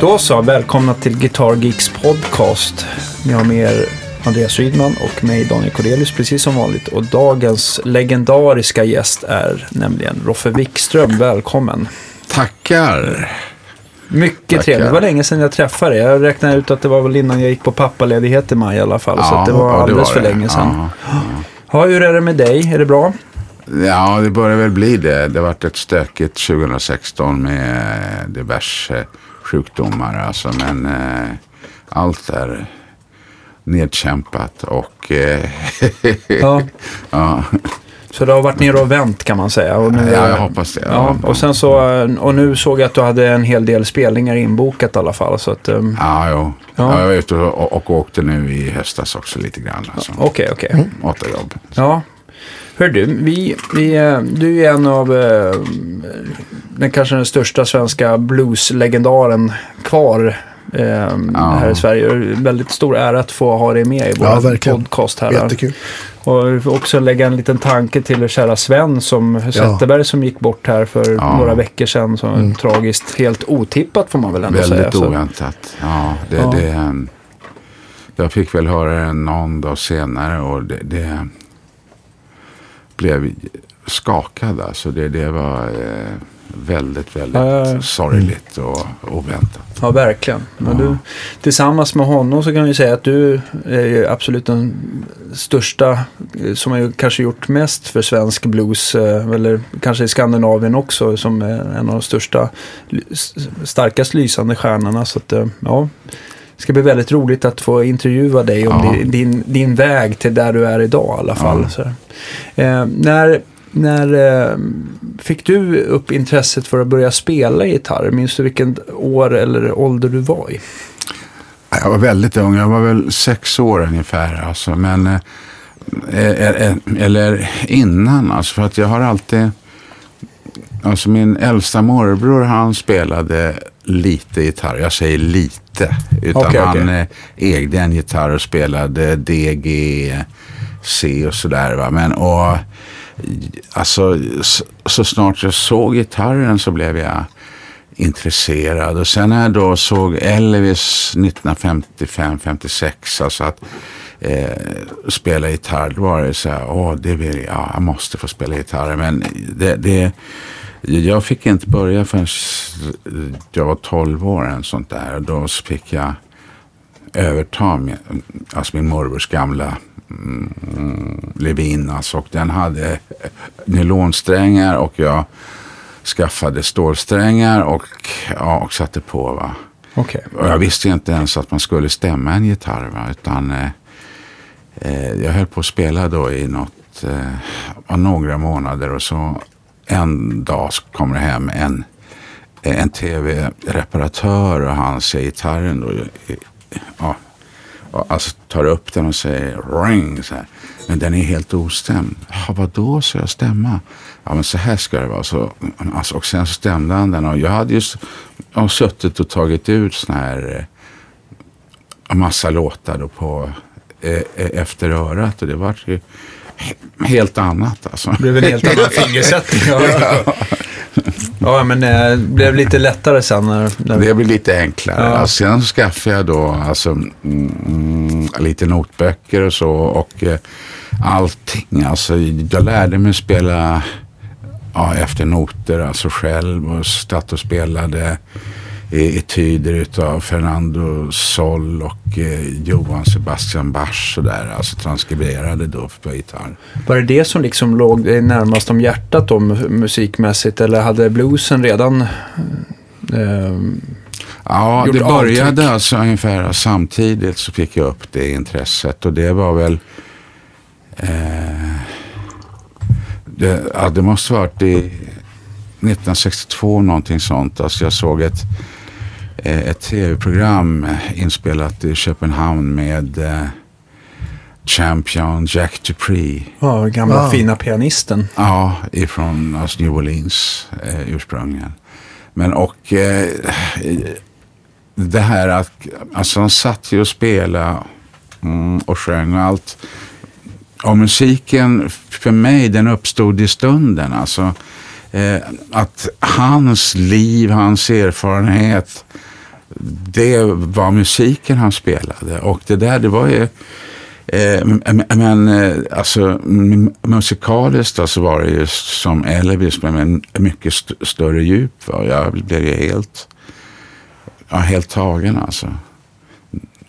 Då så, välkomna till Guitar Geeks podcast. Ni har med er Andreas Rydman och mig Daniel Cordelius precis som vanligt. Och dagens legendariska gäst är nämligen Roffe Wikström. Välkommen. Tackar. Mycket Tackar. trevligt. Det var länge sedan jag träffade dig. Jag räknade ut att det var väl innan jag gick på pappaledighet i maj i alla fall. så att det var ja, alldeles var för det. länge sedan. Ja. Ja, hur är det med dig? Är det bra? Ja, det börjar väl bli det. Det varit ett stökigt 2016 med diverse sjukdomar. Alltså, men eh, allt är nedkämpat och eh, Ja. ja, Så det har varit ner och vänt kan man säga. Och nu, Ja, jag hoppas det. Ja, och, sen så, och nu såg jag att du hade en hel del spelningar inbokat i alla fall. Så att, um, ja, jo. Ja. Ja. jag var ute och, och åkte nu i höstas också lite grann. Alltså. Okej, okej. Åtta jobb. Ja. Hör du, vi, vi, eh, du är en av eh, den kanske den största svenska blueslegendaren kvar eh, här i Sverige. Väldigt stor ära att få ha dig med i vår Ja, verkligen. podcast här. Jättekul. Och också lägga en liten tanke till kära Sven som Zetterberg som gick bort här för Ja. några veckor sedan. Så Mm. tragiskt, helt otippat får man väl ändå säga. Väldigt oväntat. Ja, det, Ja. det en, Jag fick väl höra det någon dag senare och det, det blev skakad. Alltså det, det var eh, väldigt, väldigt Ja, ja. sorgligt och oväntat. Ja, verkligen. Men du, tillsammans med honom så kan vi säga att du är ju absolut den största eh, som har kanske gjort mest för svensk blues, eh, eller kanske i Skandinavien också, som är en av de största, starkast lysande stjärnorna. Så att, eh, ja, det ska bli väldigt roligt att få intervjua dig om Ja. din, din, väg till där du är idag i alla fall. Ja. Så, eh, när när eh, fick du upp intresset för att börja spela gitarr? Minns du vilken år eller ålder du var i? Jag var väldigt ung, jag var väl sex år ungefär. Alltså, men, eh, eh, eh, eller innan, alltså, för att jag har alltid... Alltså min äldsta morbror han spelade lite gitarr. Jag säger lite. Utan Okej, han okej. eh, ägde en gitarr och spelade D, G, C och sådär. Va? Men och, alltså, så, så snart jag såg gitarren så blev jag intresserad. Och sen när jag då såg Elvis 1955-56, alltså att eh, spela gitarr, då var det så här, åh, det vill jag, ja, jag måste få spela gitarr. Men det, det, jag fick inte börja förrän jag var 12 år, en sånt där. Då fick jag överta min, alltså min morbrors gamla mm, Levin. Alltså, och den hade nylonsträngar och jag skaffade stålsträngar och, ja, och satte på. Va? Okej. Och jag visste inte ens att man skulle stämma en gitarr. Va? Utan, eh, eh, jag höll på att spela då i något, eh, några månader och så en dag kommer det hem en, en tv-reparatör och han ser gitarren då. Ja, och alltså tar upp den och säger ring. Så här. Men den är helt ostämd. Ja, vadå, så jag stämma? Ja, men så här ska det vara. Så, alltså, och sen så stämde han den. Och jag hade just suttit och tagit ut såna här eh, massa låtar då på eh, eh efter örat. Och det var ju helt annat alltså. Det blev en helt annan fingersättning. Ja, ja men eh, det blev lite lättare sen när... när Det blir lite enklare. Ja. Alltså, sen skaffade jag då alltså, mm, mm, lite notböcker och så. Och eh, allting. Alltså, jag lärde mig spela ja, efter noter, alltså själv. Och satt och spelade eh, etyder utav Fernando Sol och eh, Johan Sebastian Bach. Och där, alltså transkriberade då på gitarr. Var det det som liksom låg dig närmast om hjärtat då, mu- musikmässigt? Eller hade bluesen redan... Eh, Ja, det började avtryck. alltså ungefär samtidigt så fick jag upp det intresset och det var väl eh, det, ja, det måste varit i 1962 någonting sånt. Alltså jag såg ett, ett tv-program inspelat i Köpenhamn med eh, Champion Jack Dupree. ja, gamla Ah. fina pianisten. Ja, ifrån alltså New Orleans eh, ursprungligen. Men och eh, det här att, alltså han satt ju och spelade mm, och sjöng och allt. Och musiken för mig den uppstod i stunden. Alltså, eh, att hans liv, hans erfarenhet, det var musiken han spelade. Och det där, det var ju Eh, men eh, alltså musikaliskt så alltså var det ju som Elvis med mycket st större djup. Va? Jag blev ju helt, ja, helt tagen alltså.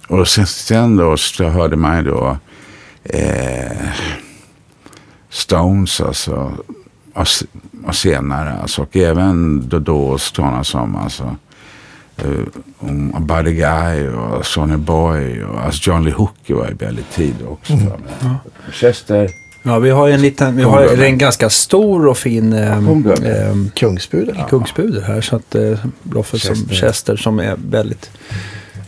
Och sen, sen då så hörde man ju då eh, Stones alltså. Och, och senare alltså. Och även då, då sådana som alltså um, Buddy Guy och Sonny Boy och alltså John Lee Hooker var ju väldigt tidig också. Mm. Ja. Chester. Ja, vi har en liten, vi har en ganska stor och fin eh, eh, kungspuder. Ja. kungspuder här. Så att eh, Bloffe som Chester som är väldigt...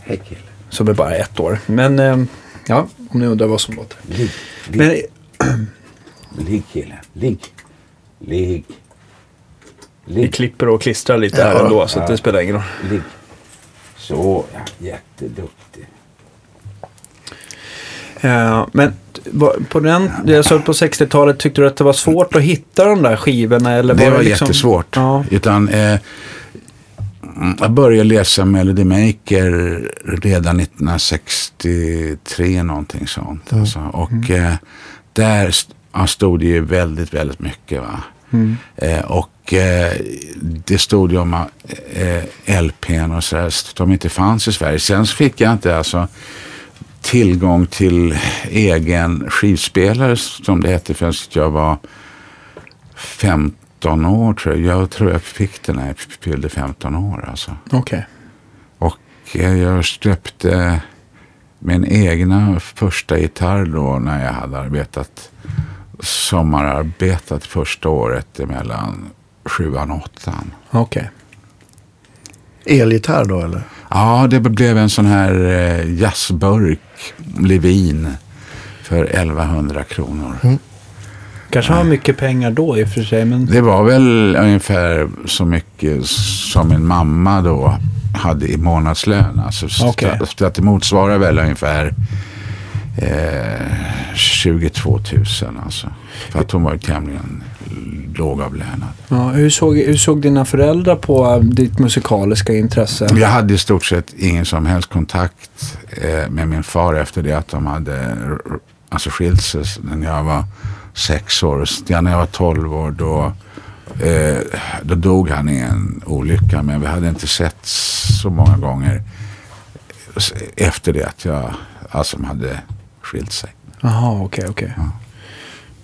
Hej Som är bara ett år. Men eh, ja, om ni undrar vad som låter. Ligg. Ligg. Men, ligg kille. Ligg. Ligg. Vi klipper och klistrar lite ja, här ändå så ja. det spelar ingen roll. Ligg. Så, ja, jätteduktig. Ja, men på den, jag såg på 60-talet, tyckte du att det var svårt att hitta de där skivorna? Eller det var, var det liksom... jättesvårt. Ja. Utan, eh, jag började läsa Melody Maker redan 1963, någonting sånt. Mm. Alltså. Och mm. eh, där stod det ju väldigt, väldigt mycket. Va? Mm. Eh, och eh, det stod ju om eh, LPn och sådär, de inte fanns i Sverige. Sen så fick jag inte alltså tillgång till egen skivspelare som det hette förrän jag var 15 år tror jag. Jag tror jag fick den när jag fyllde 15 år. Alltså. Okay. Och eh, jag köpte min egna första gitarr då när jag hade arbetat sommararbetat första året mellan sjuan och åttan. Okej. Okay. Elgitarr då eller? Ja, det blev en sån här eh, jazzburk, Levin, för 1100 kronor. Mm. Kanske var mycket pengar då i och för sig. Men... Det var väl ungefär så mycket som min mamma då hade i månadslön. Alltså, okay. så att det motsvarar väl ungefär eh, 22 000 alltså. För att hon var tämligen lågavlönad. Ja, hur, såg, hur såg dina föräldrar på ditt musikaliska intresse? Jag hade i stort sett ingen som helst kontakt eh, med min far efter det att de hade alltså, skilt sig när jag var sex år. Ja, när jag var tolv år då, eh, då dog han i en olycka. Men vi hade inte sett så många gånger efter det att jag alltså, hade skilt sig. Jaha, okej, okay. Okay. Ja.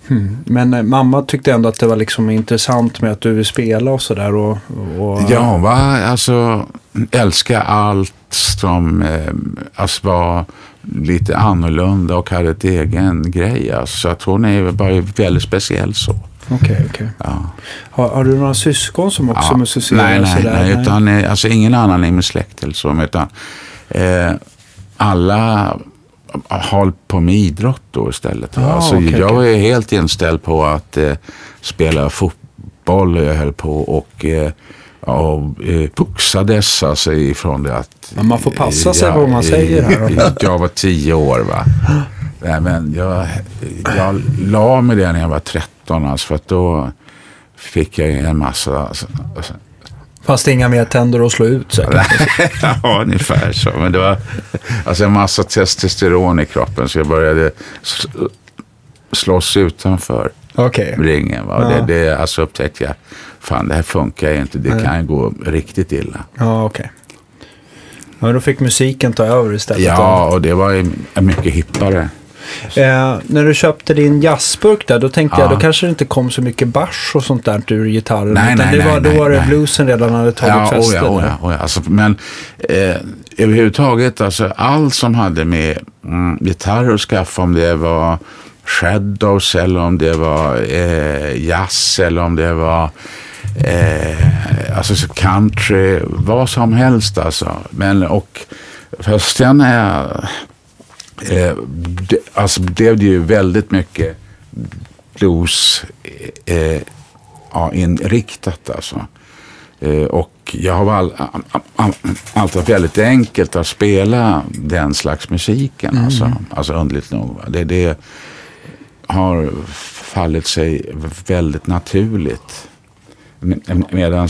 Hmm. Men eh, mamma tyckte ändå att det var liksom intressant med att du vill spela och sådär. Och, och... Ja, va? Alltså älska allt som eh, alltså, var lite annorlunda och hade ett egen grej. Alltså, så att hon är bara väldigt speciell så. Okej, okay, okay. Ja. Har, har, du några syskon som också ja. musicerar? Nej, nej, nej, utan, eh, alltså, ingen annan i min släkt eller så. Utan, eh, alla håll på med idrott då istället. Ah, alltså, okay, jag okay. är helt inställd på att eh, spela fotboll. Jag höll på och eh, och eh, puxades alltså ifrån det att... Men man får passa sig vad man säger här. jag var tio år va. Nej, men jag, jag la mig det när jag var 13 alltså, för att då fick jag en massa alltså, Fast inga mer tänder att slå ut säkert. ja, ungefär så. Men det var alltså en massa testosteron i kroppen så jag började slåss utanför okay. ringen. Va? Ja. Det, det, alltså upptäckte jag, fan det här funkar inte, det Nej. kan gå riktigt illa. Ja, okej. Okay. Ja, då fick musiken ta över istället. Ja, och det var mycket hippare. Eh, när du köpte din jazzburk där, då tänkte ja. jag då kanske det inte kom så mycket bars och sånt där ur gitarren. Nej, utan nej, det var, nej, då var det bluesen redan hade tagit ja, fäste. Oh ja, oh ja, oh ja. Alltså, men eh, överhuvudtaget, alltså, allt som hade med mm, gitarr att skaffa, om det var Shadows eller om det var eh, jazz eller om det var eh, alltså country, vad som helst alltså. Men och först sen jag eh, det, alltså blev det ju väldigt mycket blues eh, ja, inriktat alltså. Eh, och jag har all, all, alltid varit väldigt enkelt att spela den slags musiken. Mm. Alltså, alltså underligt nog. Det, det har fallit sig väldigt naturligt. Medan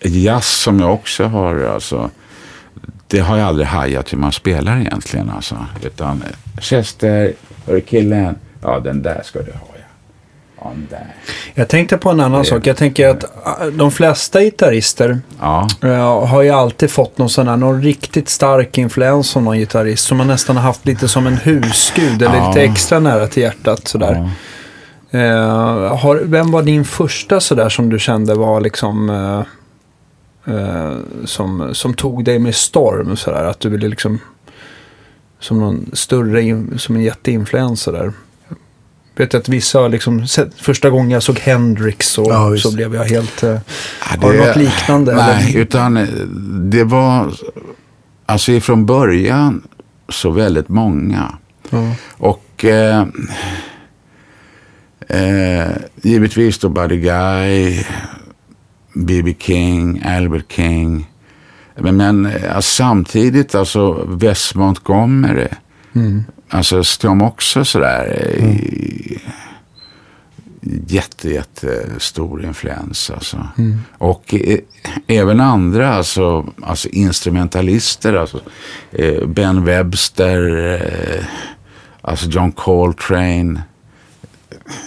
jazz som jag också har, alltså, det har jag aldrig hajat hur man spelar egentligen. Alltså. Utan Chester, hörru killen, ja den där ska du ha. Ja. Jag tänkte på en annan Det- sak. Jag tänker att äh, de flesta gitarrister Ja, äh, har ju alltid fått någon sån här, någon riktigt stark influens av någon gitarrist som man nästan har haft lite som en husgud eller Ja. lite extra nära till hjärtat sådär. ja. Eh, har, vem var din första sådär som du kände var liksom eh, eh, som, som tog dig med storm sådär? Att du ville liksom som någon större, som en jätteinfluens sådär. Vet att vissa liksom, första gången jag såg Hendrix och Ja, så blev jag helt... Eh, Ja, Har du något liknande, Nej, eller? utan eh, det var alltså ifrån början så väldigt många. ja. Och eh, eh, givetvis då Buddy Guy, B.B. King, Albert King. Men, men alltså, samtidigt alltså Wes Montgomery. Mm. Alltså som också sådär mm. jätte, jätte stor influens. Alltså. Mm. Och eh, även andra, alltså, alltså instrumentalister, alltså, eh, Ben Webster, eh, alltså John Coltrane,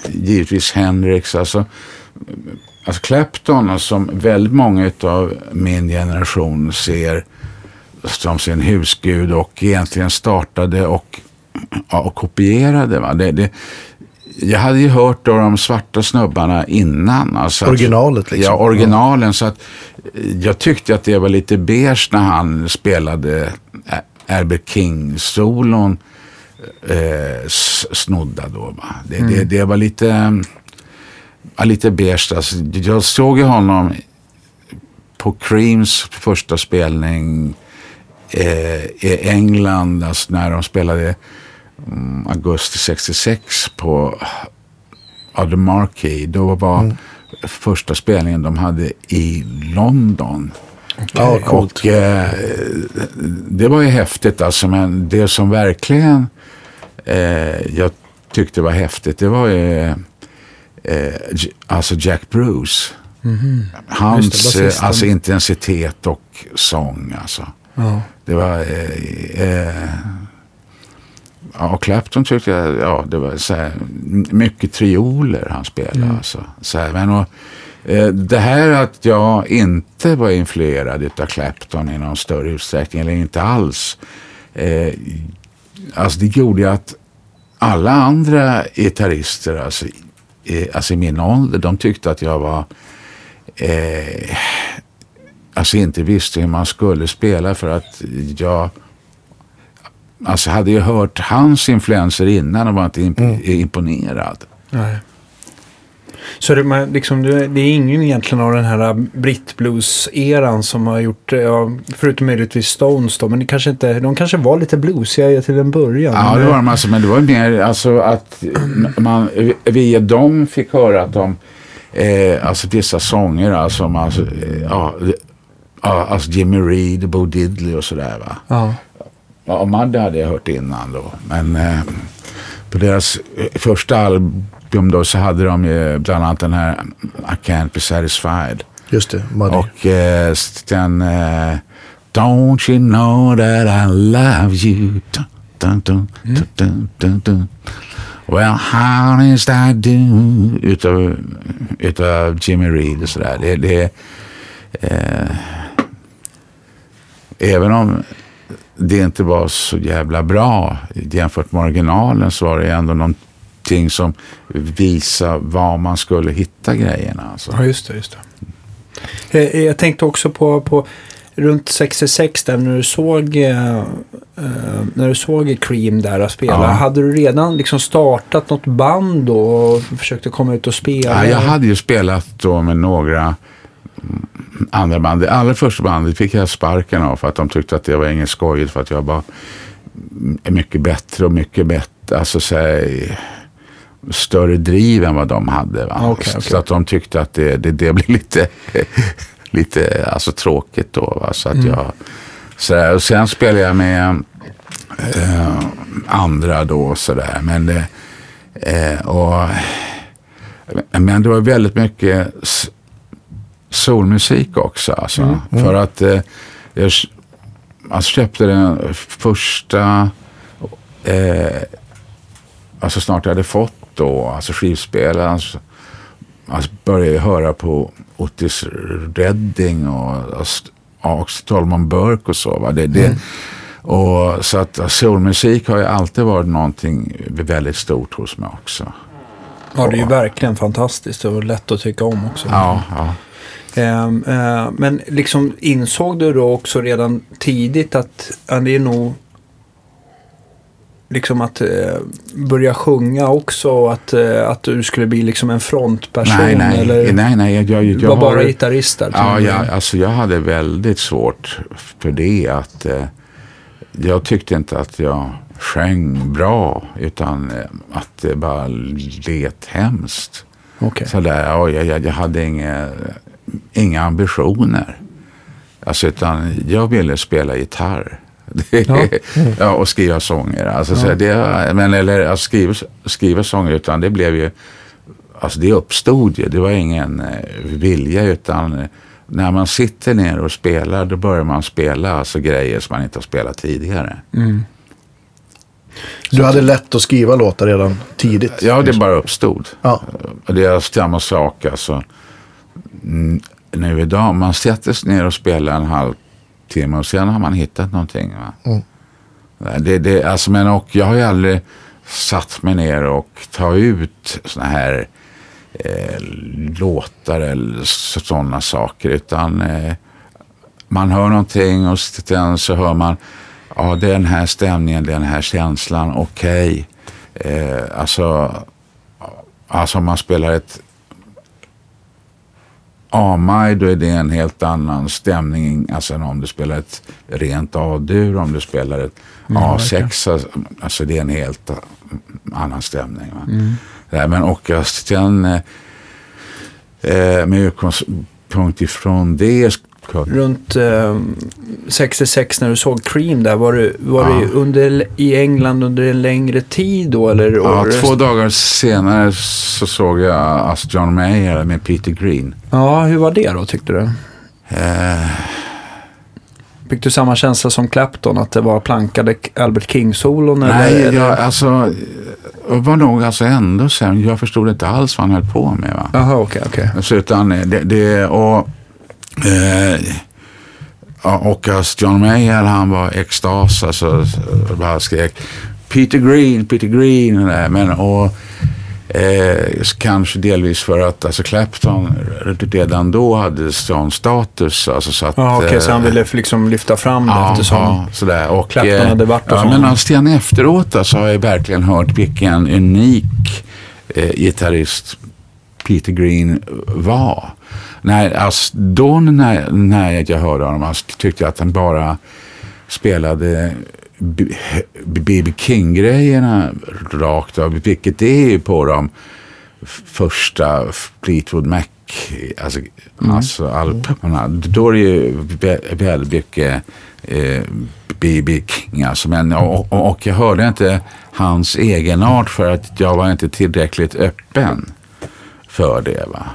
givetvis Hendrix, alltså, alltså Clapton som väldigt många av min generation ser som sin husgud och egentligen startade och, ja, och kopierade. Va? Det, det, jag hade ju hört av de svarta snubbarna innan. Alltså att- Originalet liksom. Ja, originalen. Så att jag tyckte att det var lite beige när han spelade Ä- Albert King-solon eh, snodda då. Va? Det, det, det var lite, ja, lite beige. Alltså, jag såg ju honom på Creams första spelning eh, i England, alltså när de spelade mm, augusti 66 på ja, The Marquee. Då var första spelningen de hade i London. Ja, coolt. Och eh, det var ju häftigt alltså, men det som verkligen eh, jag tyckte var häftigt, det var ju eh, alltså Jack Bruce. Hans Just det, eh, alltså intensitet och sång alltså. Ja. Det var... Eh, eh, ja, och Clapton tyckte jag, ja, det var så här, mycket trioler han spelade. Alltså. Så här, men och, eh, det här att jag inte var influerad av Clapton i någon större utsträckning, eller inte alls. Eh, alltså det gjorde att alla andra gitarrister, alltså, eh, alltså i min ålder, de tyckte att jag var eh, alltså inte visste hur man skulle spela för att jag alltså hade ju hört hans influenser innan och var inte imp- imponerad. Nej. Så det, man, liksom, det, är ingen egentligen av den här brittblues-eran som har gjort, ja, förutom möjligtvis Stones då, men det kanske inte, de kanske var lite bluesiga till en början. Ja, det var de alltså, men det var mer alltså att man via dem fick höra att de, eh, alltså vissa sånger, alltså, alltså, eh, ja, alltså Jimmy Reed, Bo Diddley och sådär va. Ja. Ja, Madde hade jag hört innan då. Men eh, på deras eh, första album då så hade de bland annat den här I can't be satisfied. Just det, Muddy. Och eh, den eh, Don't you know that I love you. Dun, dun, dun, dun. Well, how is that do? Utav, utav Jimmy Reed och sådär. Det, det, eh, även om det inte var så jävla bra jämfört med originalen så var det ändå någonting som visade var man skulle hitta grejerna. Alltså. ja, just det. Just det. Eh, Jag tänkte också på, på runt 66 där när du såg, eh, eh, när du såg Cream där och spela. Ja. Hade du redan liksom startat något band då och försökte komma ut och spela? Ja, jag hade ju spelat då med några andra band. Det allra första bandet fick jag sparken av för att de tyckte att det var inget skojigt för att jag var mycket bättre och mycket bättre, alltså så här, större driv än vad de hade. Va? Ah, okej, okej. Så att de tyckte att det, det, det blev lite, lite alltså, tråkigt då. Va? Så att Mm. jag, så och sen spelade jag med eh, andra då sådär. Men det, eh, och Men det var väldigt mycket s- soulmusik också. Alltså. För att eh, jag alltså, köpte den första, eh, alltså snart jag hade fått då, alltså skivspelaren. Alltså, alltså började jag höra på Otis Redding och alltså, Ax Tolman Burke och så. Va? Det, det, och, så att soulmusik har ju alltid varit någonting väldigt stort hos mig också. Ja, det är ju verkligen fantastiskt och lätt att tycka om också. Ja, ja. Ehm, eh, men liksom insåg du då också redan tidigt att det är nog liksom att eh, börja sjunga också och att, eh, att du skulle bli liksom en frontperson? Nej, nej, eller nej, nej. Jag, jag, jag var har- bara gitarrist där? Ja, tror ja, du? alltså jag hade väldigt svårt för det. att eh, Jag tyckte inte att jag sjöng bra utan eh, att det bara lät hemskt. Okej. Sådär, ja, jag, jag, jag hade inga, inga ambitioner. Alltså, utan jag ville spela gitarr. Ja. ja. och skriva sånger. Alltså, så det, men, eller alltså, skriva, skriva sånger, utan det blev ju... Alltså det uppstod ju. Det var ingen eh, vilja, utan eh, när man sitter ner och spelar, då börjar man spela alltså, grejer som man inte har spelat tidigare. Mm. Du hade lätt att skriva låtar redan tidigt. Ja, det bara uppstod. Ja. Och det är samma sak alltså. Mm, Nu idag, man sätter sig ner och spelar en halvtimme och sen har man hittat någonting. Mm. Det, det, alltså, men och jag har ju aldrig satt mig ner och ta ut såna här eh, låtar eller sådana saker. Utan eh, man hör någonting och sen så hör man ja, det är den här stämningen, den här känslan, okej. Eh, alltså, alltså om man spelar ett A-maj, då är det en helt annan stämning. Alltså, än om du spelar ett rent A-dur, om du spelar ett A6, alltså, alltså det är en helt annan stämning. Det här, men och eh, sen eh, eh, med utgångspunkt ifrån det Runt eh, 66 när du såg Cream där, var du, var Ja. du under, i England under en längre tid då? Eller, Ja, två dagar senare så såg jag alltså John Mayer med Peter Green. Ja, hur var det då tyckte du? Eh, Fick du samma känsla som Clapton, att det var plankade Albert King-solon? nej, eller? jag, alltså, det var nog alltså ändå sen. Jag förstod inte alls vad han höll på med. Va? Jaha, okej, okej. Så utan det, det och, eh, och alltså John Mayer han var extas, alltså bara skrek Peter Green, Peter Green. där. Men, och, eh, kanske delvis för att alltså Clapton redan då hade sån status. Alltså, så att, Ja, okej, så han eh, ville liksom lyfta fram det Ja, eftersom... ja, sådär. Och, Clapton eh, hade varit och ja, sånt. Men alltså, sen efteråt så har jag verkligen hört vilken unik eh, gitarrist Peter Green var. När, alltså, då när, när jag hörde honom alltså, tyckte jag att han bara spelade B.B. King-grejerna rakt av, vilket det är ju på de första Fleetwood Mac alltså, alltså albumerna. Då är det ju vä- väldigt mycket eh, B.B. King. Alltså, men, och, och, och jag hörde inte hans egenart för att jag var inte tillräckligt öppen för det. Va?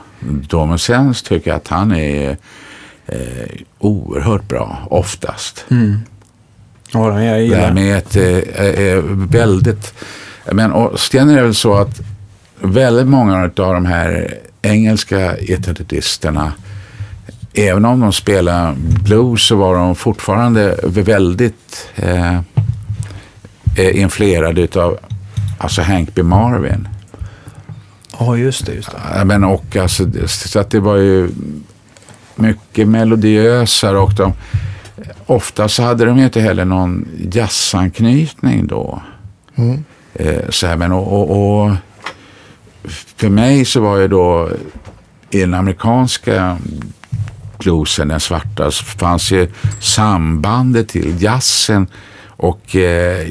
Då, men sen tycker jag att han är eh, oerhört bra, oftast. Ja, jag Det gillar här med ett eh, eh, väldigt... Men och sen är det väl så att väldigt många av de här engelska gitarristerna även om de spelar blues så var de fortfarande väldigt eh, eh, influerade utav alltså Hank B. Marvin. Ja, just det. Just det. Men och alltså, så att det var ju mycket melodiösare och de, ofta så hade de ju inte heller någon jazzanknytning då. Mm. Eh, så här, men och, och, och för mig så var ju då i den amerikanska bluesen, den svarta, så fanns ju sambandet till jazzen och eh,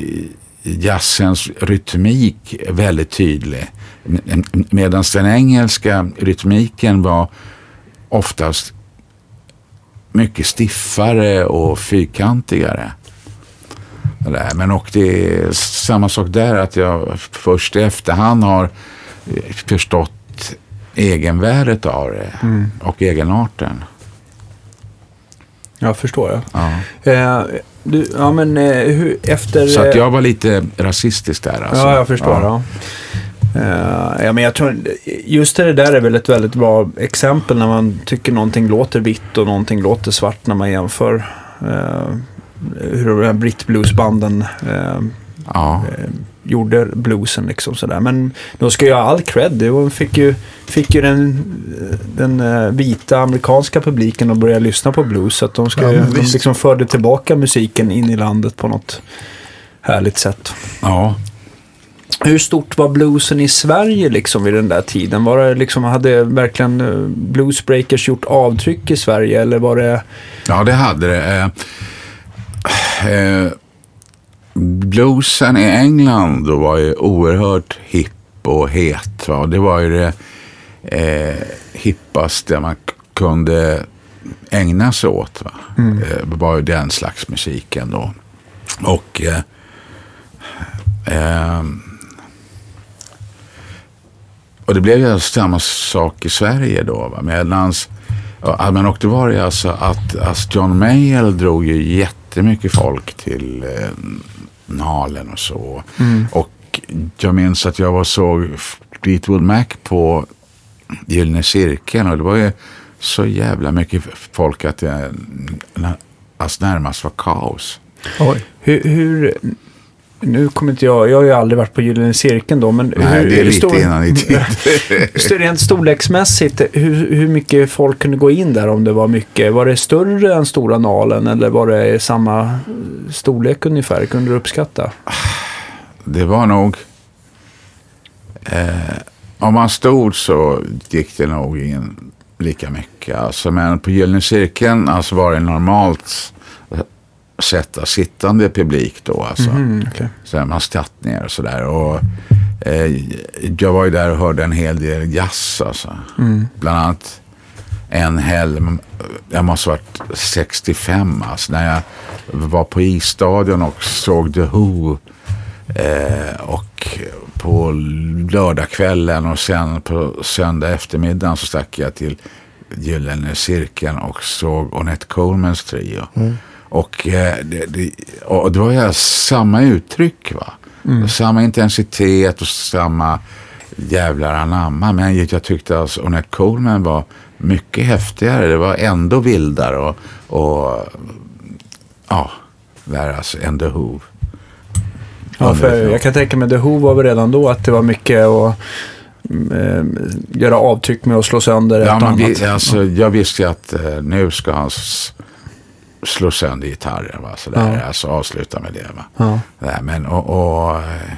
jazzens rytmik väldigt tydlig. Medan den engelska rytmiken var oftast mycket stiffare och fyrkantigare. Det. Men och det är samma sak där att jag först i efterhand har förstått egenvärdet av det Mm. och egenarten. Jag förstår. Jag. Ja. Eh, du, ja, men eh, hur, efter... Så att eh, jag var lite rasistisk där alltså. Ja, jag förstår. Ja. Eh, ja, men jag tror, just det där är väl ett väldigt bra exempel när man tycker någonting låter vitt och någonting låter svart när man jämför eh, hur de här brittbluesbanden eh, Ja. gjorde bluesen liksom sådär. Men de ska ju ha all cred. De fick ju, fick ju den, den vita amerikanska publiken att börja lyssna på blues. Så att de, ska, Ja, de liksom förde tillbaka musiken in i landet på något härligt sätt. ja. Hur stort var bluesen i Sverige liksom vid den där tiden? Var det liksom, hade verkligen eh, bluesbreakers gjort avtryck i Sverige eller var det... Ja, det hade det. Eh, eh, bluesen i England då var ju oerhört hipp och het. Va? Det var ju det eh, hippaste man kunde ägna sig åt. Va? Eh, det var ju den slags musiken då. Och eh, och det blev ju samma sak i Sverige då. Va? Medans, men och det var det alltså att alltså John Mayall drog ju jättemycket folk till eh, Nalen och så. Och jag minns att jag var såg Fleetwood Mac på Gyllene Cirkeln och det var ju så jävla mycket folk att det nä- alltså närmast var kaos. Oj. Hur, hur, nu kommer inte jag, jag har ju aldrig varit på Gyllene Cirkeln då, men Nej, hur, det är lite stor- innan i tid. Rent storleksmässigt, hur, hur mycket folk kunde gå in där om det var mycket? Var det större än Stora Nalen eller var det samma storlek ungefär? Kunde du uppskatta? Det var nog... Eh, om man stod så gick det nog in lika mycket. Alltså, men på Gyllene Cirkeln alltså var det normalt sätta sittande publik då. Alltså. Mm, okej. Så här, man satt ner och sådär. Och, eh, jag var ju där och hörde en hel del jazz. Alltså. Mm. Bland annat en helg, jag måste ha varit 65 alltså, när jag var på isstadion och såg The Who. Eh, och på lördagskvällen och sen på söndag eftermiddagen så stack jag till Gyllene Cirkeln och såg Ornette Colemans trio. Och, eh, det, det, och det var ju samma uttryck va. Samma intensitet och samma jävlar anamma. Men jag tyckte alltså Ornette Coleman var mycket häftigare. Det var ändå vildare och, och ja, värre alltså än The Who. Ja, för jag kan tänka mig The Who var väl redan då att det var mycket att mm, eh, göra avtryck med att slå sönder Ja, och men annat. vi, alltså, jag visste ju att eh, nu ska han s- slå sönder gitarren. Va? Så där, Ja. Alltså avsluta med det. Va? Ja. Nej, men, och, och, eh,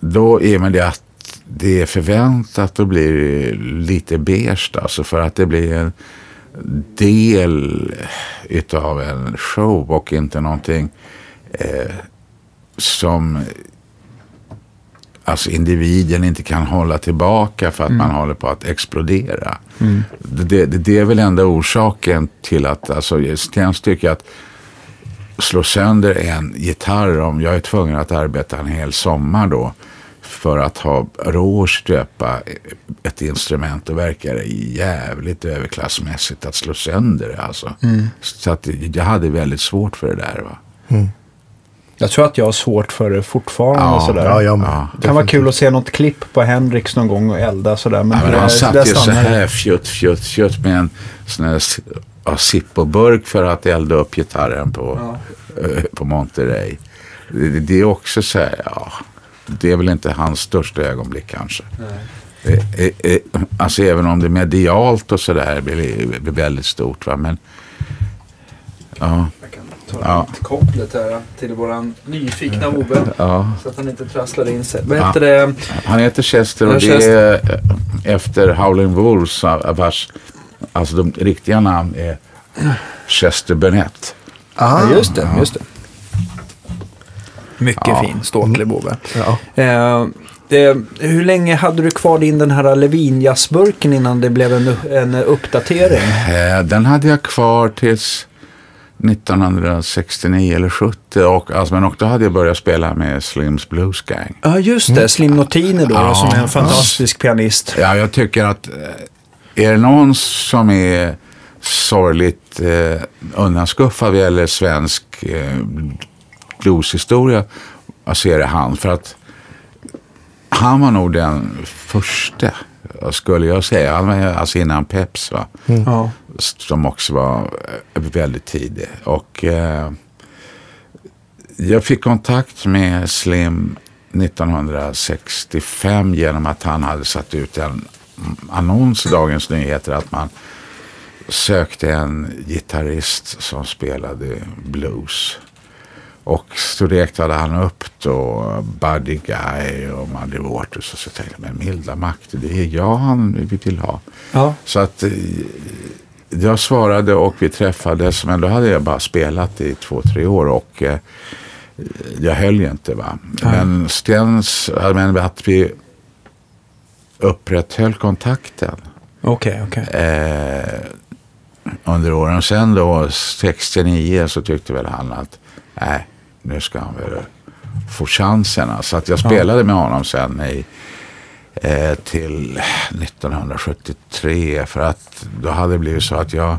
då är med det att det är förväntat att blir lite beige. Alltså för att det blir en del utav en show och inte någonting eh, som alltså individen inte kan hålla tillbaka för att man håller på att explodera. Det, det, det är väl enda orsaken till att, alltså Stens tycker att slå sönder en gitarr om jag är tvungen att arbeta en hel sommar då för att ha råd att köpa ett instrument och verkar det jävligt överklassmässigt att slå sönder det alltså. Så att jag hade väldigt svårt för det där va. Jag tror att jag har svårt för det fortfarande. Ja, sådär. Ja, jag. Ja. Det kan vara kul att se något klipp på Hendrix någon gång och elda sådär. Men, Ja, men han satt ju så här fjutt, fjutt, fjutt med en sån här ja, Zippo-burk för att elda upp gitarren på, eh, på Monterey. Det, det- är också så här, ja, det är väl inte hans största ögonblick kanske. Eh, eh, eh, Alltså även om det medialt och sådär blir, blir väldigt stort. Va? Men, ja, Jag kan ta Ja. ett kopplet här till våran nyfikna Ove. ja. Så att han inte trasslar in sig. Vad Ja. heter det? Han heter Chester och Ja, det är eh, efter Howling Wolves vars, alltså de riktiga namn är Chester Burnett. Ah, Ja, just det. Just det. Mycket Ja. fin, ståtlig Bove. Ja. Eh, det, hur länge hade du kvar din den här Levin-jazzburken innan det blev en, en uppdatering? Eh, Den hade jag kvar tills 1969 eller 70. Och, alltså, men och då hade jag börjat spela med Slims Blues Gang. Ja, just det. Slim Notini då, Ja. som är en fantastisk pianist. Ja, jag tycker att eh, är det någon som är sorgligt eh, undanskuffad vad gäller svensk eh, blueshistoria så är det han. För att han var nog den första, skulle jag säga. Han var alltså innan Peps va. Ja. Som också var eh, väldigt tidig. Och eh, jag fick kontakt med Slim 1965 genom att han hade satt ut en annons i Dagens Nyheter att man sökte en gitarrist som spelade blues. Och så räknade han upp då Buddy Guy och Muddy Waters och så tänkte jag, men milda makter, det är jag han vi vill ha. Ja. Så att eh, jag svarade och vi träffades, men då hade jag bara spelat i två, tre år och eh, jag höll ju inte. Va? Men Stens, menar att vi upprätthöll kontakten Okej, okej. eh, under åren. Sen då 69 så tyckte väl han att nej, nu ska han väl få chansen. Så att jag spelade med honom sen i, eh, till 1973. För att då hade det blivit så att jag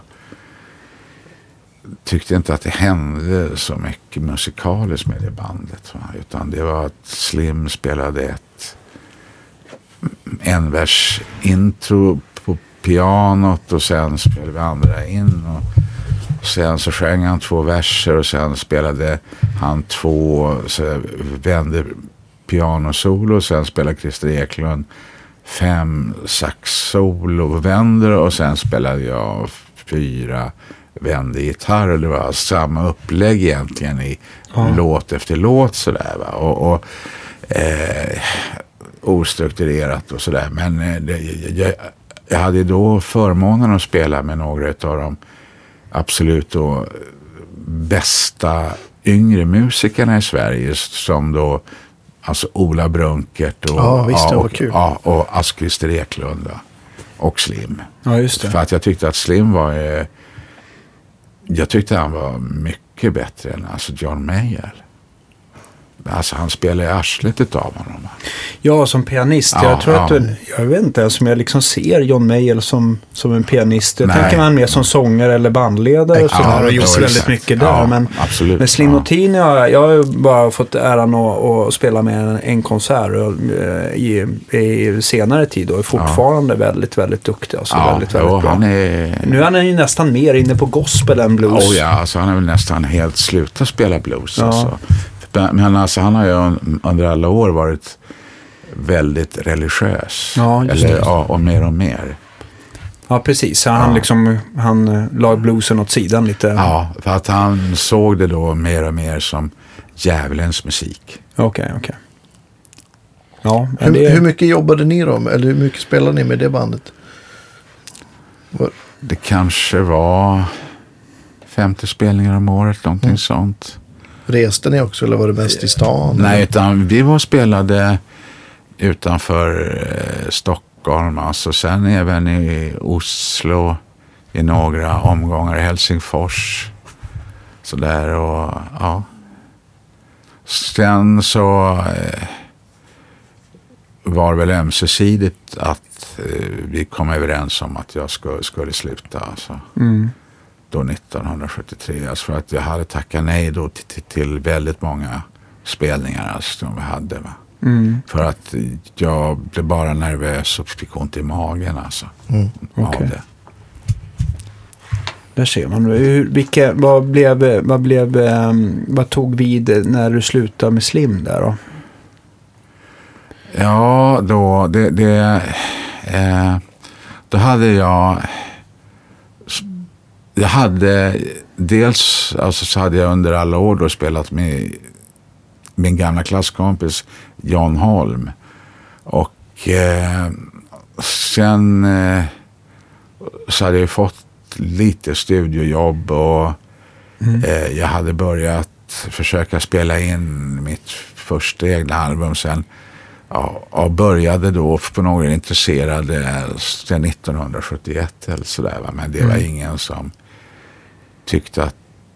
tyckte inte att det hände så mycket musikaliskt med det bandet. Va? Utan det var att Slim spelade ett en vers intro på pianot och sen spelade vi andra in. Och sen så sjöng han två verser och sen spelade han två, så vände pianosolo och sen spelade Christer Eklund fem saxsolo och vänder och sen spelade jag fyra vände gitarr och det var samma upplägg egentligen i låt efter låt sådär va. Och, och eh, ostrukturerat och sådär. Men eh, det, jag, jag hade då förmånen att spela med några av de absolut då bästa yngre musikerna i Sverige som då alltså Ola Brunkert och, Ja, visst, var och, ja, och Ask-Christer Eklund och Slim. Ja, just det. För att jag tyckte att Slim var eh, jag tyckte han var mycket bättre än alltså John Mayer. Alltså han spelade i arslet utav honom. Ja, som pianist. Ja, jag tror att ja. du, jag vet inte ens om jag liksom ser John Mayer som, som en pianist. Jag Nej. tänker man mer som sångare eller bandledare och Ja, sådär. Och gjort väldigt mycket där. Ja, men absolut. med Slim Ja. Notini har jag, jag har bara fått äran att, att spela med en, en konsert och, eh, i, i senare tid och är fortfarande väldigt, väldigt duktig. Alltså väldigt, väldigt jo, bra. är... Nu är han ju nästan mer inne på gospel än blues. Oh ja, alltså han har väl nästan helt slutat spela blues. Alltså. Men alltså, han har ju under alla år varit väldigt religiös. Ja, just Eller, det. ja, och mer och mer. Ja, precis. Så han, Ja. liksom, han eh, la bluesen åt sidan lite. Ja, för att han såg det då mer och mer som djävulens musik. Okej, okej. Ja, men Hur, det... hur mycket jobbade ni då? Eller hur mycket spelade ni med det bandet? Vad- Det kanske var 50 spelningar om året, någonting Mm. sånt. Reste ni också eller var det mest i stan? Nej, eller? utan vi var och spelade utanför eh, Stockholm. Alltså sen även i Oslo i några omgångar i Helsingfors. Så där och ja. Sen så eh, var det väl ömsesidigt att eh, vi kom överens om att jag skulle, skulle sluta. Alltså Mm. Då 1973. Alltså för att jag hade tackat nej då till, till, väldigt många spelningar alltså, som vi hade. Mm. För att jag blev bara nervös och fick ont i magen alltså. Mm. Av Okej. det. Där ser man. Hur, vilka, vad, blev, vad, blev, ehm, vad tog vid när du slutade med Slim där då? Ja, då, det, det, eh, då hade jag... Jag hade dels, alltså så hade jag under alla år då spelat med min gamla klasskompis Jan Holm. Och eh, sen eh, så hade jag fått lite studiojobb och eh, jag hade börjat försöka spela in mitt första egna album sen. Ja, och började då på några intresserade sen 1971 eller sådär. Men det var ingen som tyckte att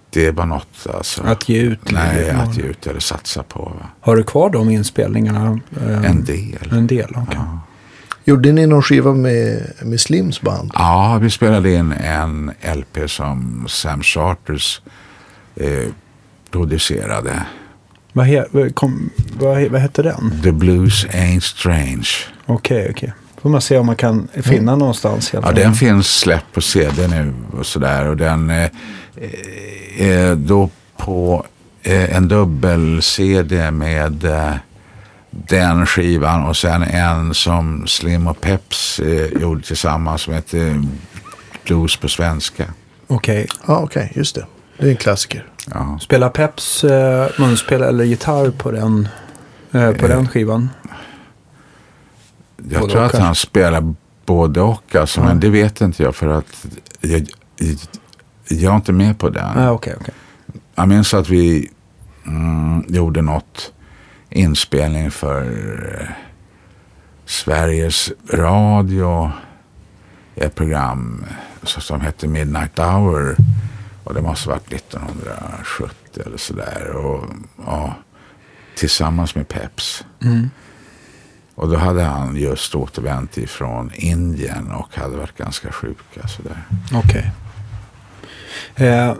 det är bara något alltså. Att ge ut? Nej, eller- att ge ut eller satsa på. Va? Har du kvar de inspelningarna? Eh, En del. En del, okej. Ja. Gjorde ni någon skiva med, med Slims band? ja, vi spelade in en LP som Sam Charters eh, producerade. Vad, he, kom, vad, vad hette den? The Blues Ain't Strange. Okej, okej. Får man se om man kan finna någonstans. Helt Ja, den finns släppt på CD nu och sådär. Och den eh, är då på eh, en dubbel-CD med eh, den skivan och sen en som Slim och Peps eh, gjorde tillsammans som heter Blues på svenska. Okej. Ja, okej, just det. Det är en klassiker. Ja. Spelar Peps eh, munspel eller gitarr på den, eh, på Eh, den skivan? Jag Både tror att kanske. han spelar både och alltså, men det vet inte jag för att jag, jag är inte med på den. Nej, okej, okej. Jag minns att vi mm, gjorde något inspelning för eh, Sveriges Radio. Ett program som hette Midnight Hour. Och det måste ha varit 1970 eller sådär. Och, ja, tillsammans med Peps. Mm. Och då hade han just återvänt ifrån Indien och hade varit ganska sjuk. Alltså. Okej. Eh,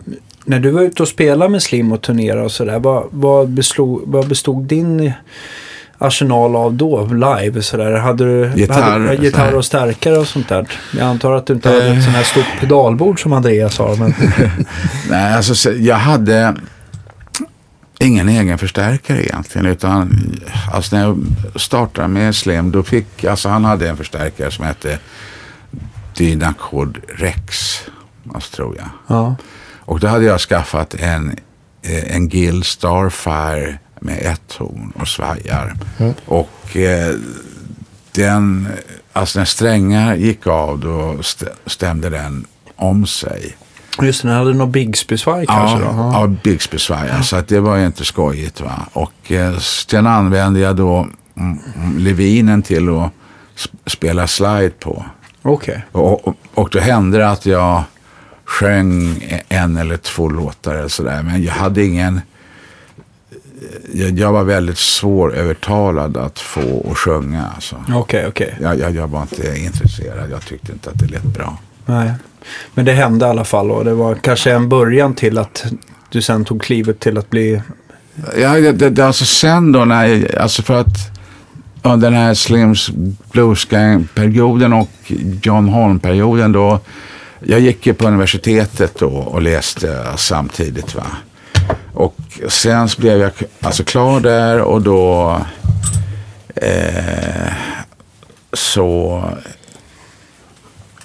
när du var ute och spelade med Slim och turnerade och sådär, vad, vad, bestod, vad bestod din arsenal av då, live? Sådär? Hade du Gitarr, hade, gitarr och stärkare och sånt där? Jag antar att du inte hade Eh. ett sånt här stort pedalbord som Andreas har. Men... Nej, alltså så- jag hade ingen egen förstärkare egentligen. Utan alltså när jag startade med Slim, då fick, alltså han hade en förstärkare som hette Dynacod Rex, alltså, tror jag. ja. Och då hade jag skaffat en, eh, en Gill Starfire med ett torn och svajar. Och eh, den, alltså när strängar gick av då st- stämde den om sig. Just det, hade någon Bigsby-svaj kanske då? Ja, ja Bixby svajar. Så att det var ju inte skojigt. Va? Och eh, sen använde jag då mm, mm, Levinen till att sp- spela slide på. Okej. Och, och, och då hände det att jag sjöng en eller två låtar eller sådär. Men jag hade ingen... Jag, jag var väldigt svårövertalad att få att sjunga. Alltså. Okej, okej. Jag, jag, jag var inte intresserad. Jag tyckte inte att det lät bra. Nej. Men det hände i alla fall och det var kanske en början till att du sen tog klivet till att bli... Ja, det, det, det, alltså sen då, när jag, alltså för att under den här Slims Blues Gang-perioden och John Holm-perioden då. Jag gick ju på universitetet då och läste samtidigt. va. Och sen så blev jag alltså klar där och då eh, så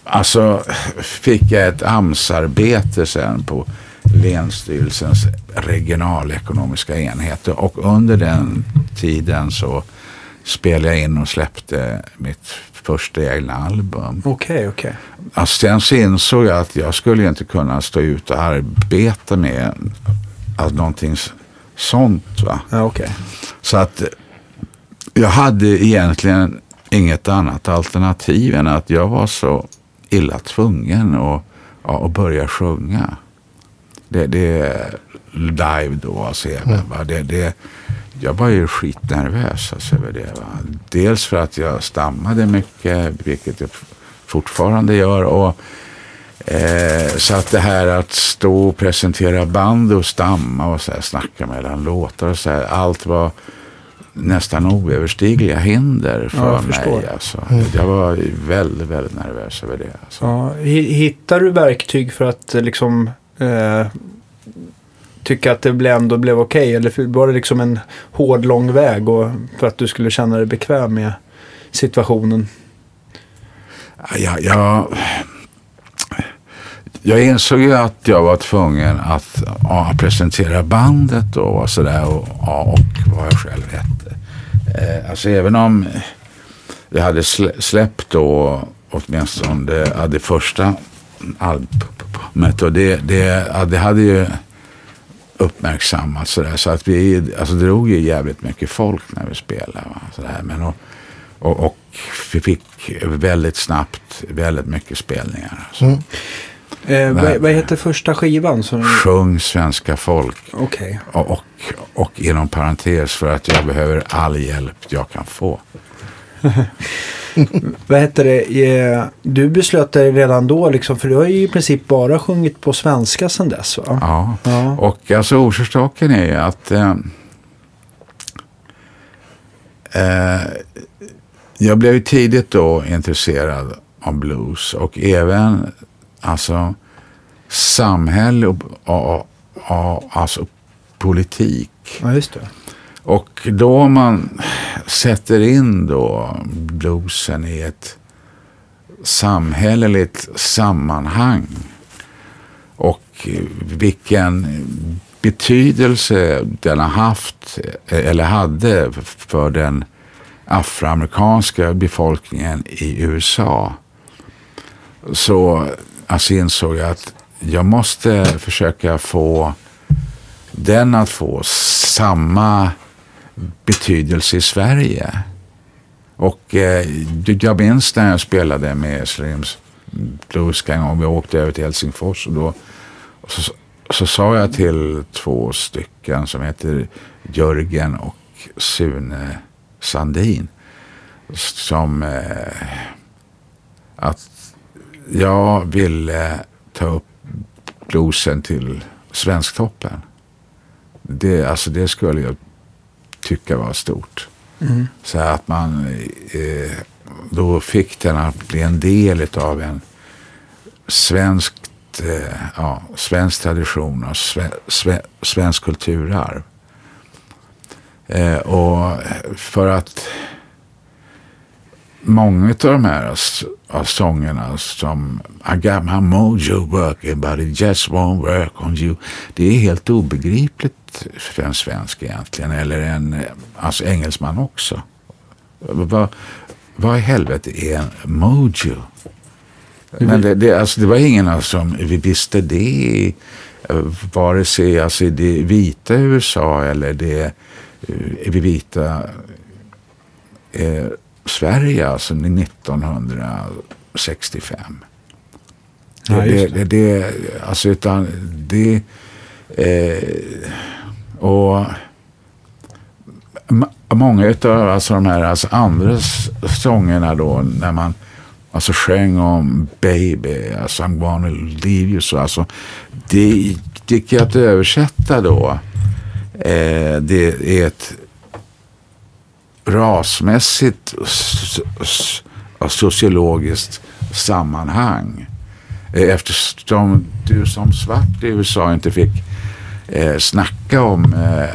alltså fick jag ett AMS-arbete sen på Länsstyrelsens regionalekonomiska enheter och under den tiden så spelade jag in och släppte mitt första egna album. Okej, okej. Alltså, sen så insåg jag att jag skulle inte kunna stå ut och arbeta med alltså, någonting sånt. Va? Ja, okej. Så att jag hade egentligen inget annat alternativ än att jag var så illa tvungen att, ja, att börja sjunga. Det, det live då, alltså, även, va? Det, det, jag var ju skitnervös alltså, över det. Va? Dels för att jag stammade mycket, vilket jag fortfarande gör. Och, eh, så att det här att stå och presentera band och stamma och så här, snacka mellan låtar och så här, allt var nästan oöverstigliga hinder för jag förstår. mig. Alltså. Jag var väldigt, väldigt nervös över det. Alltså. Ja, hi- hittar du verktyg för att eh, liksom eh, tycka att det ändå blev okej? Eller var det liksom en hård, lång väg och för att du skulle känna dig bekväm med situationen? Jag, jag, jag insåg ju att jag var tvungen att ja, presentera bandet och sådär och, ja, och vad jag själv hette. Eh, alltså även om jag hade släppt då åtminstone det, ja, det första albumet och det, det, ja, det hade ju uppmärksammats sådär så att vi alltså, drog ju jävligt mycket folk när vi spelade. Va? Sådär. Men och, och, och vi fick väldigt snabbt väldigt mycket spelningar. Alltså. Mm. Eh, vad, vad heter första skivan? Som, Sjung svenska folk. Okej. Och, och, och inom parentes för att jag behöver all hjälp jag kan få. Vad heter det? Eh, du beslöt dig redan då liksom, för du har ju i princip bara sjungit på svenska sedan dess va? Ja. Ja. Och alltså orsaken är ju att eh, eh, jag blev ju tidigt då intresserad av blues och även alltså samhälle och, och, och, och alltså politik. ja, just det. Och då man sätter in då bluesen i ett samhälleligt sammanhang och vilken betydelse den har haft eller hade för den afroamerikanska befolkningen i USA så alltså insåg jag att jag måste försöka få den att få samma betydelse i Sverige. Och eh, jag minns när jag spelade med Slims Blues en gång. Vi åkte över till Helsingfors och då och så, så sa jag till två stycken som heter Jörgen och Sune Sandin. Som eh, att jag ville ta upp bluesen till Svensktoppen. Det, alltså det skulle jag tycka var stort. Mm. Så att man eh, då fick den att bli en del av en svensk, eh, ja, svensk tradition och sve, sve, svensk kulturarv. Eh, och för att många av de här s- av sångerna som I got my mojo working but it just won't work on you. Det är helt obegripligt för en svensk egentligen. Eller en eh, alltså engelsman också. Vad, vad i helvete är en mojo? Men det, det, alltså, det var ingen som vi visste det. Vare sig alltså, det vita USA eller det eh, det vita eh, Sverige alltså 1965. Ja, det, det, det, alltså utan det eh, och många utav alltså de här alltså andra sångerna då när man alltså sjöng om baby, alltså I'm gonna leave you så alltså det gick ju att översätta då. Eh, det är ett rasmässigt och sociologiskt sammanhang. Eh, Eftersom du som svart i USA inte fick eh, snacka om eh,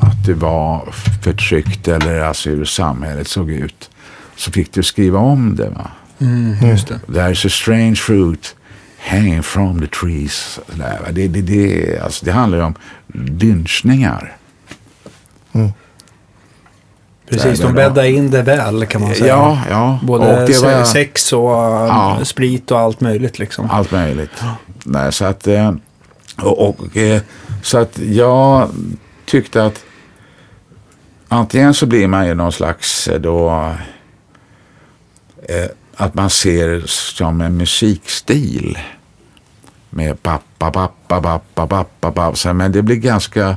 att du var förtryckt eller alltså hur samhället såg ut. Så fick du skriva om det. Va? Mm, just det. There's a strange fruit hanging from the trees. Där? Det, det, det, alltså, det handlar ju om lynchningar. Precis, de bäddar in det väl kan man säga. Ja, ja. Både och var sex och Ja. sprit och allt möjligt liksom. allt möjligt. Nej, så att, eh, och, och, eh, så att jag tyckte att antingen så blir man ju någon slags eh, då att man ser som en musikstil med pappa, pappa, pappa, pappa, pappa. Men det blir ganska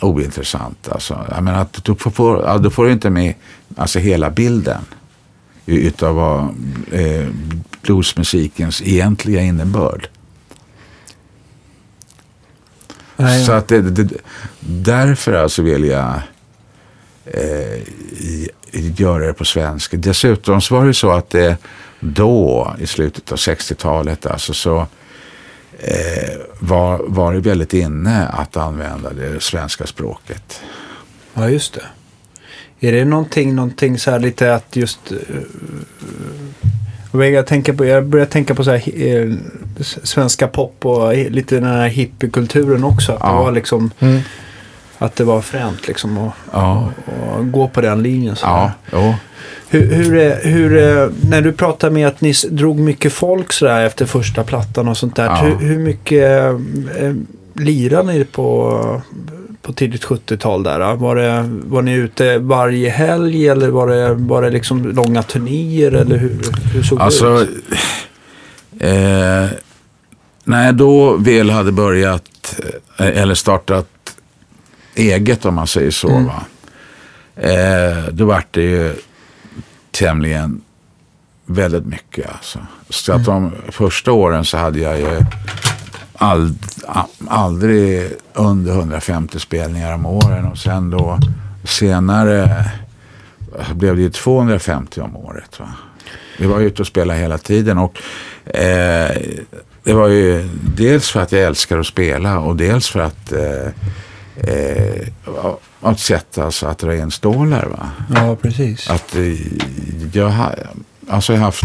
ointressant. Alltså. Jag menar att du får, ja, du får inte med alltså, hela bilden utav vad eh, bluesmusikens egentliga innebörd. Nej, Så att det, det, därför alltså vill jag eh, göra det på svenska. Dessutom så var det så att det då i slutet av 60-talet alltså så eh, var, var det väldigt inne att använda det svenska språket. Ja, just det. Är det någonting, någonting så här lite att just... Uh, jag, tänker på, jag börjar tänka på så här, eh, s- svenska pop och lite den här hippiekulturen också. Att, det, Ja. var liksom, Mm. Att det var fränt liksom att Ja, gå på den linjen. Så ja. Hur, hur, är- hur, är- när du pratar med att ni drog mycket folk så där efter första plattan och sånt där. Ja. Hur, hur mycket eh, lirade ni på, på tidigt 70-tal där? då? Var, det, var ni ute varje helg eller var det, var det liksom långa turnéer eller hur, hur såg det Alltså, ut? eh, när jag då väl hade börjat, eh, eller startat eget om man säger så, va? Eh, då vart det ju tämligen väldigt mycket. Alltså. Så att de första åren så hade jag ju ald, aldrig under 150 spelningar om åren och sen då senare blev det ju 250 om året. Va? Vi var ute och spelade hela tiden och eh, det var ju dels för att jag älskar att spela och dels för att eh, eh, ett sätt alltså att dra in stålar. Va? Ja, precis. Att eh, jag har alltså jag har haft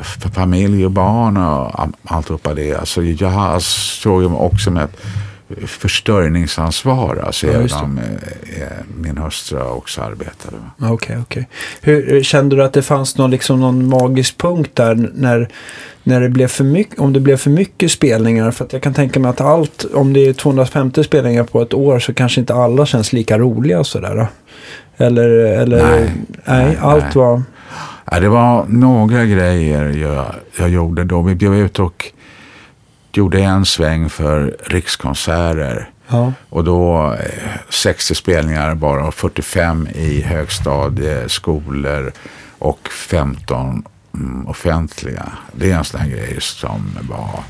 f- familj och barn och all- alltihopa det. Alltså jag såg också med ett försörjningsansvar. Alltså Ja, även om eh, eh, min hustru också arbetade. va. Okej, okej. Hur Kände du att det fanns någon, liksom, någon magisk punkt där när, när det blev för mycket, om det blev för mycket spelningar? För att jag kan tänka mig att allt, om det är 250 spelningar på ett år så kanske inte alla känns lika roliga sådär. Eller, eller Nej, nej, allt nej. var... Ja, det var några grejer jag, jag gjorde då. Vi blev ute och gjorde en sväng för Rikskonserter. Ja, Och då eh, 60 spelningar bara och 45 i högstadieskolor och 15 mm, offentliga. Det är en sån här grej som var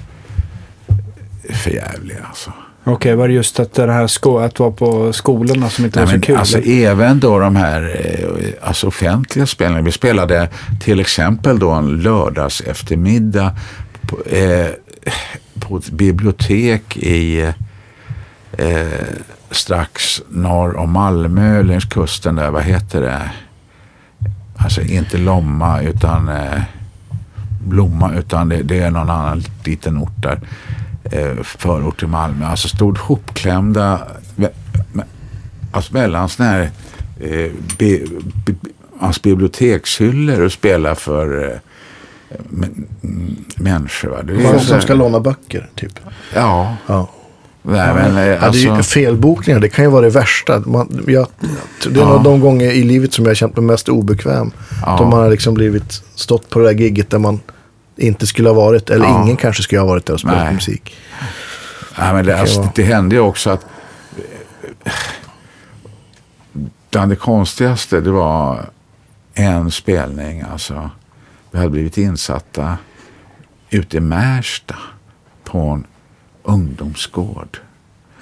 för jävlig alltså. okej. var det just att det här sko, att vara på skolorna som inte Nej, var så men kul? alltså, även då de här eh, alltså offentliga spelningarna. Vi spelade till exempel då en lördags eftermiddag på, eh, på ett bibliotek i eh, strax norr om Malmö längs kusten där. Vad heter det? Alltså inte Lomma utan eh, Blomma utan det, det är någon annan liten ort där. Eh, förort till Malmö. Alltså stod hopklämda alltså mellan sådana här eh, bi, bi, alltså bibliotekshyllor och spela för eh, människor. Va? Det är Folk som ska låna böcker, typ. Ja, Ja. nej, men eh, Ja, det alltså, felbokningar, det kan ju vara det värsta. Man, jag, det är Ja. nog de gånger i livet som jag har känt mig mest obekväm. Ja. Då man har liksom blivit stått på det där gigget där man inte skulle ha varit. Eller Ja. ingen kanske skulle ha varit där och spelat Nej. musik. nej, men det, alltså, vara- det hände ju också att eh, bland det konstigaste det var en spelning. Alltså, vi hade blivit insatta ute i Märsta på en ungdomsgård.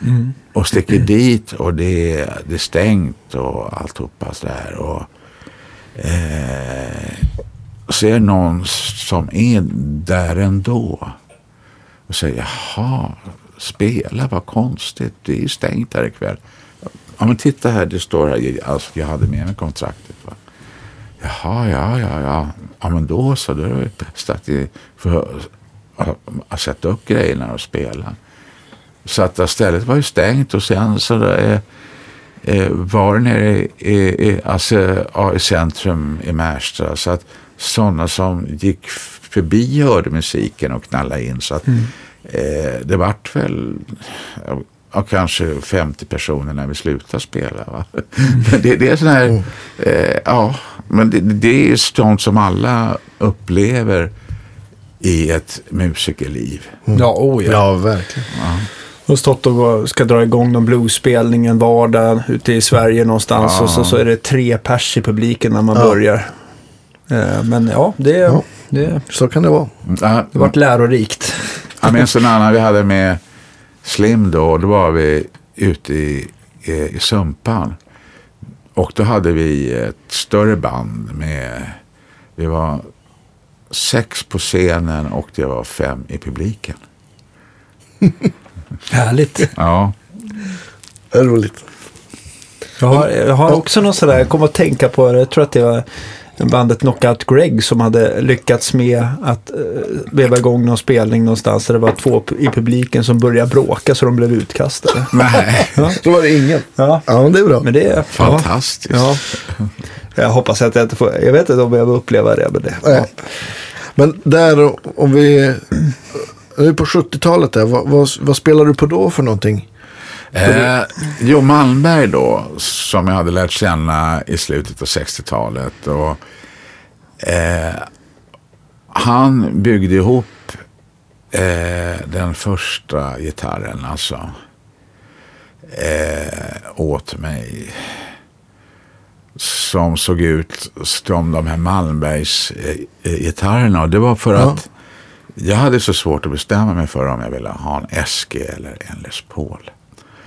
Mm. Och sticker dit och det, är- det är stängt och alltihopa sådär. Och, eh, det någon som är där ändå. Och säger, jaha, spela, vad konstigt. Det är ju stängt här ikväll. Ja men titta här, det står här. Alltså, jag hade med mig kontraktet. Va? Jaha, ja, ja, ja. Ja men då så, då är det bäst att får att- sätta upp grejerna och spela. Så att stället var ju stängt och sen så eh, eh, var det nere i, i, i, alltså, ja, i centrum i Märsta. Så att sådana som gick förbi hörde musiken och knallade in. Så att eh, det vart väl ja, kanske 50 personer när vi slutade spela. Va? Men det, det är sån här, eh, ja, men det, det är sånt som alla upplever i ett musikerliv. Ja, oh ja. Ja, verkligen. Och stått och ska dra igång någon bluesspelning en vardag ute i Sverige någonstans. Ja. Och så, så är det tre pers i publiken när man Ja. börjar. Eh, Men ja, det, Ja. det, Så kan det vara. Ja, det varit lärorikt. Jag minns en annan vi hade med Slim då. Då var vi ute i, i, i Sumpan. Och då hade vi ett större band med, vi var sex på scenen och det var fem i publiken. Härligt. Ja, Det är roligt. Jag har, jag har också någon sådär, jag kommer att tänka på det, jag tror att det var bandet Knockout Greg som hade lyckats med att uh, veva igång någon spelning någonstans där det var två i publiken som började bråka så de blev utkastade. nej, Så var det ingen. Ja, Ja, men det är bra. men det är... fantastiskt. Ja. Jag hoppas att jag inte får, jag vet inte om jag vill uppleva det, men det. Ja. Men där, om vi... Nu är på 70-talet där, vad, vad, vad spelar du på då för någonting? Eh, jo, Malmberg då, som jag hade lärt känna i slutet av 60-talet. Och, eh, han byggde ihop eh, den första gitarren alltså eh, åt mig som såg ut som de här Malmbergs eh, eh, gitarrerna. Och det var för Ja. att jag hade så svårt att bestämma mig för om jag ville ha en SG eller en Les Paul.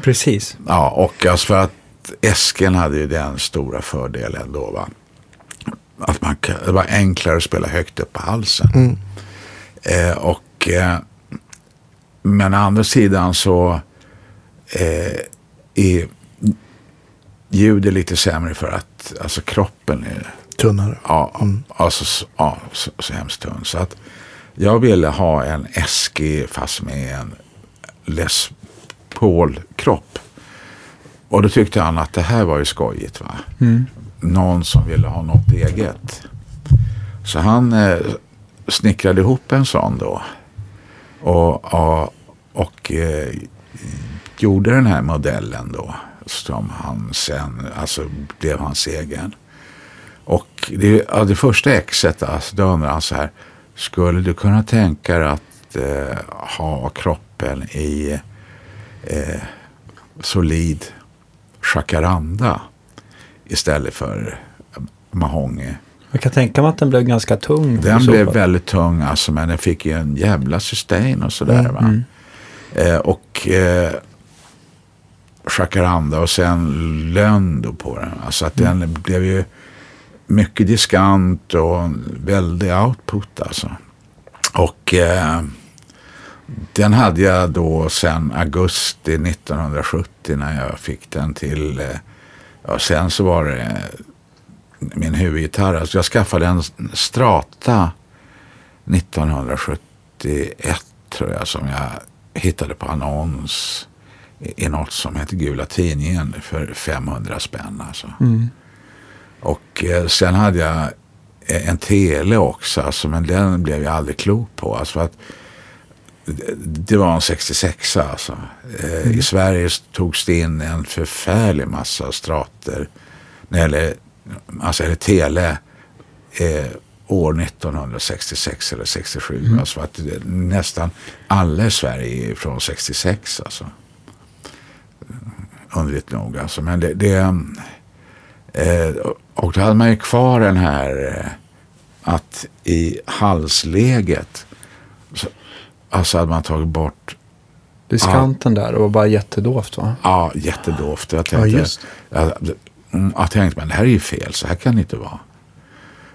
Precis. Ja, och alltså för att Esken hade ju den stora fördelen då va. Att man, det var enklare att spela högt upp på halsen. Mm. Eh, och, eh, men å andra sidan så eh, är ljudet lite sämre för att alltså kroppen är Tunnare. ja, alltså, s- ja, så, så hemskt tunn. Så att jag ville ha en SG fast med en Les Paul-kropp. Och då tyckte han att det här var ju skojigt. Va? Mm. Någon som ville ha något eget. Så han eh, snickrade ihop en sån då. Och, och, och eh, gjorde den här modellen då. Som han sen, alltså blev hans egen. Och det, ja, det första exet, alltså, då undrar han så här. Skulle du kunna tänka dig att eh, ha kroppen i eh, solid jacaranda istället för mahogny? Jag kan tänka mig att den blev ganska tung. Den blev fall. väldigt tung alltså, men den fick ju en jävla sustain och sådär. Mm, va? mm. Eh, och eh, jacaranda och sen lönn då på den. Alltså att Mm. den blev ju mycket diskant och väldig output alltså. Och eh, den hade jag då sen augusti 1970 när jag fick den till, eh, ja sen så var det min huvudgitarr. Alltså jag skaffade en Strata 1971 tror jag som jag hittade på annons i något som heter Gula Tidningen för 500 spänn. Alltså. Mm. Och eh, sen hade jag eh, en tele också, alltså, men den blev jag aldrig klok på. Alltså, att det- var en 66 alltså. Eh, I Sverige togs det in en förfärlig massa strater när det gäller, alltså, eller tele eh, år 1966 eller 67. Alltså att det, nästan alla i Sverige är från 66 alltså. Underligt nog alltså. Men det, det eh, och då hade man ju kvar den här eh, att i halsläget så, alltså hade man tagit bort Diskanten där, det var bara jättedovt va? Ja, jättedovt. Jag Ja, tänkte, just. jag, mm, jag tänkte, men det här är ju fel, så här kan det inte vara.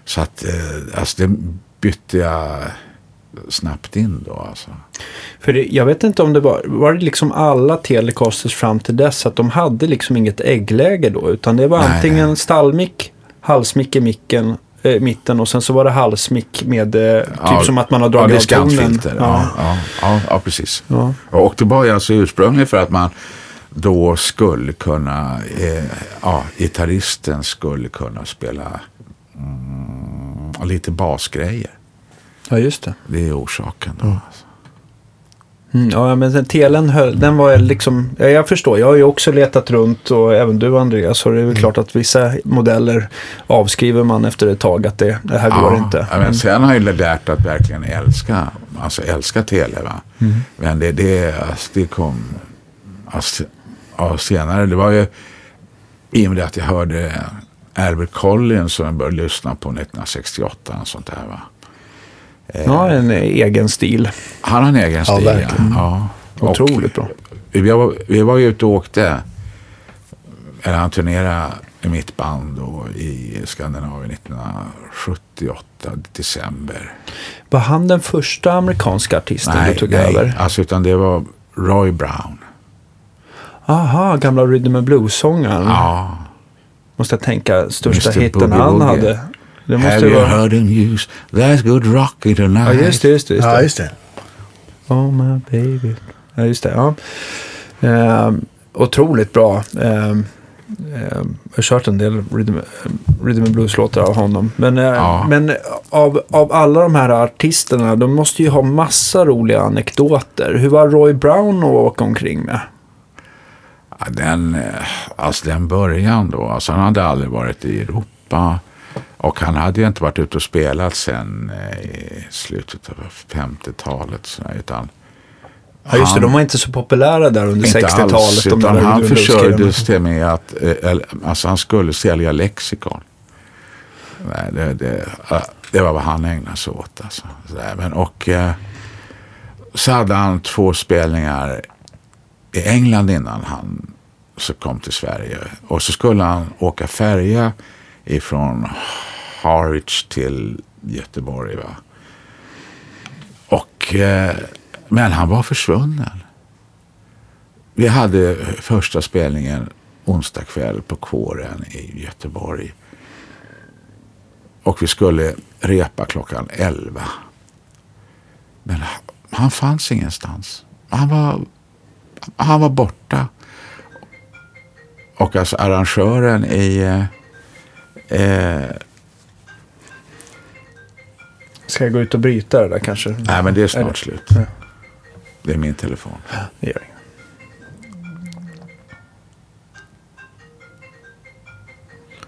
Så att, eh, alltså det bytte jag snabbt in då alltså. För det, jag vet inte om det var, var det liksom alla Telecasters fram till dess att de hade liksom inget äggläge då utan det var Nej, antingen nej. stallmick, halsmick i micken, eh, mitten och sen så var det halsmick med eh, typ Ja, som att man har ja, dragit av tonen. diskantfilter. Ja, ja, ja, ja, precis. Ja. Och det var ju alltså ursprungligen för att man då skulle kunna, eh, ja, gitarristen skulle kunna spela mm, lite basgrejer. ja, just det. Det är orsaken då. Alltså. Mm, ja, men den telen höll, den var liksom, ja, jag förstår, jag har ju också letat runt och även du Andreas, så det är väl klart att vissa modeller avskriver man efter ett tag att det, det här går inte. Ja, men sen har jag ju lärt att verkligen älska, alltså älska tele. Va? Mm. Men det, det, alltså, det kom alltså, ja, senare. Det var ju i och med att jag hörde Albert Collins som jag började lyssna på 1968. Och sånt där, va? Eh, Ja, en egen stil. Han har en egen Ja, stil. verkligen. Ja. Och Otroligt bra. Vi var, vi var ju ute och åkte. Eller han turnerade i mitt band då i Skandinavien 1978, december. Var han den första amerikanska artisten du tog över? alltså utan det var Roy Brown. Aha, gamla Rhythm and Blues-sångaren. Ja. Måste jag tänka, största Mr. hitten Boogie han hade. Det måste Have you vara... heard the news? That's good rocky Ja, tonight. just det, just det. Just Ja, det. just det. Oh my baby. Ja, just det. Ja. Ehm, otroligt bra. Ehm, ehm, jag har kört en del rhythm, rhythm and blues-låtar av honom. Men, eh, Ja. men av, av alla de här artisterna, de måste ju ha massa roliga anekdoter. Hur var Roy Brown att åka omkring med? Ja, den, eh, alltså den början då. Alltså han hade aldrig varit i Europa. Och han hade ju inte varit ute och spelat sen eh, i slutet av 50-talet. så där, Utan Ja just det, han- de var inte så populära där under inte 60-talet. alls, de utan där han rhythm and försörjde blues-killarna. sig med att eh, alltså han skulle sälja lexikon. Nej, det, det, det var vad han ägnade sig åt. Alltså. Men, och eh, så hade han två spelningar i England innan han så kom till Sverige. Och så skulle han åka färja ifrån Harwich till Göteborg. Va? Och, eh, men han var försvunnen. Vi hade första spelningen onsdag kväll på kåren i Göteborg. Och vi skulle repa klockan 11. Men han fanns ingenstans. Han var, han var borta. Och alltså arrangören i... Eh, Eh, Ska jag gå ut och bryta det där kanske? nej, men det är Är snart det? slut. Ja. Det är min telefon. Det gör inget.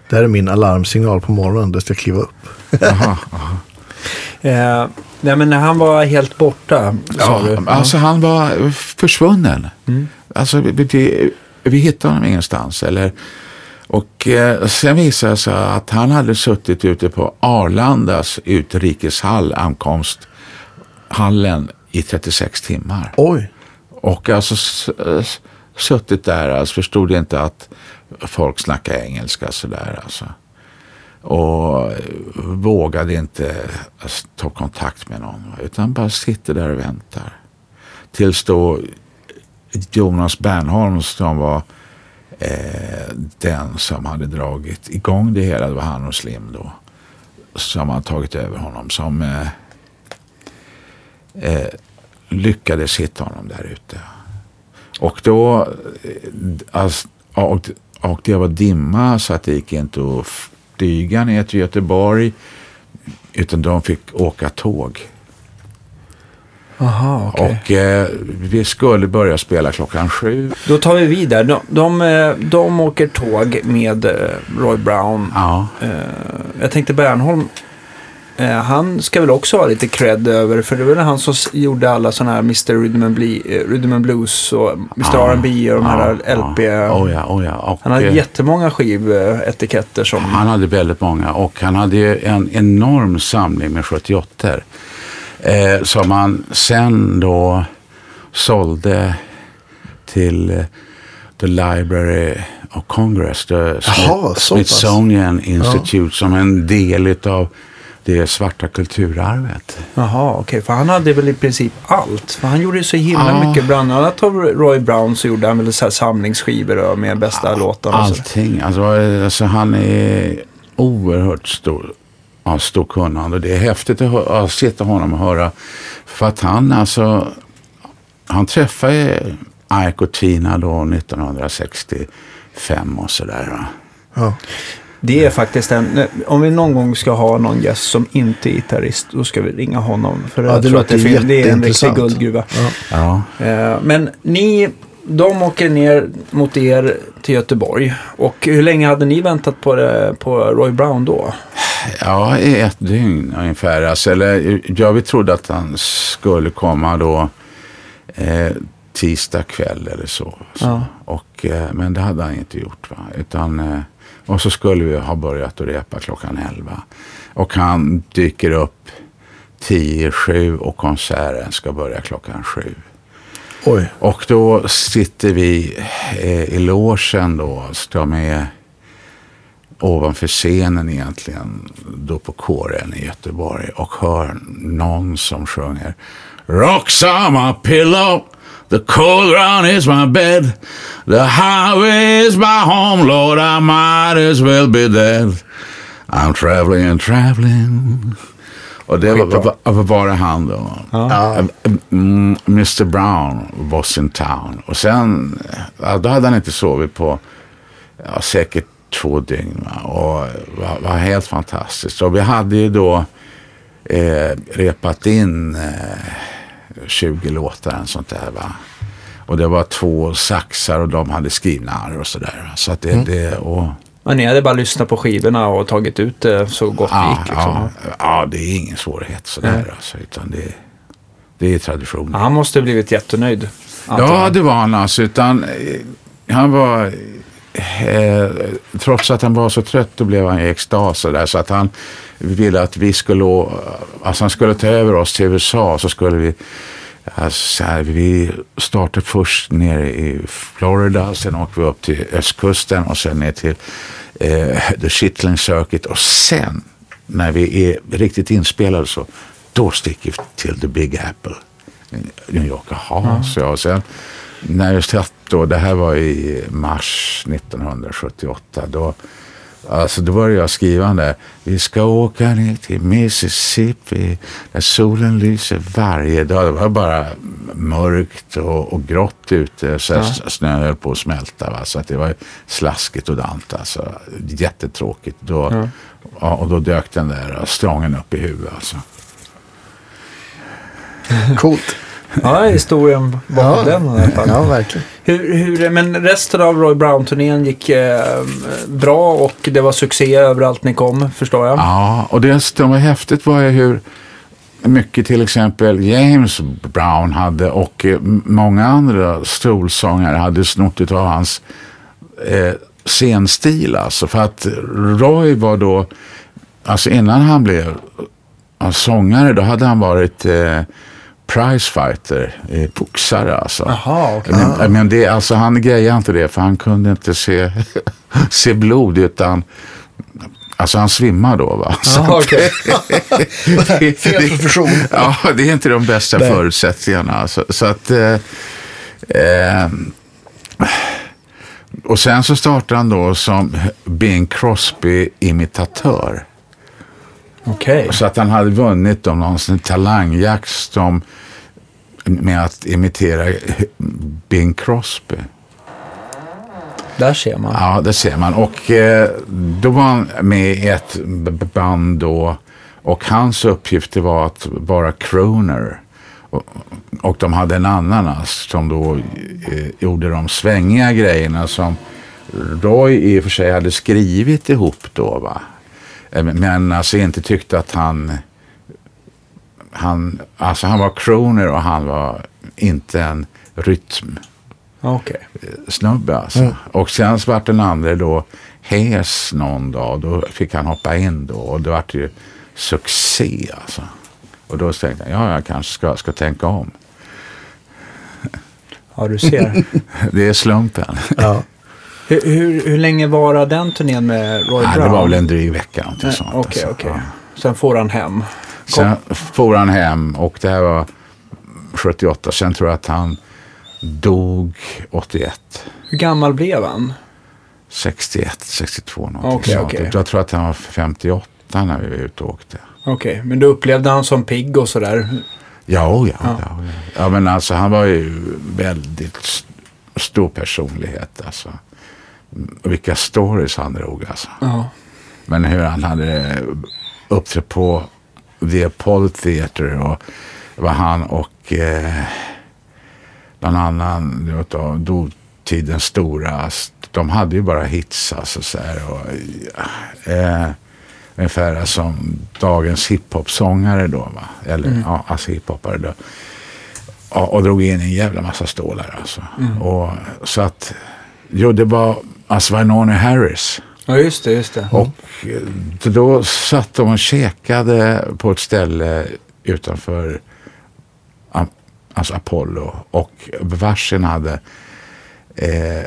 Det här är min alarmsignal på morgonen. Det ska kliva upp. Jaha, jaha. Eh, nej men när han var helt borta, sa du? Ja, alltså han var försvunnen. Alltså vi, vi, vi hittade honom ingenstans. Eller, och eh, sen visade det sig att han hade suttit ute på Arlandas utrikeshall, ankomsthallen, i 36 timmar. Oj. Och alltså suttit där, alltså förstod inte att folk snackar engelska sådär alltså. Och vågade inte alltså, ta kontakt med någon. Utan bara sitter där och väntar. Tills då Jonas Bernholm som var eh, den som hade dragit igång det hela. Det var han och Slim då. Som hade tagit över honom. Som eh, eh, lyckades hitta honom där ute. Och då, eh, alltså, och, och det var dimma så att det gick inte att flyga ner till Göteborg. Utan de fick åka tåg. Jaha, okej. Och eh, vi skulle börja spela klockan sju. Då tar vi vid där. De, de, eh, de åker tåg med eh, Roy Brown. Ja, Eh, jag tänkte Bernholm, eh, han ska väl också ha lite cred över, för det var han som gjorde alla sådana här Mr. Rhythm and, Ble- eh, Rhythm and Blues och Mr. Ja, R&B och de här LP. Ja, oh ja, oh ja. Och, Han hade eh, jättemånga skivetiketter som... Han hade väldigt många och han hade en enorm samling med 78 eh, som han sen då sålde till eh, The Library of Congress, the Jaha. Smithsonian Institute som en del av det svarta kulturarvet. Jaha, okej. För han hade väl i princip allt. För han gjorde så himla Ja. mycket. Bland annat av Roy Brown så gjorde han väl så här samlingsskivor med bästa låtarna. och så. Allting. Alltså, alltså han är oerhört stor. Ja, stor kunnande. Och Det är häftigt att, hö- att sitta honom och höra. För att han alltså. Han träffade Ike och Tina då 1965 och sådär. Ja. Det är faktiskt en... Om vi någon gång ska ha någon gäst som inte är gitarrist, då ska vi ringa honom. För Ja, jag det tror att låter det, fin- det är en riktig guldgruva. Ja. Ja. Eh, Men ni, de åker ner mot er till Göteborg. Och hur länge hade ni väntat på, det, på Roy Brown då? Ja, i ett dygn ungefär. Alltså, eller, ja, vi trodde att han skulle komma då eh, tisdag kväll eller så. så. Ja. Och, eh, men det hade han inte gjort. Va? Utan, eh, och så skulle vi ha börjat att repa klockan 11. Och han dyker upp 10 sju och konserten ska börja klockan sju. Oj. Och då sitter vi eh, i logen då, som är ovanför scenen egentligen, då på kåren i Göteborg och hör någon som sjunger Rocks are my pillow, the cold ground is my bed, the highway is my home, Lord, I might as well be dead. I'm traveling and traveling. Och det var, var, var han då. Ja. Mm, Mr Brown was in town. Och sen, då hade han inte sovit på ja, säkert två dygn. Va? Och det var, var helt fantastiskt. Och vi hade ju då eh, repat in eh, 20 låtar och sånt där. Va? Och det var två saxar och de hade skrivna och sådär. Så att det, det och, Ja, ni hade bara lyssnat på skivorna och tagit ut det så gott det Ja, gick. Liksom. ja, ja, det är ingen svårighet sådär Nej. alltså, utan det, det är tradition. Han måste ha blivit jättenöjd. Ja, det var han alltså. Utan, eh, han var, eh, trots att han var så trött, då blev han i extas där, så att han ville att vi skulle, alltså han skulle ta över oss till USA, så skulle vi Alltså, så här, vi startade först nere i Florida, sen åkte vi upp till östkusten och sen ner till eh, The Shetland Circuit och sen när vi är riktigt inspelade så då sticker vi till The Big Apple. New York. Jaha, så jag. Och sen när jag satt då, det här var i mars 1978, då, alltså då började jag skriva där. Vi ska åka ner till Mississippi där solen lyser varje dag. Det var bara mörkt och, och grått ute. Så Ja. Snön höll på att smälta. Va? Så att det var slaskigt och dant. Alltså. Jättetråkigt. Då, Ja. ja. och då dök den där strången upp i huvudet. Alltså. Coolt. Ja, historien bakom Ja. den i alla fall. Ja, verkligen. Hur, hur, men resten av Roy Brown-turnén gick eh, bra och det var succé överallt ni kom, förstår jag. Ja, och det som var häftigt var ju hur mycket till exempel James Brown hade och eh, många andra stolsångare hade snott av hans eh, scenstil. Alltså, för att Roy var då, alltså innan han blev eh, sångare, då hade han varit eh, prizefighter, eh, boxare alltså. Jaha, okej. Men, men det, alltså, han grejade inte det för han kunde inte se, se blod utan Alltså han svimmar då va? Så okej. det, Fel profession. Ja, det är inte de bästa Nej. förutsättningarna. Så, så att... Eh, eh, och sen så startade han då som Bing Crosby-imitatör. Okej. Så att han hade vunnit om någon sån talangjakt som, med att imitera Bing Crosby. Där ser man. Ja, det ser man. Och eh, då var han med i ett band då. Och hans uppgift var att vara crooner. Och, och de hade en annan alltså, som då eh, gjorde de svängiga grejerna som Roy i och för sig hade skrivit ihop då. Va? Eh, Men alltså inte tyckte att han... Han, alltså han var crooner och han var inte en rytm Okej. snubbe alltså. Mm. Och sen så vart den andra då hes någon dag. Då fick han hoppa in då och det vart ju succé alltså. Och då tänkte jag, ja jag kanske ska, ska tänka om. Ja, du ser. Det är slumpen. Ja. Hur, hur, hur länge var den turnén med Roy Ja, Brown? det var väl en dryg vecka Nej. Okej, alltså. okej. Ja. Sen får han hem. Sen for han hem och det här var 78. Sen tror jag att han dog 81. Hur gammal blev han? 61, 62 någonting Okej, sånt. okej. Jag tror att han var 58 när vi var ute och åkte. Okej, men du upplevde han som pigg och sådär? Ja, ja, Ja. ja. ja. ja men alltså han var ju väldigt st- stor personlighet alltså. Vilka stories han drog alltså. Ja. Men hur han hade uppträtt på The Apollo Theater och var han och eh, någon annan du vet, av dåtidens stora. De hade ju bara hits alltså så här. Och, eh, ungefär som dagens hiphop-sångare då va. Eller ja, alltså hiphopare då. Ja, och drog in en jävla massa stålar alltså. Och, så att, jo det var, Norne Harris. ja, just det, just det. Och eh, då satt de och käkade på ett ställe utanför alltså Apollo. Och varsin hade, eh,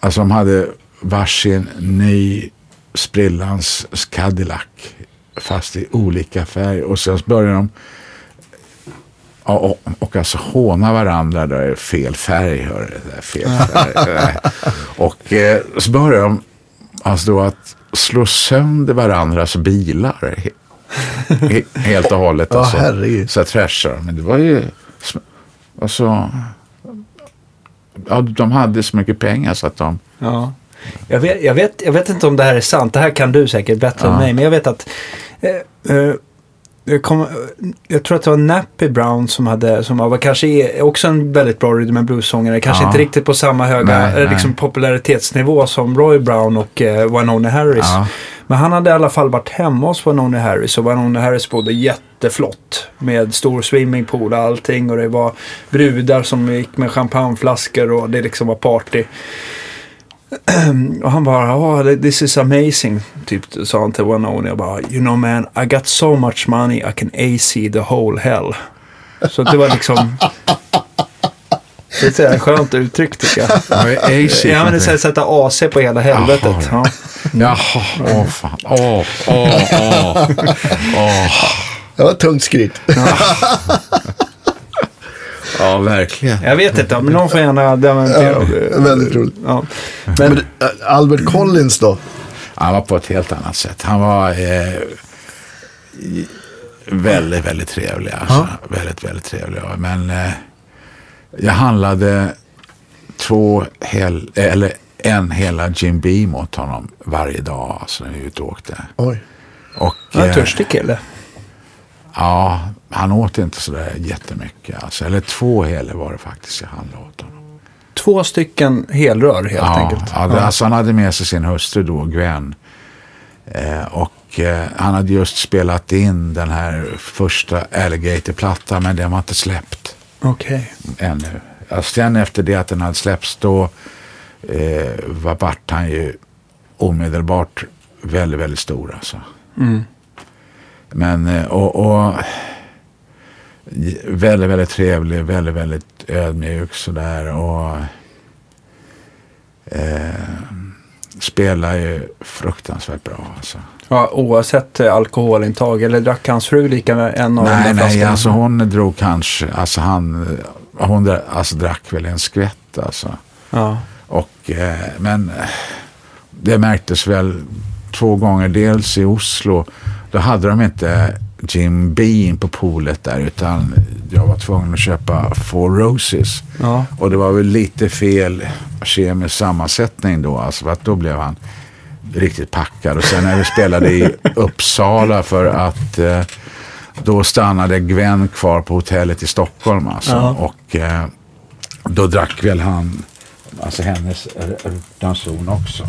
alltså de hade varsin ny sprillans Cadillac. Fast i olika färger. Och sen började de och, och alltså håna varandra, det är fel färg, hör du, det är fel färg. och eh, så började de alltså då att slå sönder varandras bilar. He, he, helt och hållet. Ja, alltså. herregud. Så trashar. Men det var ju, alltså, ja, de hade så mycket pengar så att de, Ja. Jag vet, jag, vet, jag vet inte om det här är sant. Det här kan du säkert bättre än Ja. mig. Men jag vet att eh, eh, det kom, jag tror att det var Nappy Brown som hade, som var kanske också en väldigt bra rhythm and blues-sångare. Kanske Ja. inte riktigt på samma höga Nej, eh, nej. liksom, popularitetsnivå som Roy Brown och eh, Winona Harris. Ja. Men han hade i alla fall varit hemma hos Winona Harris och Winona Harris bodde jätteflott. Med stor swimmingpool och allting och det var brudar som gick med champagneflaskor och det liksom var party. Och han bara, oh, this is amazing, typ sa han till Winona. Jag bara, you know man, I got so much money I can AC the whole hell. Så det var liksom... Det är ett skönt uttryck tycker jag. AC? Ja, men det är så här, sätta AC på hela helvetet. Ja. Jaha, åh fan. Åh, åh, åh. åh. Det var ett tungt skryt. Ja, verkligen. Jag vet inte, men någon får gärna dementera. Ja, väldigt roligt. Ja. Men Men, äh, Albert Collins då? Han var på ett helt annat sätt. Han var eh, väldigt, väldigt trevlig. Alltså. Väldigt, väldigt trevlig. Men eh, jag handlade två hel, eller en hela Jim Beam åt honom varje dag. Alltså när vi ute och åkte. Oj. Och, han är en eh, törstig kille. Ja, han åt inte sådär jättemycket. Alltså. Eller två heler var det faktiskt jag handlade åt honom. Två stycken helrör helt ja, enkelt. Ja, det, Alltså, han hade med sig sin hustru då, Gwen. Eh, och eh, han hade just spelat in den här första Alligator-plattan, men den var inte släppt Okej. ännu. Alltså, sen efter det att den hade släppts, då eh, var vart han ju omedelbart väldigt, väldigt stor. Alltså. Mm. Men, eh, och, och väldigt, väldigt trevlig, väldigt, väldigt ödmjuk sådär. Och eh, spelar ju fruktansvärt bra alltså. Ja, oavsett eh, alkoholintag. Eller drack hans fru lika med en av Nej, nej, flaskorna? alltså hon drog kanske, alltså han, hon alltså, drack väl en skvätt alltså. Ja. Och, eh, men det märktes väl två gånger. Dels i Oslo, då hade de inte Jim Beam på poolet där utan jag var tvungen att köpa Four Roses. Ja. Och det var väl lite fel kemisk sammansättning då. Alltså för att då blev han riktigt packad. Och sen när vi spelade i Uppsala för att eh, då stannade Gwen kvar på hotellet i Stockholm. Alltså. Ja. Och eh, då drack väl han, alltså hennes ranson också.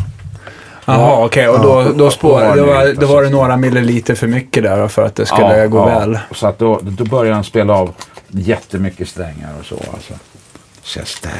Jaha, okej. Och då, då, spår, då, var, då var det så. några milliliter för mycket där för att det skulle gå väl. Så att då, då började han spela av jättemycket strängar och så. Alltså. Chester.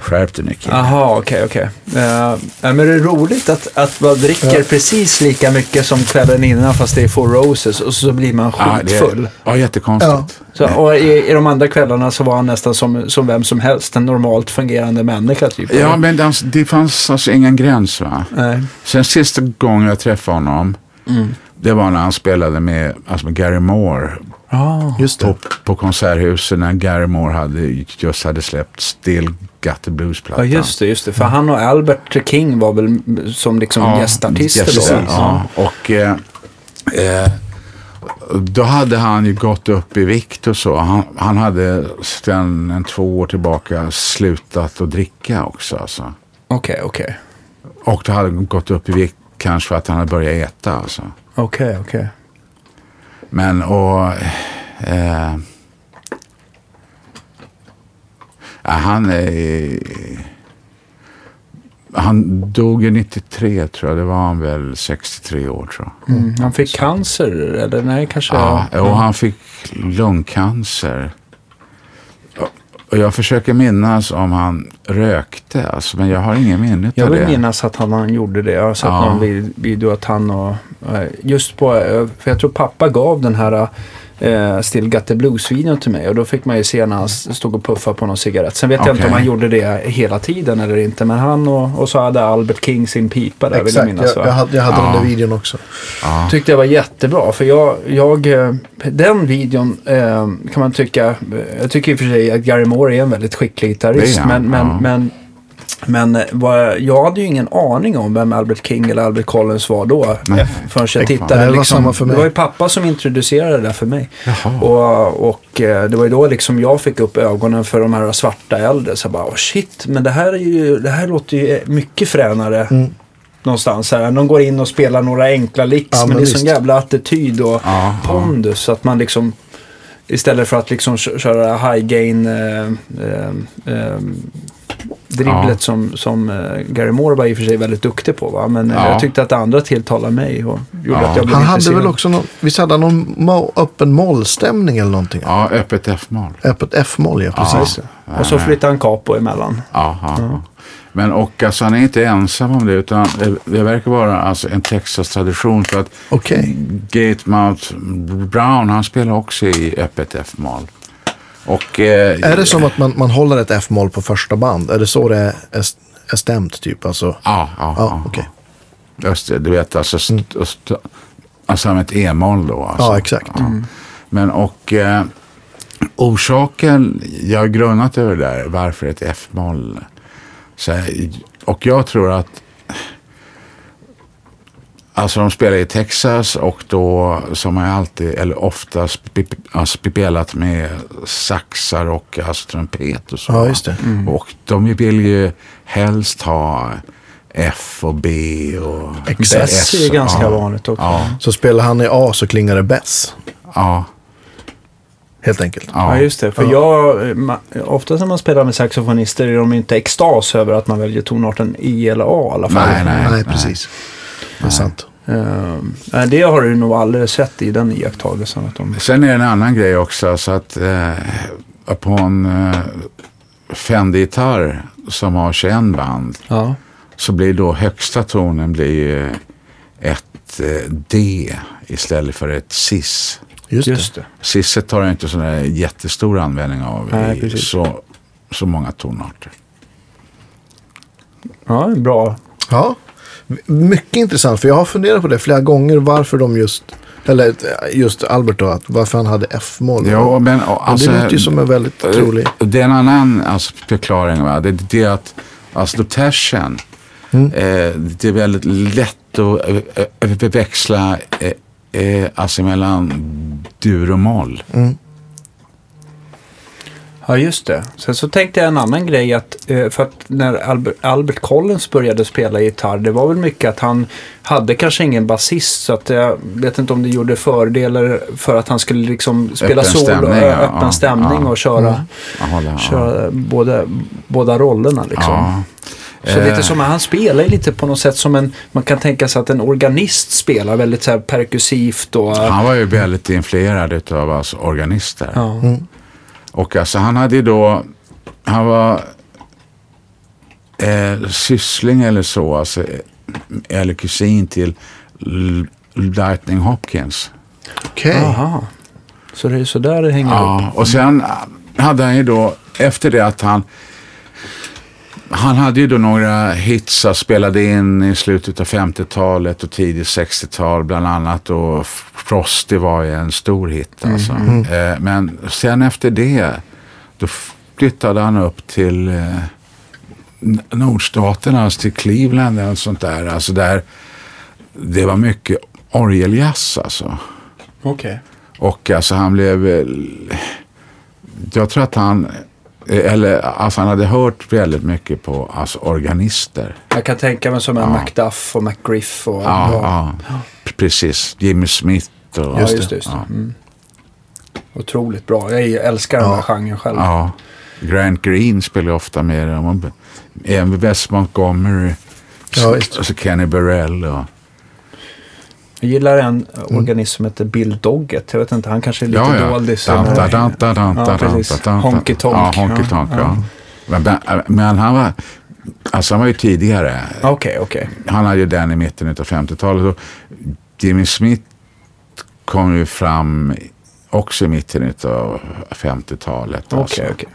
Skärp dig nu kille. Jaha, okej, okej. Eh, ja, men det är roligt att, att man dricker Ja. precis lika mycket som kvällen innan fast det är Four Roses och så blir man Ja, är- skitfull. Ja, jättekonstigt. Så, och i, i de andra kvällarna så var han nästan som, som vem som helst, en normalt fungerande människa typ. Ja, men det, det fanns alltså ingen gräns va. Nej. Sen sista gången jag träffade honom, Mm. det var när han spelade med, alltså med Gary Moore Ah. Just på, det. på Konserthuset när Gary hade, just hade släppt Still Got the Ja, Blues-plattan. just det, just det. För han och Albert King var väl som liksom Ja, gästartister gäster, då? Ja, och eh, eh, då hade han ju gått upp i vikt och så. Han, han hade sedan en två år tillbaka slutat att dricka också. Alltså. Okej, okej. Och då hade han gått upp i vikt kanske för att han hade börjat äta. Alltså. Okej, okej. Men och... Eh, han är... Han dog ju 93 tror jag. Det var han väl 63 år tror jag. Mm. Han fick cancer, eller nej, kanske? Ja, och han fick lungcancer. Och- jag försöker minnas om han rökte, alltså, men jag har ingen minne Jag av vill det. minnas att han, han gjorde det. Jag har sett Ja. någon vid- video att han och... eh, Just på... eh, För jag tror pappa gav den här eh, Still Got the Blues-videon till mig. Och då fick man ju se när han stod och puffade på någon cigarett. Sen vet jag inte om han gjorde det hela tiden eller inte. Men han och, och så hade Albert King sin pipa där vill jag Exakt, minnas. jag, jag hade, jag hade Ja. den där videon också. Ja. tyckte jag var jättebra. För jag, jag eh, den videon eh, kan man tycka, eh, jag tycker i och för sig att Gary Moore är en väldigt skicklig gitarrist. Men, men, ja. men, men eh, vad, jag hade ju ingen aning om vem Albert King eller Albert Collins var då. Nej. Förrän jag Det tittade. var liksom. Det var ju pappa som introducerade det där för mig. Jaha. Och, och eh, det var ju då liksom jag fick upp ögonen för de här svarta äldre. Så jag bara, oh shit, men det här, är ju, det här låter ju mycket fränare Mm. någonstans. Här. De går in och spelar några enkla licks Ja, men, men det är visst. sån jävla attityd och Ja, pondus. Så att man liksom istället för att liksom kö- köra high gain eh, eh, eh, dribblet Ja. som, som eh, Gary Moore var i och för sig väldigt duktig på. Va? Men eh, Ja. jag tyckte att det andra tilltalade mig och gjorde Ja. att jag blev Han hade intresserad. väl också någon, visst hade han någon mo- öppen mollstämning eller någonting? Ja, öppet F-moll. Öppet F-moll, ja precis. Och så flyttade han capo emellan. Ja, ja. ja. Men och alltså, han är inte ensam om det utan det, det verkar vara alltså, en Texas-tradition för att Okej. Gatemouth Brown han spelar också i öppet F-moll. Och, eh, Är det som att man, man håller ett F-moll på första band? Är det så det är, är, är stämt typ? Alltså, Ja, ja, ja, ja. okej. Just det, du vet alltså, st- st- alltså med ett E-moll då. Alltså. Ja, exakt. Men och eh, orsaken, jag har grunnat över det där, varför ett F-moll. Och jag tror att Alltså de spelar i Texas och då som jag alltid, eller oftast sp- alltså, spelat med saxar och alltså, trumpet och så. Ja, just det. Och de vill ju helst ha F och B och Exakt. Bess är ganska vanligt också. Ja, Så spelar han i A så klingar det bäss. ja, Helt enkelt. Ja, ja. just det. För Ja. jag, ma, ofta när man spelar med saxofonister är de inte extas över att man väljer tonarten E eller A i alla fall. Nej, nej. Nej, precis. Det är sant. Nej, det har du nog aldrig sett i den iakttagelsen. Att de... Sen är det en annan grej också. Så att eh, på en eh, Fendi-gitarr som har 21 band Ja. så blir då högsta tonen blir eh, ett D istället för ett cis. Just, Just det. det. Cisset har jag inte sån där jättestor användning av Nej, i precis. så, så många tonarter. Ja, bra. Ja, mycket intressant. För jag har funderat på det flera gånger. Varför de just, eller just Albert då, att varför han hade F-moll. Ja, men, alltså, det låter ju som en väldigt trolig. Det är en annan alltså, förklaring. Va? Det, det är att alltså, tersen, Mm. eh, det är väldigt lätt att eh, eh, förväxla eh, eh, alltså mellan dur och moll. Mm. Ja, just det. Sen så tänkte jag en annan grej. att eh, För att när Albert, Albert Collins började spela gitarr, det var väl mycket att han hade kanske ingen basist. Så att jag vet inte om det gjorde fördelar för att han skulle liksom spela Öppen solo, stämning, ö- ja, öppen ja, stämning ja. och köra, Mm. Håller, ja. köra båda, båda rollerna liksom. Ja. Så Eh, lite som, han spelar lite på något sätt som en, man kan tänka sig att en organist spelar väldigt så här perkussivt och... Han var ju väldigt influerad av alltså, organister. Ja. Mm. Och alltså han hade ju då, han var eh, syssling eller så, alltså, eh, eller kusin till Lightning Hopkins. Okej. Aha. Så det är så där det hänger upp. Ja, och sen hade han ju då, efter det att han han hade ju då några hits han spelade in i slutet av 50-talet och tidigt 60-tal bland annat. Och Frosty var ju en stor hit alltså. Eh, men sen efter det då flyttade han upp till eh, nordstaterna, alltså till Cleveland eller sånt där. Alltså där det var mycket orgeljazz alltså. Okej. Och alltså han blev... Jag tror att han... Eller alltså han hade hört väldigt mycket på alltså, organister. Jag kan tänka mig som en Ja. Macduff och McGriff och... Ja, ja. p- precis. Jimmy Smith och... Ja, Just just det. Just det. Ja. Mm. Otroligt bra. Jag älskar den Ja. här genren själv. Ja. Grant Green spelar ofta med. Och Även Wes Montgomery. Ja, visst. Och så Kenny Burrell. Och, Jag gillar en organist som heter Bill Doggett. Jag vet inte, han kanske är lite ja, ja. doldis. Ja. Honky Tonk. Ja, Honky Tonk. ja. Ja. Men, men- han var... Alltså han var ju tidigare. Okej, okej. han hade ju den i mitten av 50-talet. Och Jimmy Smith kom ju fram också i mitten av 50-talet. Okej, alltså. okej.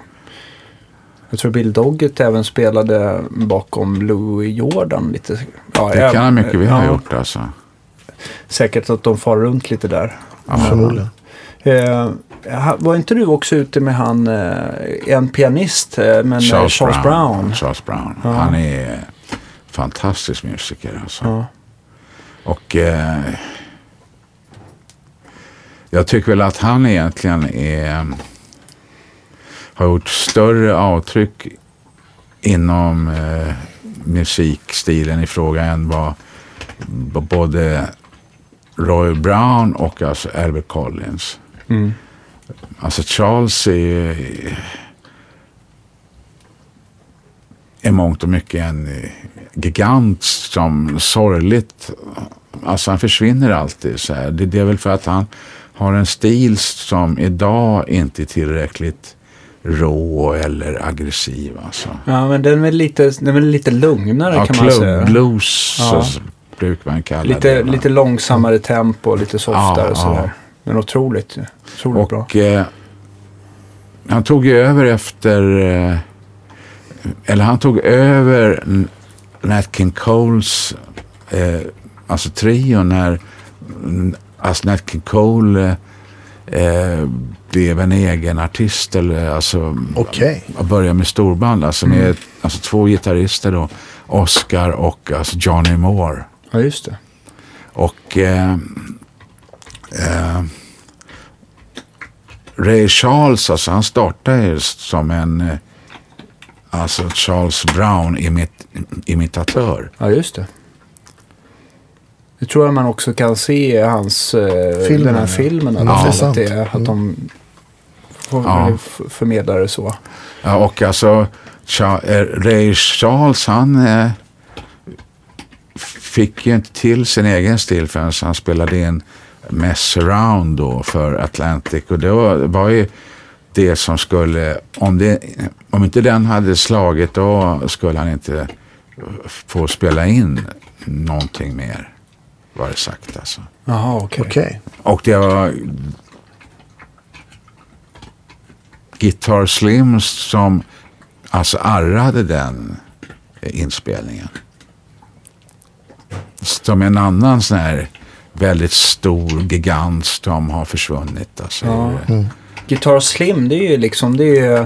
Jag tror Bill Doggett även spelade bakom Louis Jordan lite. Ja, Det kan han mycket väl ha ja, gjort alltså. Säkert att de far runt lite där. Förmodligen. Eh, var inte du också ute med han, eh, en pianist, eh, men Charles, Charles Brown? Charles Brown. Ja. Han är fantastisk musiker alltså. Ja. Och eh, jag tycker väl att han egentligen är, har gjort större avtryck inom eh, musikstilen i fråga än vad både Roy Brown och alltså Albert Collins. Mm. Alltså Charles är i mångt och mycket en eh, gigant som sorgligt, alltså han försvinner alltid så här. Det, det är väl för att han har en stil som idag inte är tillräckligt rå eller aggressiv alltså. Ja, men den är lite, den är lite lugnare Ja, kan man säga. blues Ja. så brukar man kalla Lite, det. lite långsammare tempo, lite softare Ja, och sådär. ja. Men otroligt, otroligt bra. Och eh, han tog ju över efter, eh, eller han tog över Nat King Coles, eh, alltså trio när mm, alltså Nat King Cole eh, blev en egen artist eller alltså och började med storband, alltså Mm. med alltså två gitarrister då, Oscar och alltså Johnny Moore. Ja, just det. Och eh, eh, Ray Charles, alltså han startade ju som en eh, alltså Charles Brown imit, imitatör. Ja, just det. Det tror jag man också kan se i hans, eh, Filmen, den här filmen. Ja, Ja, att, det, att de får, Ja. förmedlar det så. Ja, och alltså eh, Ray Charles han eh, fick ju inte till sin egen stil förrän han spelade in Mess around då för Atlantic. Och det var, var ju det som skulle, om, det, om inte den hade slagit då skulle han inte få spela in någonting mer. Var det sagt alltså. Jaha, okej. Okej. Och det var Guitar Slim som alltså arrade den inspelningen. Som en annan sån här väldigt stor gigant som har försvunnit. Alltså. Ja. Mm. Guitar Slim, det är ju liksom, det är ju,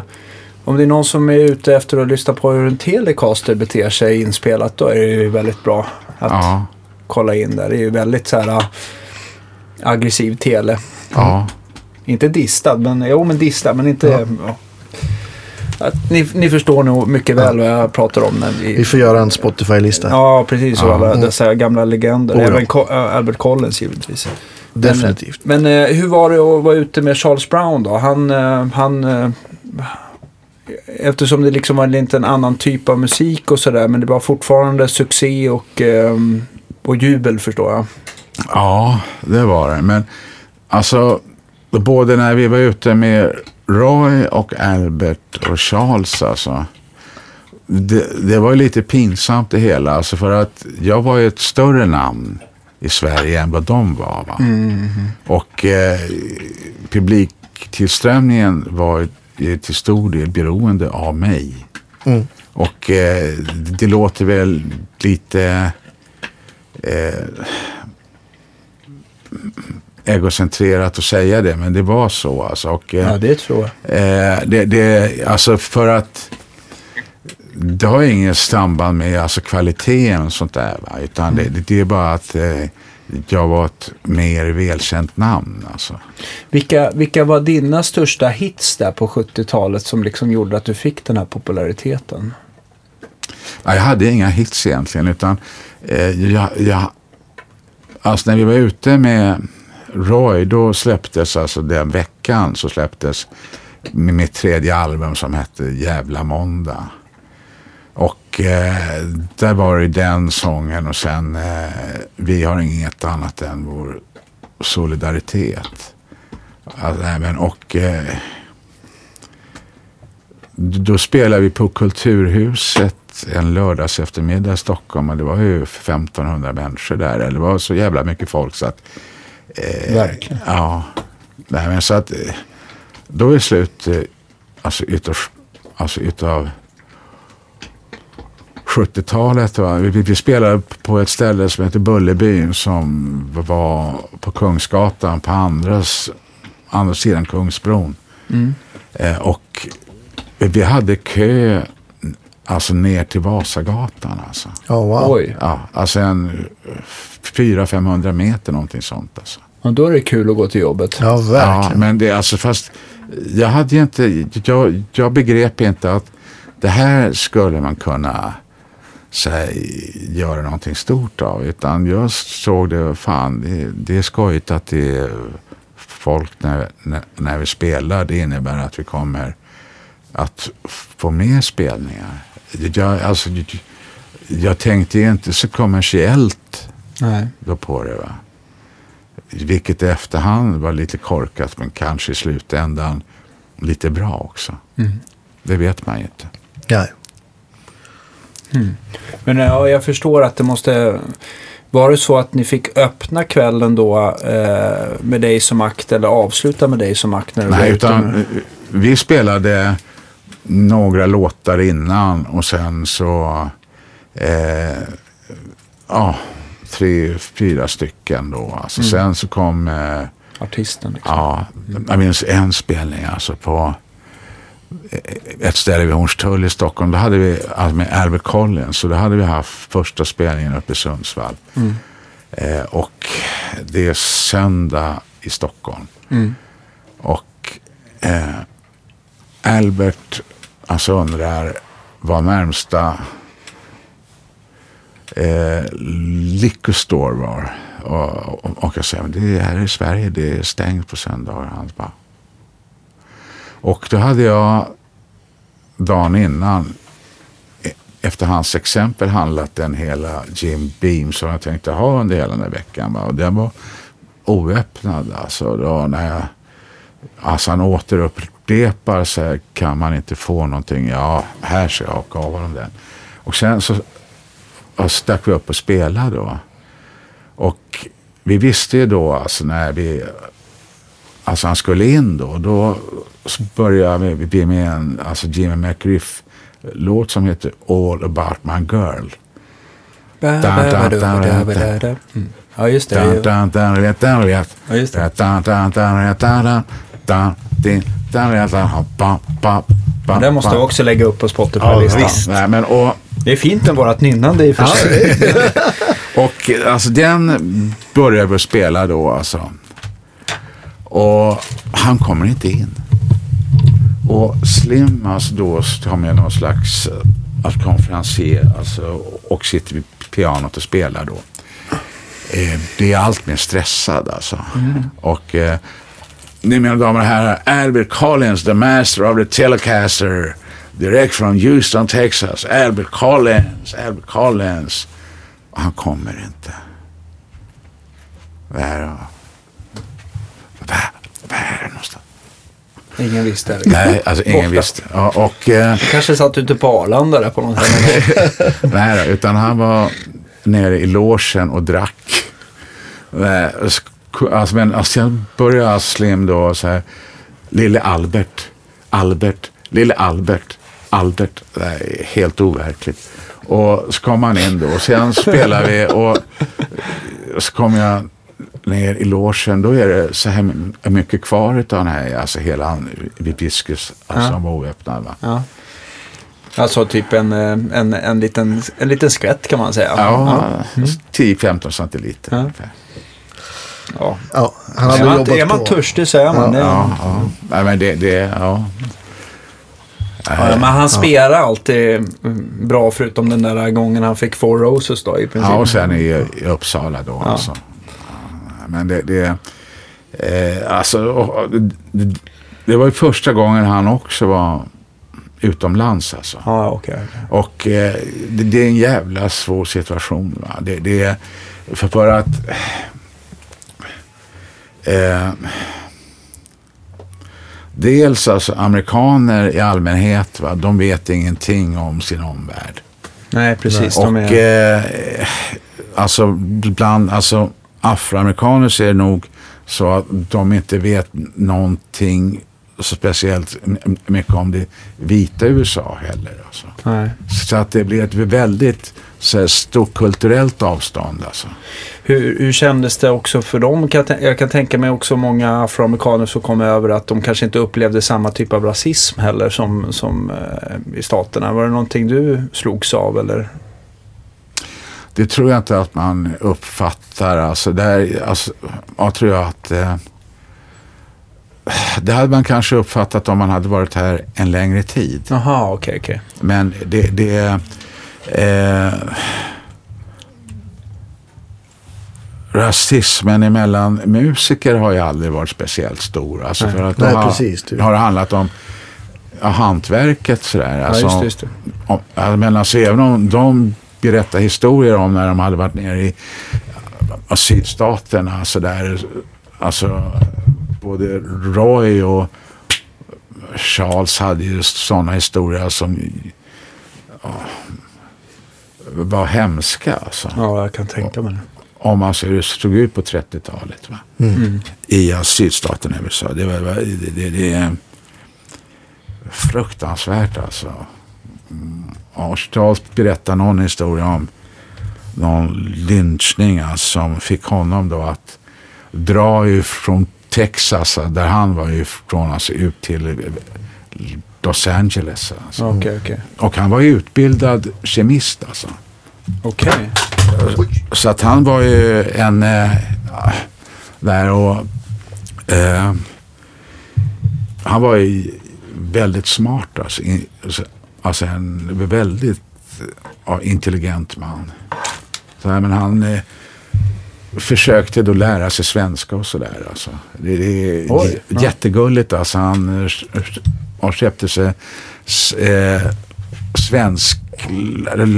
om det är någon som är ute efter att lyssna på hur en Telecaster beter sig inspelat, då är det ju väldigt bra att Ja, kolla in där. Det är ju väldigt så här äh, aggressiv tele. ja. Inte distad, men jo men distad, men inte... Ja. Ni, ni förstår nog mycket väl vad jag pratar om. När vi, Vi får göra en Spotify-lista. Ja, precis. Och Ja. alla dessa gamla legender. Oh, ja. Även Co- Albert Collins givetvis. Definitivt. Men, men eh, hur var det att vara ute med Charles Brown då? Han... eh, han eh, eftersom det liksom var lite en annan typ av musik och sådär. Men det var fortfarande succé och, eh, och jubel förstår jag. Ja, det var det. Men alltså, både när vi var ute med Roy och Albert och Charles alltså. Det, det var ju lite pinsamt det hela. Alltså för att jag var ju ett större namn i Sverige än vad de var. Va? Och eh, publiktillströmningen var till stor del beroende av mig. Mm. Och eh, det låter väl lite eh, egocentrerat att säga det, men det var så. Alltså. Och, eh, Ja, det tror jag. eh, det, det, alltså för att det har inget samband med alltså, kvaliteten och sånt där. Va? Utan det, det är bara att eh, jag var ett mer välkänt namn. Alltså. Vilka, vilka var dina största hits där på 70-talet som liksom gjorde att du fick den här populariteten? Ja, jag hade inga hits egentligen, utan eh, jag, jag, alltså när vi var ute med Roy, då släpptes alltså den veckan så släpptes mitt tredje album som hette Jävla måndag. Och eh, där var det den sången och sen eh, Vi har inget annat än vår solidaritet. Alltså, även, och eh, då spelade vi på Kulturhuset en lördags eftermiddag i Stockholm och det var ju 1500 människor där. Det var så jävla mycket folk så att... Eh, Verkligen. Ja. Nej, men så att eh, då är slut eh, alltså utav, alltså utav 70-talet. Va? Vi, vi spelade på ett ställe som heter Bullerbyn som var på Kungsgatan på andra, s- andra sidan Kungsbron. Mm. Eh, och vi hade kö alltså ner till Vasagatan. Alltså. Ja, wow. Oj, Ja, alltså en 400-500 meter någonting sånt. Alltså. Ja, då är det kul att gå till jobbet. Ja, Ja, verkligen. men det är alltså fast jag hade inte, jag, jag begrep inte att det här skulle man kunna så här, göra någonting stort av. Utan jag såg det, fan, det, det är skojigt att det är folk när, när, när vi spelar. Det innebär att vi kommer att få mer spelningar. Jag, alltså, jag, jag tänkte inte så kommersiellt Nej. då på det. Va? Vilket i efterhand var lite korkat men kanske i slutändan lite bra också. Mm. Det vet man ju inte. Ja. Men ja, jag förstår att det måste... Var det så att ni fick öppna kvällen då eh, med dig som akt eller avsluta med dig som akt? När du Nej, utan eh, vi spelade några låtar innan och sen så eh, ja, tre, fyra stycken då. Alltså Mm. Sen så kom eh, artisten. Liksom. Ja, jag minns en spelning alltså på ett ställe vid Hornstull i Stockholm. Då hade vi alltså med Albert Collins. Så då hade vi haft första spelningen uppe i Sundsvall. Mm. Eh, och det är söndag i Stockholm. Mm. Och eh, Albert alltså undrar vad närmsta eh, liquor store var. Och, och, och jag säger, men det är här i Sverige, det är stängt på söndagar. Han bara. Och då hade jag dagen innan e, efter hans exempel handlat den hela Jim Beam som jag tänkte ha under hela den här veckan. va. Och den var oöppnad. Alltså, då när jag, alltså han återupprepar så här, kan man inte få någonting. Ja, här ska jag haka av honom den. Och sen så och stack vi upp och spelade då. Och vi visste ju då alltså när vi Alltså han skulle in då. Då började vi med en alltså Jimmy McGriff-låt som heter All about my girl. Ja, just det. Ja, just det. Den måste vi också lägga upp på Ja, Spotify-listan. visst. Nej, men och, det är fint med vårat nynnande i och för sig. och alltså den började vi spela då alltså. Och han kommer inte in. Och Slim alltså då har med någon slags eh, alltså konferencier alltså, och sitter vid pianot och spelar då. Eh, det är allt mer stressad alltså. Och eh, ni mina damer och herrar, Albert Collins, the master of the telecaster, direkt från Houston, Texas. Albert Collins, Albert Collins. Och han kommer inte. Vad är det? Vad är det någonstans? Ingen visste det. Nej, alltså ingen Borta. visste. Ja, och, eh, Kanske satt ute på Arlanda där på något nej, då, utan han var nere i logen och drack. Sk- Alltså, men alltså, sen började Slim då så här. Lille Albert, Albert, lille Albert, Albert. Det är helt overkligt. Och så kom han in då och sen spelar vi och så kom jag ner i logen. Då är det så här mycket kvar av den här, alltså hela hibiscus, alltså Ja. som var oöppnad. Va? Ja. Alltså typ en, eh, en, en, liten, en liten skvätt kan man säga. Ja, 10-15 centiliter Ja. ungefär. Ja. Ja, han Är, hade man, jobbat är man törstig så är man det. Ja, ja. Nej, men det, det, ja. Ja, men han spelar alltid mm, bra förutom den där gången han fick Four Roses då i princip. Ja, och sen i, i Uppsala då Ja. alltså. Men det, det eh, alltså, det, det var ju första gången han också var utomlands alltså. Ja, okej. okej. Och eh, det, det är en jävla svår situation. Va? Det, det är för, för att eh, dels alltså amerikaner i allmänhet, va? de vet ingenting om sin omvärld. Nej, precis. Och är, eh, alltså bland alltså, afroamerikaner så är det nog så att de inte vet någonting så speciellt mycket om det vita USA heller. Alltså. Så att det blir ett väldigt så här, stort kulturellt avstånd. Alltså. Hur, hur kändes det också för dem? Jag, kan tänka mig också många afroamerikaner som kom över att de kanske inte upplevde samma typ av rasism heller som, som eh, i staterna. Var det någonting du slogs av eller? Det tror jag inte att man uppfattar. Alltså, där, alltså, jag tror att eh, det hade man kanske uppfattat om man hade varit här en längre tid. Jaha, okej, okej. Men det, det Eh, rasismen emellan musiker har ju aldrig varit speciellt stor. Alltså Nej. för att Nej, det har, precis, det- har det handlat om ja, hantverket sådär. Ja, Alltså, just det, just det. om, ja, men alltså, även om de berättar historier om när de hade varit nere i ja, sydstaterna så där, alltså både Roy och Charles hade ju sådana historier som ja, var hemska. Alltså. Ja, jag kan tänka mig det. Om alltså hur det såg ut på 30-talet. Va? Mm. I ja, sydstaterna i USA. Det, var, det, det, det är fruktansvärt alltså. Mm. Och Charles berättar någon historia om någon lynchning alltså, som fick honom då att dra ifrån Texas, där han var ifrån, alltså ut till Los Angeles. Alltså. Okej, okej. Och han var ju utbildad kemist alltså. Okej. Så att han var ju en eh, där och eh, han var ju väldigt smart alltså. In, alltså en väldigt ja, intelligent man. Så här, men han eh, försökte då lära sig svenska och sådär. Alltså. Det, det är Oj, jättegulligt. Alltså. Han eh, och köpte sig eh, svensk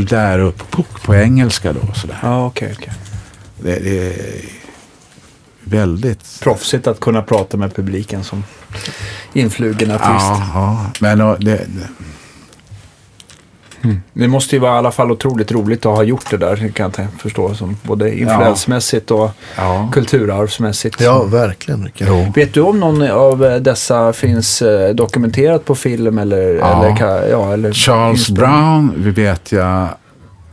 där upp på, på engelska då. Sådär. Ja, okej, okej. Det, det är väldigt... Proffsigt att kunna prata med publiken som influgen artist. Ja, ja. Men och, det, det, Det måste ju vara i alla fall otroligt roligt att ha gjort det där, kan jag förstå. Som både influensmässigt och ja. kulturarvsmässigt. Ja, verkligen. Vet du om någon av eh, dessa finns eh, dokumenterat på film eller? Ja. eller, ja, eller Charles inspelning? Brown, vi vet jag,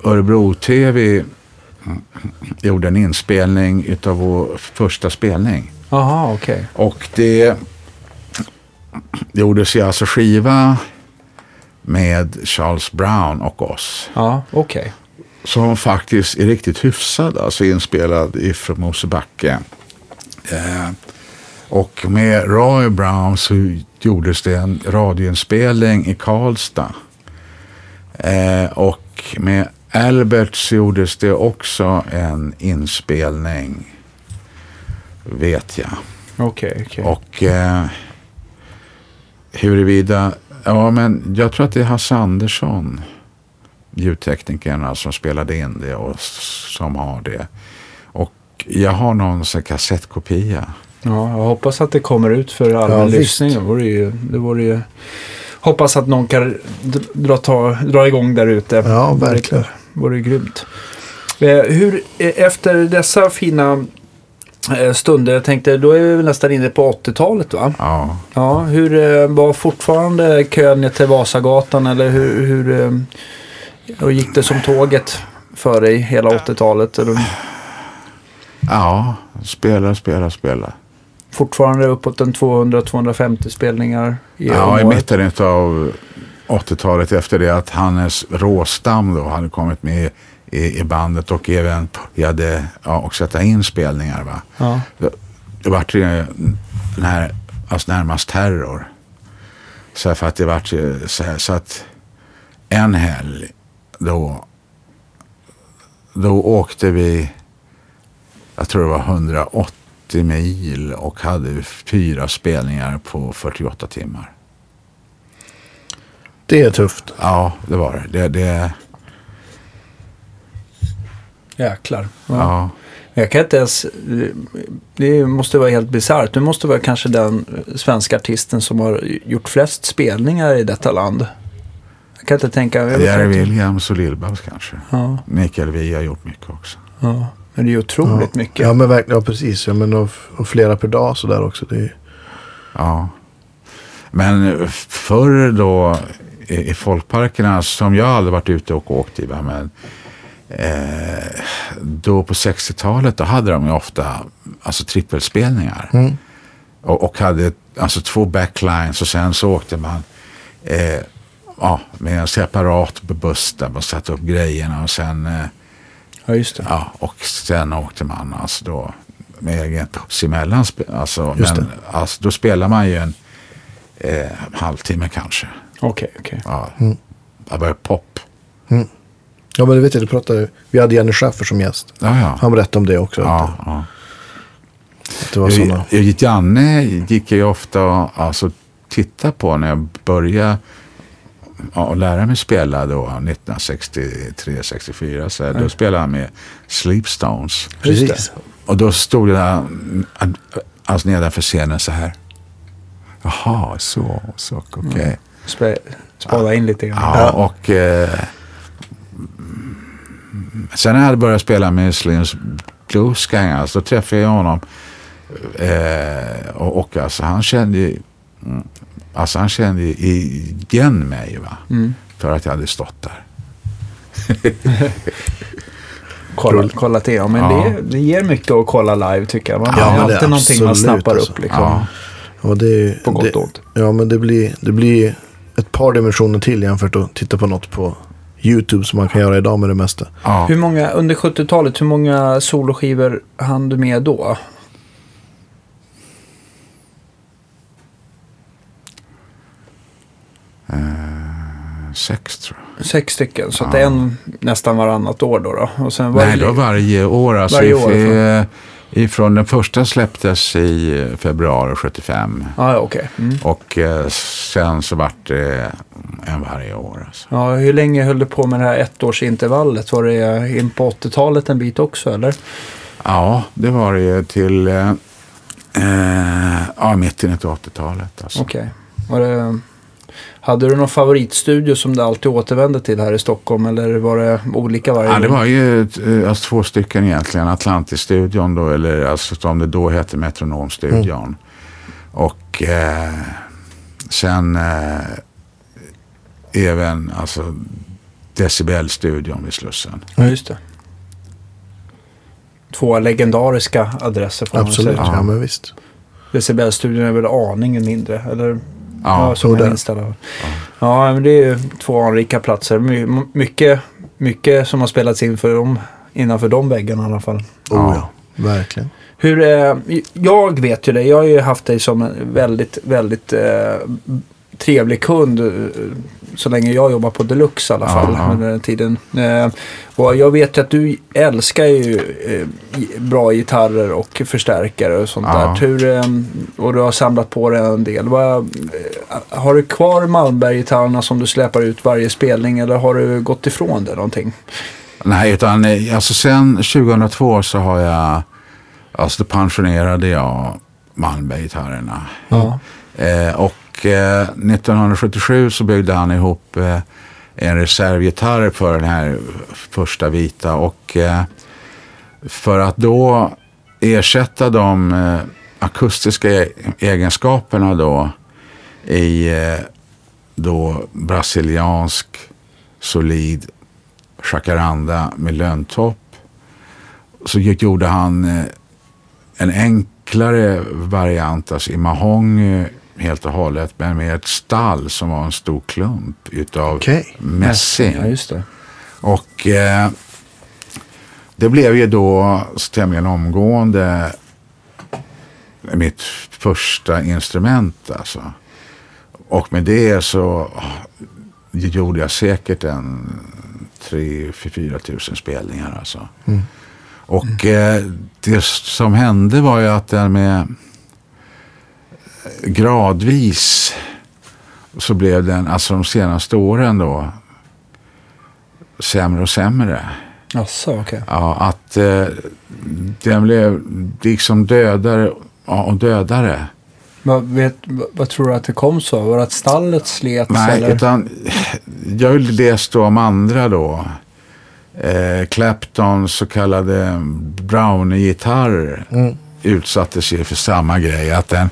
Örebro-TV gjorde en inspelning utav vår första spelning. Jaha, okej. Och det gjordes ju alltså skiva med Charles Brown och oss. Ja, okej. Som faktiskt är riktigt hyfsad, alltså inspelad ifrån Mosebacke. Eh, och med Roy Brown så gjordes det en radioinspelning i Karlstad. Eh, och med Albert så gjordes det också en inspelning, vet jag. Okej, okej. Och eh, huruvida, ja men jag tror att det är Hasse Andersson, ljudteknikerna som spelade in det och som har det. Och jag har någon sån kassettkopia. Ja, jag hoppas att det kommer ut för allmän Ja, lyssning. Det vore ju... Det vore ju hoppas att någon kan dra, ta, dra igång där ute. Ja, verkligen. Det vore grymt. Eh, hur, eh, efter dessa fina stunder, jag tänkte, då är vi väl nästan inne på 80-talet va? Ja, Ja, hur eh, var fortfarande kön till Vasagatan eller hur, hur eh, och gick det som tåget för dig hela 80-talet? Eller ja spela, spela, spela. fortfarande uppåt en 200-250 spelningar i Ja, om i mitten av 80-talet efter det att Hannes Råstam då hade kommit med i, i bandet och även började ja, och sätta in spelningar. Va? Ja. Det, det vart ju den här, alltså närmast terror. Så för att det vart ju så, här, så att en helg då, då åkte vi, jag tror det var 180 mil och hade fyra spelningar på 48 timmar. Det är tufft. Ja, det var det. det, det Jäklar. Ja. ja. Jag kan inte ens... Det måste vara helt bisarrt. Du måste vara kanske den svenska artisten som har gjort flest spelningar i detta land. Jag kan inte tänka... jag Jerry. Williams och Lill-Babs kanske. Ja, Mikael Wiehe har gjort mycket också. ja. Men det är ju otroligt ja. mycket. Ja, men verkligen. Ja, precis. Ja, men och, och flera per dag sådär också. Det är, Ja. Men förr då i, i folkparkerna som jag aldrig varit ute och åkt i. Men, eh, då på 60-talet då hade de ju ofta alltså trippelspelningar. Mm. Och, och hade alltså två backlines och sen så åkte man eh, ja, med en separat buss där man satte upp grejerna och sen eh, Ja, just det. Ja, och sen åkte man alltså då med egen puss emellan. Alltså, Just men, det. alltså, då spelar man ju en eh, halvtimme kanske. Okej, okej. Ja. Mm. Det var pop. Ja, men det vet jag, du pratade, vi hade Jenny Schaffer som gäst. Ja, ja. Han berättade om det också. ja, ja. det var. Jag- jag- Janne gick jag ofta och alltså, titta på när jag började ja, och lära mig spela då 1963-64. Så då spelade han med Sleepstones. Precis. Och då stod jag där, mm, alltså nedanför scenen så här. Jaha, så, så, okej. Spä, spana in lite grann. Ja, och eh, sen när jag hade börjat spela med Slims Blues Gang, alltså, då träffade jag honom. Eh, och, och alltså, han kände mm, alltså, han kände igen mig. Va? Mm. För att jag hade stått där. Kolla, kolla till. Ja, men Ja. det, det ger mycket att kolla live tycker jag. Man, Ja, det är men det är alltid någonting man snappar alltså. upp. Liksom. Ja. Ja, det, är- På gott och ont. Ja, men det blir, det blir ett par dimensioner till jämfört att titta på något på YouTube som man kan göra idag med det mesta. Ja. Hur många, under 70-talet, hur många soloskivor hann du med då? Sex tror jag. Sex stycken, så att Ja. en nästan varannat år då. då. Och sen var Nej, det det var varje år. Alltså, Varje år, eh, ifrån den första släpptes i eh, februari 75. Ja, ja, okej. Mm. Och eh, sen så vart det en varje år. Alltså. Ja, hur länge höll du på med det här ettårsintervallet? Var det in på 80-talet en bit också, eller? Ja, det var det ju till eh, eh, ja, mitten av 80-talet. Alltså. Okej. Var det... Hade du någon favoritstudio som du alltid återvände till här i Stockholm? Eller var det olika varje Ja, det var ju eh, alltså, två stycken egentligen. Atlantis-studion då, eller alltså, som det då hette Metronomstudion. Och eh, sen eh, även alltså, Decibel-studion vid Slussen. Ja, just det. Två legendariska adresser får man Absolut, ja. men visst. Decibelstudion är väl aningen mindre? Eller? Ja, Ja, som det. då. Ja, men det är ju två anrika platser. My, mycket, mycket som har spelats in för dem, innanför de väggarna i alla fall. Oh, Ja. ja. Verkligen. Hur, eh, jag vet ju det. Jag har ju haft dig som en väldigt, väldigt eh, trevlig kund eh, så länge jag jobbar på Deluxe i alla fall. Ja. Under den tiden. Eh, och jag vet ju att du älskar ju eh, bra gitarrer och förstärkare och sånt Ja. där. Hur, eh, och du har samlat på dig en del. Eh, har du kvar Malmberg-gitarrerna som du släpar ut varje spelning eller har du gått ifrån det någonting? Nej, utan alltså sen 2002 så har jag, alltså då pensionerade jag Malmberg-gitarrerna. Ja. Eh, och eh, 1977 så byggde han ihop eh, en reservgitarr för den här första vita. Och eh, för att då ersätta de eh, akustiska e- egenskaperna då i eh, då brasiliansk solid jacaranda med löntopp så gjorde han eh, en enklare variant, alltså i mahogny helt och hållet, men med ett stall som var en stor klump utav Okej. mässing. Ja, just det. Och eh, det blev ju då tämligen omgående mitt första instrument alltså. Och med det så gjorde jag säkert en 3-4 tusen spelningar alltså. Och eh, det som hände var ju att den med gradvis så blev den, alltså de senaste åren då, sämre och sämre. Jaså, okej. Ja, att eh, den blev liksom dödare och dödare. Vad, vet, vad, vad tror du att det kom så? Var det att stallet slets? Nej, eller? utan jag har ju läst då om andra då. Eh, Claptons så kallade Brownie-gitarr Mm. utsattes ju för samma grej. Att den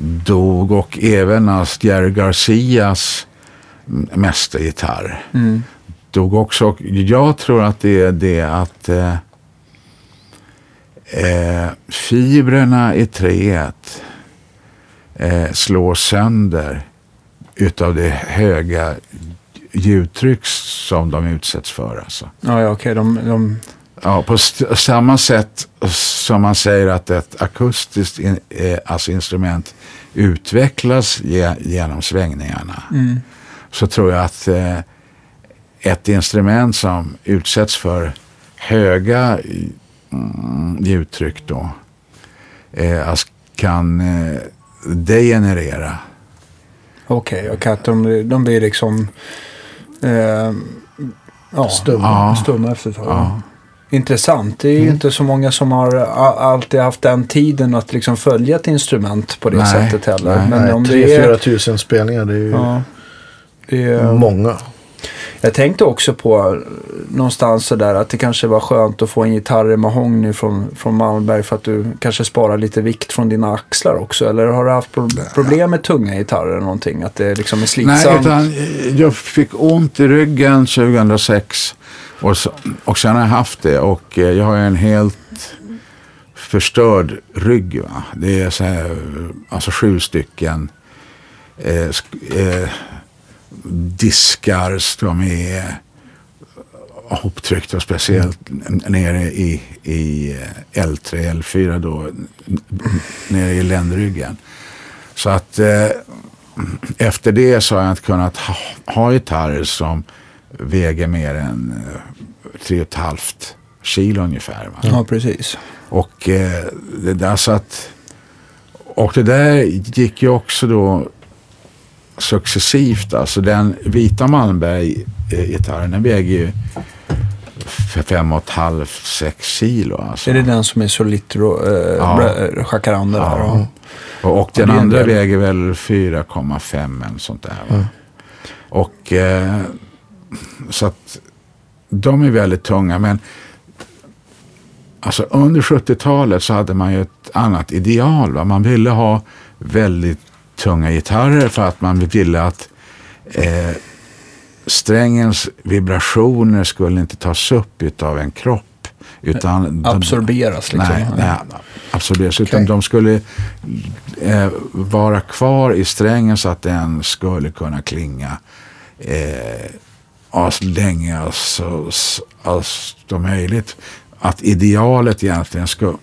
dog och även alltså Jerry Garcias mästergitarr Mm. dog också. Och jag tror att det är det att eh, eh, fibrerna i träet eh, slår sönder utav det höga ljudtryck som de utsätts för. Alltså. Ja, ja okej. De, de, Ja, på samma sätt som man säger att ett akustiskt in, eh, alltså instrument utvecklas ge, genom svängningarna mm. så tror jag att eh, ett instrument som utsätts för höga mm, ljudtryck då eh, alltså kan eh, degenerera. Okej, okay, och att de, de blir liksom eh, ja, Stumma. Ja. stumma efter ett tag. Ja. Intressant. Det är ju inte så många som har alltid haft den tiden att liksom följa ett instrument på det Nej, sättet heller. nej. Men Nej, om 3 det är... 4 tusen spelningar, det är ju Ja, det är, många. Jag tänkte också på eh, någonstans sådär att det kanske var skönt att få en gitarr i mahogny från, från Malmberg för att du kanske sparar lite vikt från dina axlar också. Eller har du haft pro- problem med tunga gitarrer eller någonting? Att det liksom är Nej, slitsamt? utan eh, jag fick ont i ryggen 2006 och, så, och sen har jag haft det och eh, jag har en helt förstörd rygg. Va? Det är så här, alltså sju stycken eh, sk- eh, diskar som är hoptryckta, speciellt nere i, i eh, L3, L4 då, nere i ländryggen. Så att eh, efter det så har jag inte kunnat ha, ha gitarrer som väger mer än eh, tre och ett halvt kilo ungefär. Va? Ja, precis. Och eh, det där så att och det där gick ju också då successivt. Alltså den vita Malmberg-gitarren den väger ju fem och ett halvt, sex kilo. Alltså. Är det den som är så lite äh, Ja. jacaranda? Ja. Och, och Ja, den andra väger väl 4,5 eller sånt där. Va? Och eh, så att de är väldigt tunga. Men alltså under 70-talet så hade man ju ett annat ideal. Va? Man ville ha väldigt tunga gitarrer för att man ville att eh, strängens vibrationer skulle inte tas upp av en kropp. Utan de- Absorberas liksom. Nej, nej absorberas. Utan Okej. de skulle eh, vara kvar i strängen så att den skulle kunna klinga eh, as länge as som möjligt. Att idealet egentligen skulle,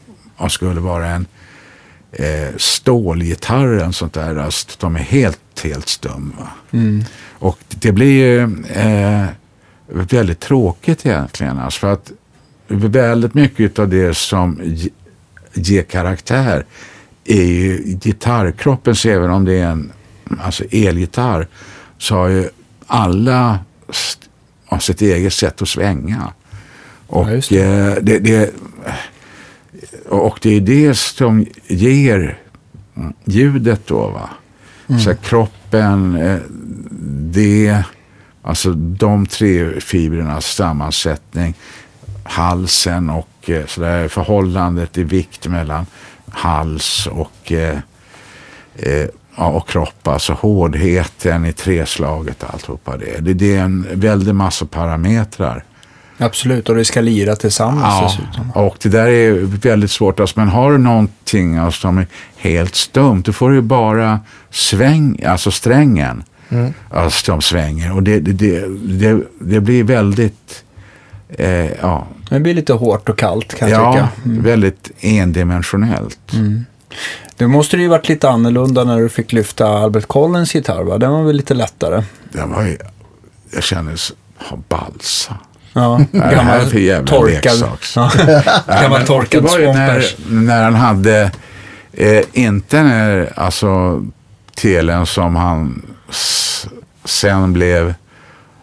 skulle vara en eh, stålgitarr, en sånt där, alltså, de är helt, helt stumma. Mm. Och det blir ju eh, väldigt tråkigt egentligen. Alltså för att väldigt mycket av det som ge- ger karaktär är ju gitarrkroppen. Så även om det är en alltså elgitarr så har ju alla har sitt eget sätt att svänga. Och, Ja, just det. eh, det, det, och det är det som ger ljudet då. va. Så här, kroppen, eh, det, alltså de tre fibrernas sammansättning, halsen och eh, så där, förhållandet i vikt mellan hals och, eh, eh, ja, och kropp, alltså hårdheten i treslaget och alltihopa det. det. Det är en väldig massa parametrar. Absolut, och det ska lira tillsammans Ja, dessutom. och det där är väldigt svårt. Alltså, men har du någonting alltså, som är helt stumt, då får du ju bara sväng, alltså strängen Mm. alltså, som svänger. Och det, det, det, det, blir väldigt, eh, ja, Det blir lite hårt och kallt kan jag ja tycka. Mm. väldigt endimensionellt. Det måste det ju varit lite annorlunda när du fick lyfta Albert Collins gitarr va? Den var väl lite lättare? Det var ju, jag kändes ha balsa. Ja, det här är för jävla leksak. Ja. Ja, Gammal torkad Det var ju när, när han hade, eh, inte när, alltså telen som han s- sen blev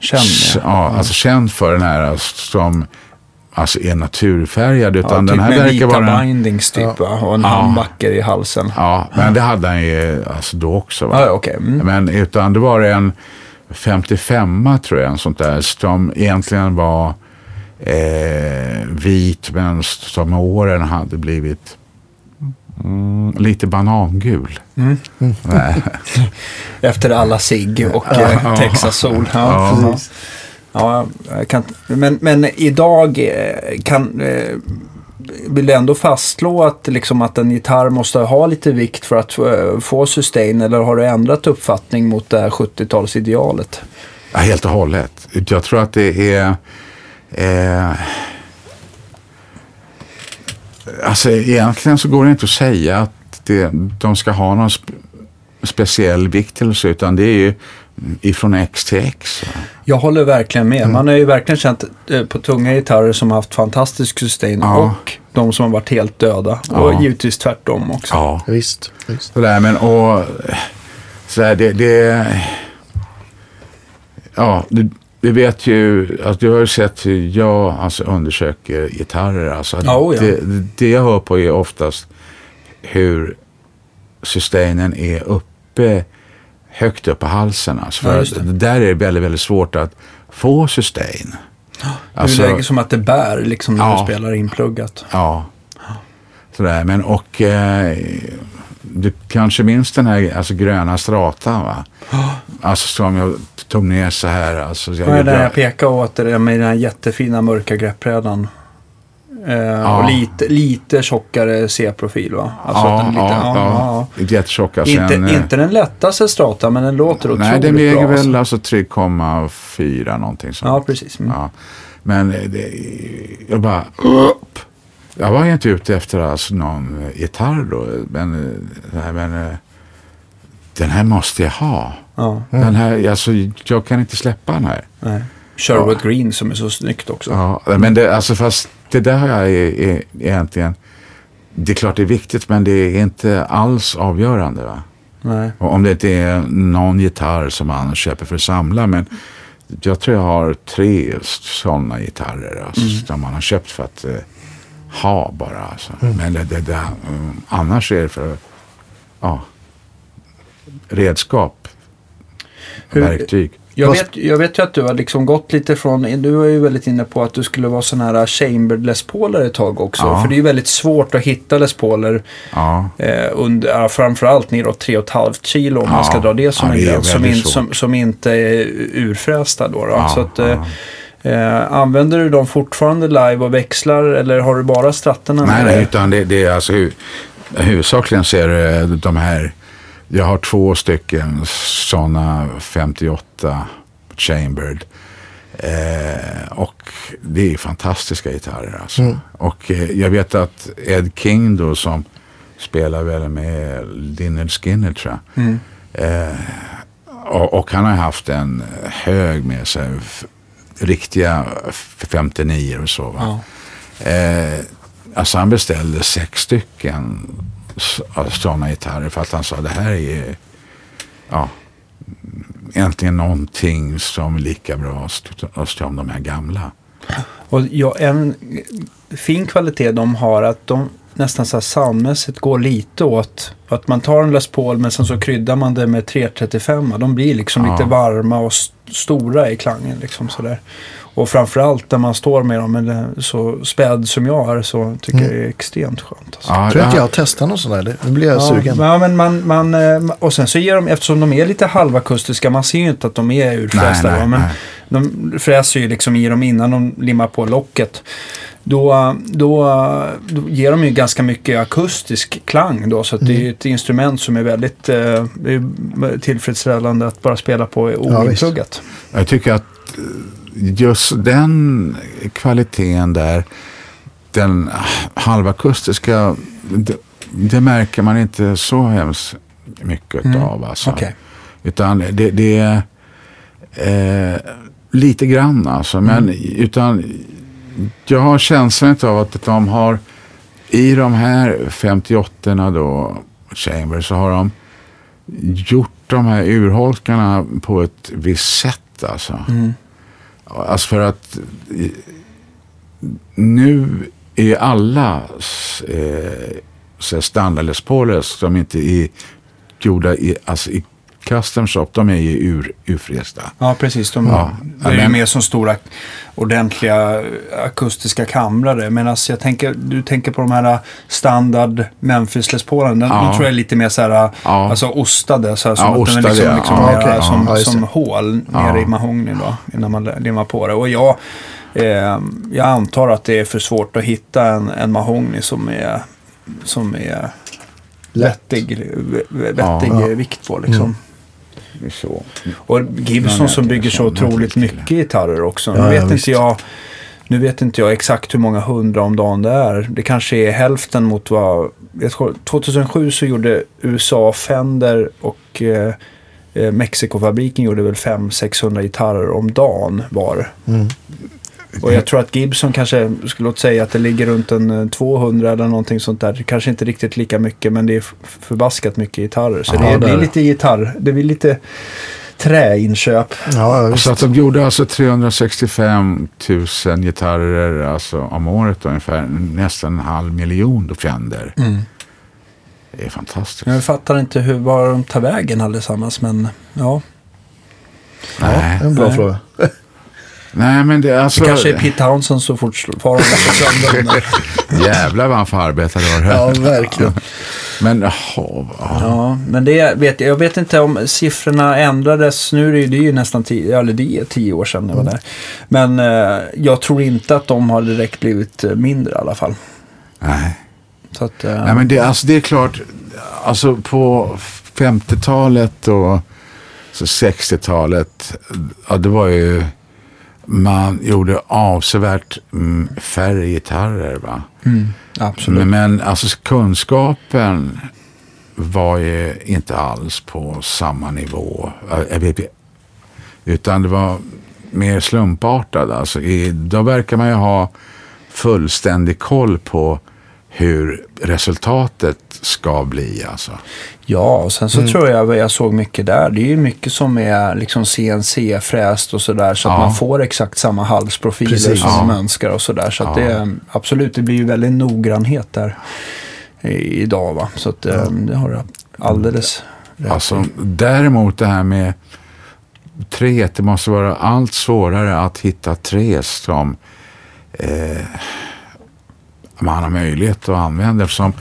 Känd ja. ja, alltså känd för den här alltså, som alltså är naturfärgad. Ja, Utan typ den här med verkar vita vara en, bindings typ Ja. va? Och en Ja. handbacker i halsen. Ja, men det hade han ju alltså då också. Va? Ja, ja, okej. Mm. Men utan det var en 55 tror jag, en sånt där, som egentligen var eh, vit men som med åren hade blivit mm, lite banangul. Mm. Efter alla sig och Ja, eh, ja. Texas Sol. Ja, Ja ja. Kan, men, men idag eh, kan, eh, vill du ändå fastslå att, liksom, att en gitarr måste ha lite vikt för att eh, få sustain eller har du ändrat uppfattning mot det här 70-talsidealet? Ja, helt och hållet. Jag tror att det är... Eh, alltså egentligen så går det inte att säga att det, de ska ha någon spe, speciell vikt eller så, utan det är ju ifrån X till X. Jag håller verkligen Mm. med. Man har ju verkligen känt eh, på tunga gitarrer som har haft fantastisk sustain Ja. och de som har varit helt döda. Ja. Och givetvis tvärtom också. Ja. Visst. visst. Sådär, men och sådär, det, det ja, du, du vet ju, alltså, du har ju sett hur jag alltså, undersöker gitarrer. Alltså, Ja, oh ja. det, det jag hör på är oftast hur sustainen är uppe, högt upp på halsen. Alltså, Ja, för det. där är det väldigt, väldigt svårt att få sustain. det är som att det bär liksom när Ja. du spelar inpluggat. Ja. Sådär, men och eh, du kanske minns den här alltså, gröna stratan va? Alltså som jag tog ner så här. Alltså, jag, Vad är det jag, pekar åt det där med den här jättefina mörka greppbrädan? Eh, Och lite, lite tjockare C-profil va? Alltså ja, lite, ja, ja, ja. Jättetjocka. Inte, Sen, eh, inte den lättaste stratan men den låter otroligt Nej, den väger bra. väl alltså. alltså 3,4 någonting sånt. Ja, precis. Mm. Ja. Men eh, det, jag bara upp. Jag var inte ute efter alltså någon gitarr då. Men, nej, men den här måste jag ha. Ja, Den här, alltså, jag kan inte släppa den här. nej. Sherwood Green som är så snyggt också. Ja, men det, alltså fast det där är, är, egentligen, det är klart det är viktigt men det är inte alls avgörande. Va? Nej. Och om det inte är någon gitarr som man köper för att samla. Men jag tror jag har tre sådana gitarrer alltså, som man har köpt för att eh, ha bara. Alltså. Men det, det, det, um, annars är det för ja, redskap, Hur- verktyg. Jag vet, jag vet ju att du har liksom gått lite från, du var ju väldigt inne på att du skulle vara sån här chambered Les Pauler ett tag också. Ja. För det är ju väldigt svårt att hitta Les Pauler Ja, eh, under, framförallt neråt 3,5 kilo om Ja. man ska dra det som Ja, en det gräns. Som, in, som, som inte är urfrästa då. då. Så att, eh, eh, använder du dem fortfarande live och växlar eller har du bara stratterna Nej, nej, utan det, det är alltså hu, huvudsakligen så är det de här, jag har två stycken sådana 58 chambered. Eh, och det är fantastiska gitarrer alltså. Mm. Och eh, jag vet att Ed King då som spelar väl med Lynyrd Skynyrd tror jag. Mm. Eh, och, och han har haft en hög med sig, riktiga 59 och så. Va? Ja. Eh, alltså han beställde sex stycken sådana gitarrer för att han sa det här är ja, egentligen någonting som är lika bra som de här gamla. Och ja, en fin kvalitet de har att de nästan så här soundmässigt går lite åt att man tar en Les Paul men sen så kryddar man det med 335. De blir liksom Ja. lite varma och st- stora i klangen. Liksom sådär. Och framförallt när man står med dem eller så späd som jag är så tycker jag det är extremt skönt. Alltså. Ja, Tror jag inte ja, jag har testat någon sån där. Nu blir jag Ja, sugen. Ja, men man, man, eh, och sen så ger de, eftersom de är lite halvakustiska, man ser ju inte att de är urfrästa. Nej, nej, men nej. de fräser ju liksom i dem innan de limmar på locket. Då, då, då ger de ju ganska mycket akustisk klang då. Så att det är ju ett instrument som är väldigt eh, tillfredsställande att bara spela på oinpluggat. Jag tycker att eh, just den kvaliteten där, den halvakustiska, det, det märker man inte så hemskt mycket Mm. av. Alltså. Okej. Utan det, det är eh, lite grann alltså. Men utan jag har känslan av att de har i de här 58 då, Chamber, så har de gjort de här urholkarna på ett visst sätt alltså. Mm. Alltså för att eh, nu är alla eh, så som inte är gjorda i, alltså i custom shop, de är ju ur, urfrästa. Ja, precis. De, Ja. Det är ju mer som stora ordentliga akustiska kamrar. Medan jag tänker, du tänker på de här standard Memphis Les Paulen. Den, Ja. De tror jag är lite mer så här, Ja. alltså ostade. Så här, som Ja, att de är ostade, liksom, ja. liksom Ja, mera okej. som, Ja, som hål Ja. nere i mahogny då. Innan man limmar på det. Och jag, eh, jag antar att det är för svårt att hitta en, en mahogny som är, som är Lätt. vettig, vettig Ja. vikt på liksom. Är så. Och Gibson som bygger så otroligt mycket gitarrer också. Nu Ja, ja, vet visst. inte jag nu vet inte jag exakt hur många hundra om dagen det är. Det kanske är hälften mot vad... Jag tror, 2007 så gjorde USA Fender och eh, eh, Mexikofabriken gjorde väl 500-600 gitarrer om dagen var. Mm. Och jag tror att Gibson kanske, skulle låt säga att det ligger runt en eh, 200 eller någonting sånt där. Kanske inte riktigt lika mycket men det är förbaskat mycket gitarrer. Så Ja, det, är, lite gitarr, det blir lite träinköp. Ja, ja. Så att de gjorde alltså 365 000 gitarrer alltså, om året ungefär. Nästan en halv miljon Fender. Det är fantastiskt. Jag fattar inte hur, var de tar vägen allesammans men ja. Nej. En bra Nej. fråga. Nej, men det alltså... Det kanske är Pete Townsend så fortfarande på sömnen. Jävlar vad han får arbeta då. Ja, verkligen. Men jaha, ja. Ja, men det vet jag. Jag vet inte om siffrorna ändrades. Nu är det ju, det är ju nästan tio, eller det är tio år sedan jag var där. Men eh, jag tror inte att de har direkt blivit eh, mindre i alla fall. Nej. Så att, eh, Nej, men det, alltså, det är klart, alltså på 50-talet och så 60-talet, ja, det var ju, man gjorde avsevärt mm, färre gitarrer. Va? mm, absolut. Men, alltså kunskapen var ju inte alls på samma nivå. Jag vet- Utan det var mer slumpartad. Alltså, i, då verkar man ju ha fullständig koll på hur resultatet ska bli. Alltså. Ja, och sen så tror jag vad jag såg mycket där. Det är ju mycket som är liksom CNC-fräst och sådär. Så att Ja. man får exakt samma halsprofiler Precis. som Ja. man önskar och sådär. Så att Ja. det, absolut, det blir ju väldigt noggrannhet där i, idag va. Så att eh, det har du alldeles rätt Alltså, däremot det här med trä, det måste vara allt svårare att hitta trä som eh, man har möjlighet att använda eftersom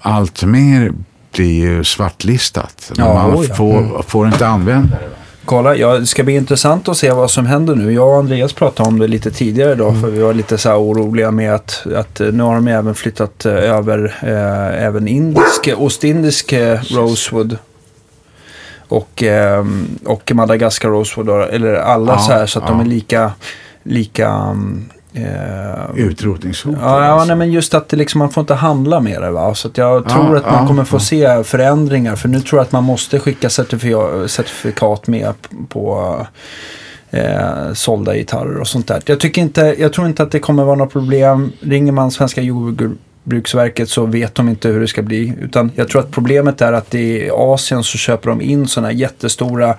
allt mer blir ju svartlistat. Ja, man oj, ja. får, får inte använda det. Kolla, ja, det ska bli intressant att se vad som händer nu. Jag och Andreas pratade om det lite tidigare idag för vi var lite så här oroliga med att, att eh, nu har de även flyttat eh, över eh, även indisk, ostindisk eh, rosewood och, eh, och Madagaskar rosewood, eller alla Ja, så här så att de ja. är lika, lika mm, eh, Utrotningshot. Ja, ja alltså. nej, men just att det liksom, man får inte handla med det. Va? Så jag Ja, tror att man ja, kommer få ja. se förändringar. För nu tror jag att man måste skicka certifikat, certifikat med på eh, sålda gitarrer och sånt där. Jag, tycker inte, jag tror inte att det kommer vara något problem. Ringer man Svenska jordbruksverket så vet de inte hur det ska bli. Utan jag tror att problemet är att i Asien så köper de in sådana jättestora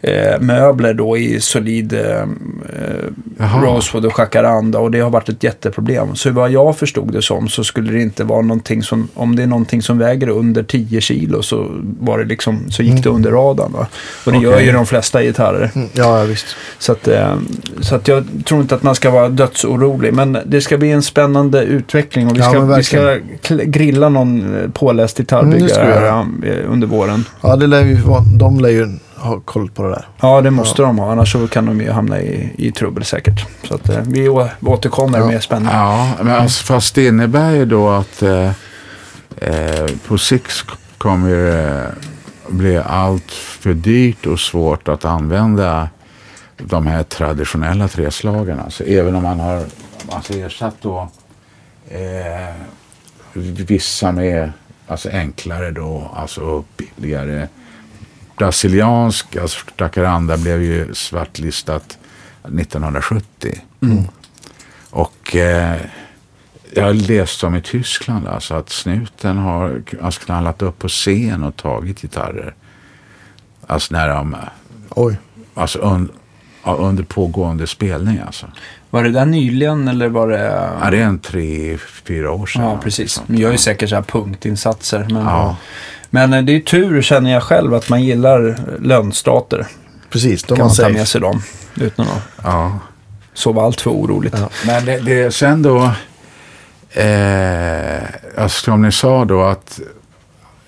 eh, möbler då i solid eh, eh, rosewood och jacaranda och det har varit ett jätteproblem. Så vad jag förstod det som så skulle det inte vara någonting som, om det är någonting som väger under 10 kilo så var det liksom, så gick det under radarn. Va? Och det gör Okej. ju de flesta gitarrer. Mm, Ja, ja, visst. Så, att, eh, så att jag tror inte att man ska vara dödsorolig. Men det ska bli en spännande utveckling och vi Ja, ska, men vi ska grilla någon eh, påläst Mm, gitarrbyggare här, eh, under våren. Ja, det lär ju de lär ju ha koll på det där. Ja, det måste de ha. Annars så kan de ju hamna i, i trubbel säkert. Så att, eh, vi återkommer Ja. med spänning. Ja, men alltså, fast det innebär ju då att eh, eh, på sikt kommer det bli allt för dyrt och svårt att använda de här traditionella träslagen. Alltså, även om man har alltså, ersatt då eh, vissa med alltså, enklare då, alltså billigare. Brasiliansk, alltså Jacaranda blev ju svartlistat 1970. Och eh, jag har läst om i Tyskland alltså att snuten har alltså, knallat upp på scen och tagit gitarrer. Alltså när de, Oj. alltså un, ja, under pågående spelning alltså. Var det där nyligen eller var det... Ja, det är en tre, fyra år sedan. Ja, precis. Sånt, De gör ju säkert så här punktinsatser. Men, Ja. men eh, det är tur känner jag själv att man gillar lönstater. Precis, de kan man ta safe. med sig dem utan att Ja. sova allt för oroligt. Ja. Men det, det sen då, eh, alltså som ni sa då att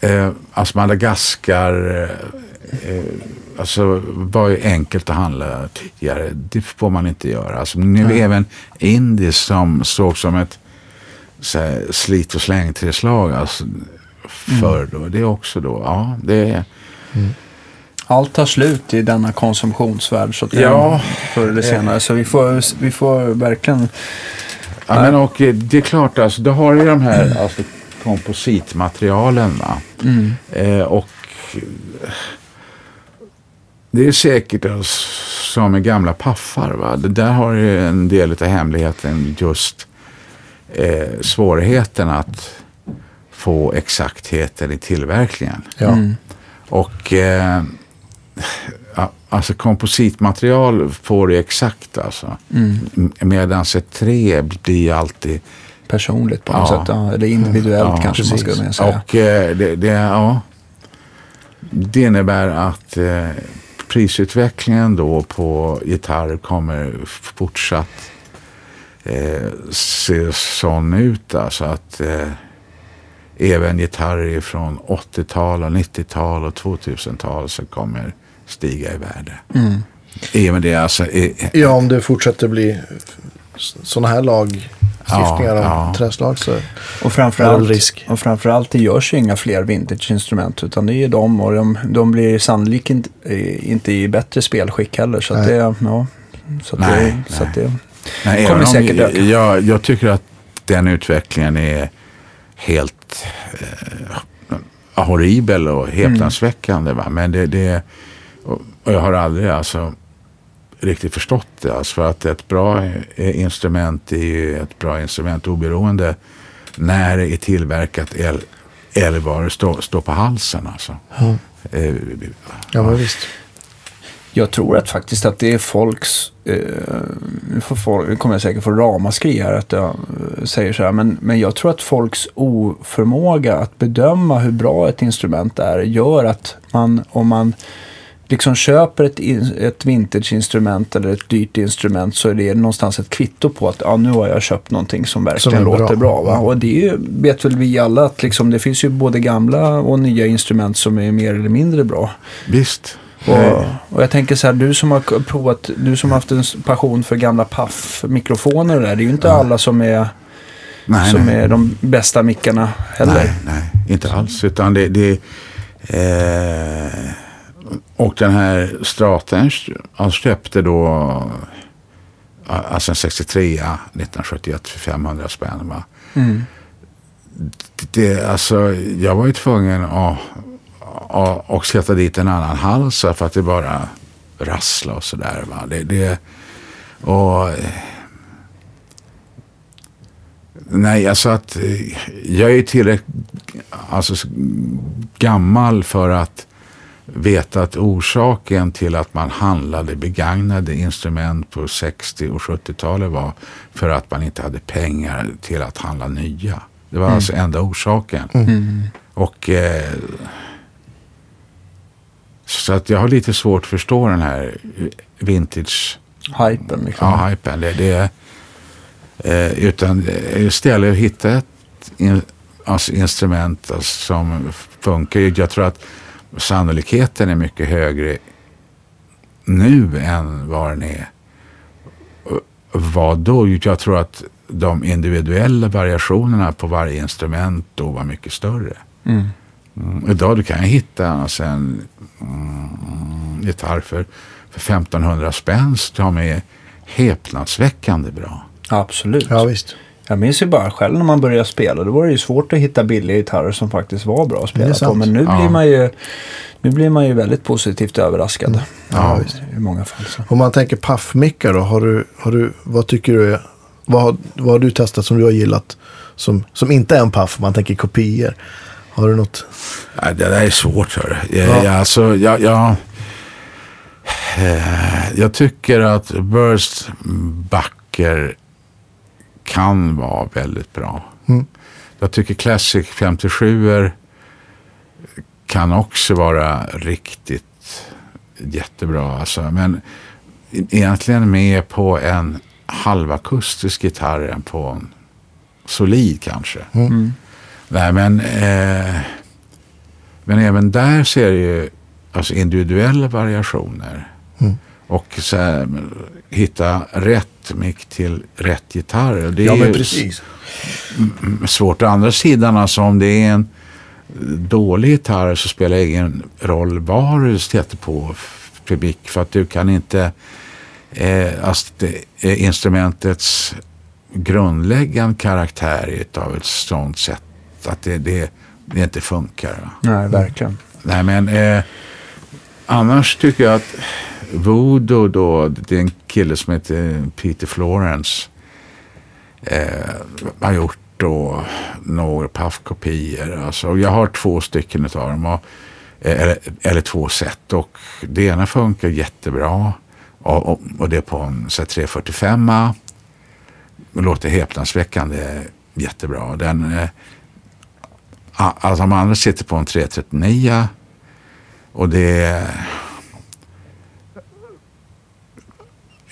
eh, alltså Madagaskar eh, eh, alltså var ju enkelt att handla tidigare. Det får man inte göra. Alltså, nu Nej. även Indis som såg som ett så här, slit och släng-träslag alltså, förr då. Det är också då, ja, det är Allt tar slut i denna konsumtionsvärld. Så att Ja. Förr eller senare. Så vi får, vi får verkligen... Ja, men och eh, det är klart, alltså, du har ju de här alltså, kompositmaterialen. Va? Mm. Eh, och eh, det är säkert som med gamla paffar. Va? Det där har ju en del av hemligheten just eh, svårigheten att få exaktheten i tillverkningen. Ja. Mm. Och eh, alltså kompositmaterial får det exakt alltså. Mm. Medan ett trä blir alltid Personligt på något Ja. sätt. Ja, eller individuellt Ja, kanske man precis. skulle mer säga. Och eh, det, det, ja, det innebär att eh, prisutvecklingen då på gitarr kommer fortsatt eh, se sån ut. Alltså att eh, även gitarrer från 80-tal och 90-tal och 2000-tal så kommer stiga i värde. Mm. Med det alltså. eh, ja, om det fortsätter bli sådana här lagstiftningar Ja, om ja. träslag så Och är det framförallt, risk. och framförallt det görs ju inga fler vintage-instrument utan det är ju de och de, de blir sannolikt inte, eh, inte i bättre spelskick heller. Så att Nej. det, ja, så att Nej, det, så att det, Nej, Kommer säkert öka. jag, jag tycker att den utvecklingen är helt eh, horribel och häpnadsväckande. Va? Men det, det och och jag har aldrig alltså riktigt förstått det. Alltså för att ett bra instrument är ju ett bra instrument oberoende när det är tillverkat el- eller var det står, står på halsen. Alltså. Ja, Eh, ja men visst. Jag tror att faktiskt att det är folks, eh, folk, nu kommer jag säkert få ramaskri här att jag eh, säger så här, men, men jag tror att folks oförmåga att bedöma hur bra ett instrument är gör att man, om man liksom köper ett, ett vintage-instrument eller ett dyrt instrument så är det någonstans ett kvitto på att ja, nu har jag köpt någonting som verkligen Som bra. låter bra. va? Ja. Och det ju, vet väl vi alla att liksom, det finns ju både gamla och nya instrument som är mer eller mindre bra. visst. Och, Eh, och jag tänker så här, du som har provat, du som har haft en passion för gamla paff-mikrofoner där, det är ju inte alla som är, nej, som nej. är de bästa mickarna heller. Nej, nej, inte alls. Utan det, det eh, och den här Straten han köpte då alltså en 63 1971 för 500 spänn. Va? Mm. Det, alltså, jag var ju tvungen att, att, att sätta dit en annan hals för att det bara rassla och sådär. Det, det, och, nej, alltså att eh, jag är tillräckligt alltså, gammal för att veta att orsaken till att man handlade begagnade instrument på 60 och 70-talet var för att man inte hade pengar till att handla nya. Det var alltså enda orsaken. Mm. Och eh, så att jag har lite svårt att förstå den här vintage Hypen liksom. ja, hypen. Det, det, eh, utan eh, istället att hitta ett in, alltså instrument alltså, som funkar. Jag tror att sannolikheten är mycket högre nu än vad den är. Vad då? Jag tror att de individuella variationerna på varje instrument då var mycket större. Mm. Mm. Idag du kan jag hitta alltså en mm, gitarr för, för 1500 spänn som är häpnadsväckande bra. Absolut. Ja, visst. Jag minns ju bara själv när man började spela. Då var det ju svårt att hitta billiga gitarrer som faktiskt var bra att spela på. Men nu Ja. blir man ju nu blir man ju väldigt positivt överraskad. Ja, Ja, visst. I många fall. Så. Om man tänker paffmickar då, har du, har du, vad tycker du är, vad, har- vad har du testat som du har gillat som, som inte är en paff, man tänker kopior? Har du något? Ja, det där är svårt. Hör. Ja. Jag, jag, alltså, jag, jag, eh, jag tycker att Burst backer kan vara väldigt bra. Mm. Jag tycker Classic 57 kan också vara riktigt jättebra. Alltså. Men egentligen mer på en halvakustisk gitarr än på en solid kanske. Mm. Nej, men, eh, men även där ser det ju alltså individuella variationer. Mm. Och så här, hitta rätt mick till rätt gitarr. Det är Ja, men precis. svårt. Å andra sidan, alltså, om det är en dålig gitarr så spelar det ingen roll vad du sätter på för mick. För att du kan inte... Eh, alltså, instrumentets grundläggande karaktär av ett sånt sätt att det, det, det inte funkar. Va? Nej, verkligen. Nej, men eh, annars tycker jag att Voodoo då, det är en kille som heter Peter Florence. Eh, har gjort då några paffkopior. Alltså, jag har två stycken av dem. Och, eh, eller, eller två set. Och det ena funkar jättebra. Och, och, och det är på en 3.45. Det låter häpnadsväckande jättebra. Den, eh, alltså de andra sitter på en 339. Och det är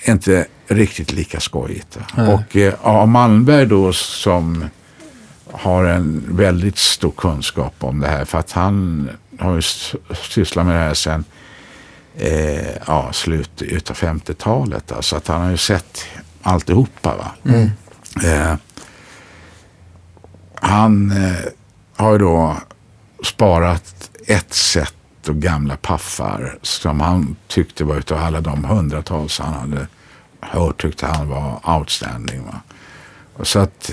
inte riktigt lika skojigt. Nej. Och eh, A. Malmberg då som har en väldigt stor kunskap om det här. För att han har ju sysslat med det här sedan eh, ja, slutet av 50-talet. Alltså att han har ju sett alltihopa. Va? Eh, han eh, har ju då sparat ett och gamla paffar som han tyckte var utav alla de hundratals han hade hört tyckte han var outstanding. Va? Och Så att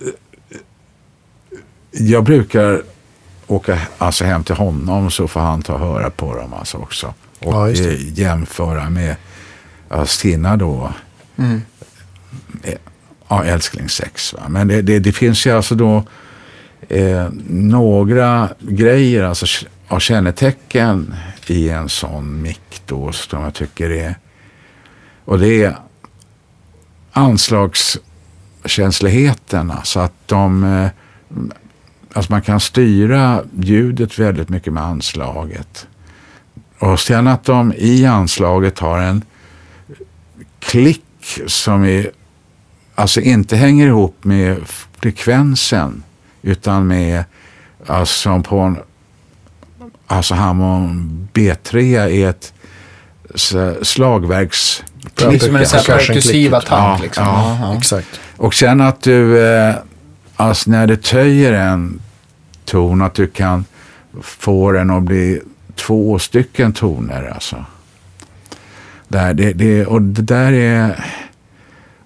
eh, jag brukar åka alltså hem till honom så får han ta och höra på dem alltså också. Och Ja, eh, jämföra med ja, sina då Mm. ja, älsklingssex. Va? Men det, det, det finns ju alltså då eh, några grejer, alltså av kännetecken i en sån mick då som jag tycker är och det är anslagskänsligheten. Alltså att de eh, alltså man kan styra ljudet väldigt mycket med anslaget. Och sen att de i anslaget har en klick som är, alltså inte hänger ihop med frekvensen utan med, alltså på en, alltså Hammond B3 är ett slagverks... Det är som en sån här klick. attack. Ja, liksom. ja. Ja, ja. Exakt. Och sen att du, eh, alltså när du töjer en ton, att du kan få den att bli två stycken toner. Alltså. Där, det, det, och det där är...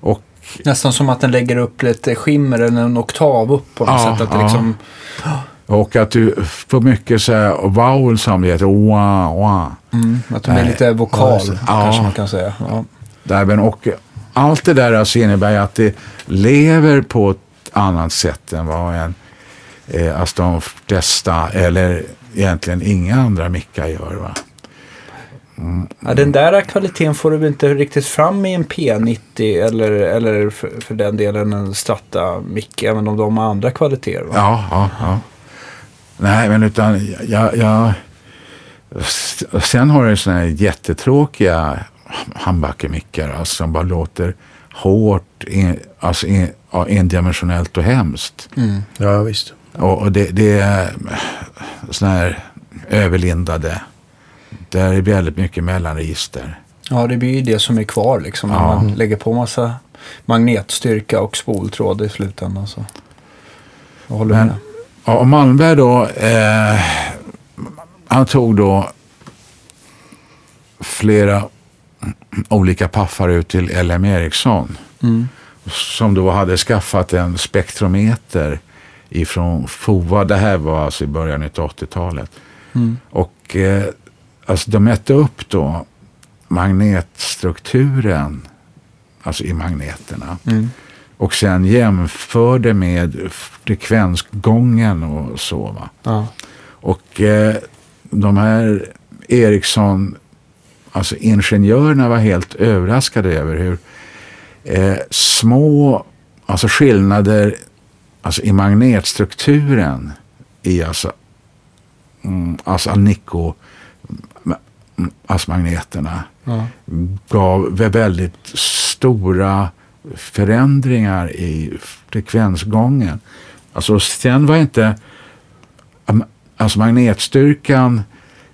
Och Nästan som att den lägger upp lite skimmer eller en oktav upp på något Ja, sätt. Att det ja. liksom, Och att du får mycket så här vowel heter. Wah, wah. mm, att de är lite Ja, vokal, det. kanske Ja. man kan säga. Ja. Där, och allt det där alltså innebär att det lever på ett annat sätt än vad en, eh, alltså de flesta, eller egentligen inga andra mickar gör. Va? Ja, den där kvaliteten får du inte riktigt fram i en P90 eller, eller för, för den delen en Strata-mick, även om de har andra kvaliteter. Va? Ja, ja, ja. Nej, men utan jag... jag sen har du såna här jättetråkiga handbackermickar alltså, som bara låter hårt, in, alltså ja, endimensionellt och hemskt. Mm. Ja, visst. Och, och det, det är såna här överlindade. Där är väldigt mycket mellanregister. Ja, det blir ju det som är kvar liksom. När Ja. man lägger på massa magnetstyrka och spoltråd i slutändan. Så. Jag håller Men- med. Ja, och Malmberg då, eh, han tog då flera olika paffar ut till LM Ericsson. Mm. Som då hade skaffat en spektrometer ifrån FOA. Det här var alltså i början av 80-talet. Mm. Och eh, alltså de mätte upp då magnetstrukturen, alltså i magneterna. Mm. Och sen jämförde med frekvensgången och så. Va? Ja. Och eh, de här Ericsson, alltså ingenjörerna var helt överraskade över hur eh, små alltså skillnader alltså i magnetstrukturen i alltså, mm, alltså Alnico mm, alltså magneterna Ja. gav vä- väldigt stora förändringar i frekvensgången. Alltså sen var inte, alltså magnetstyrkan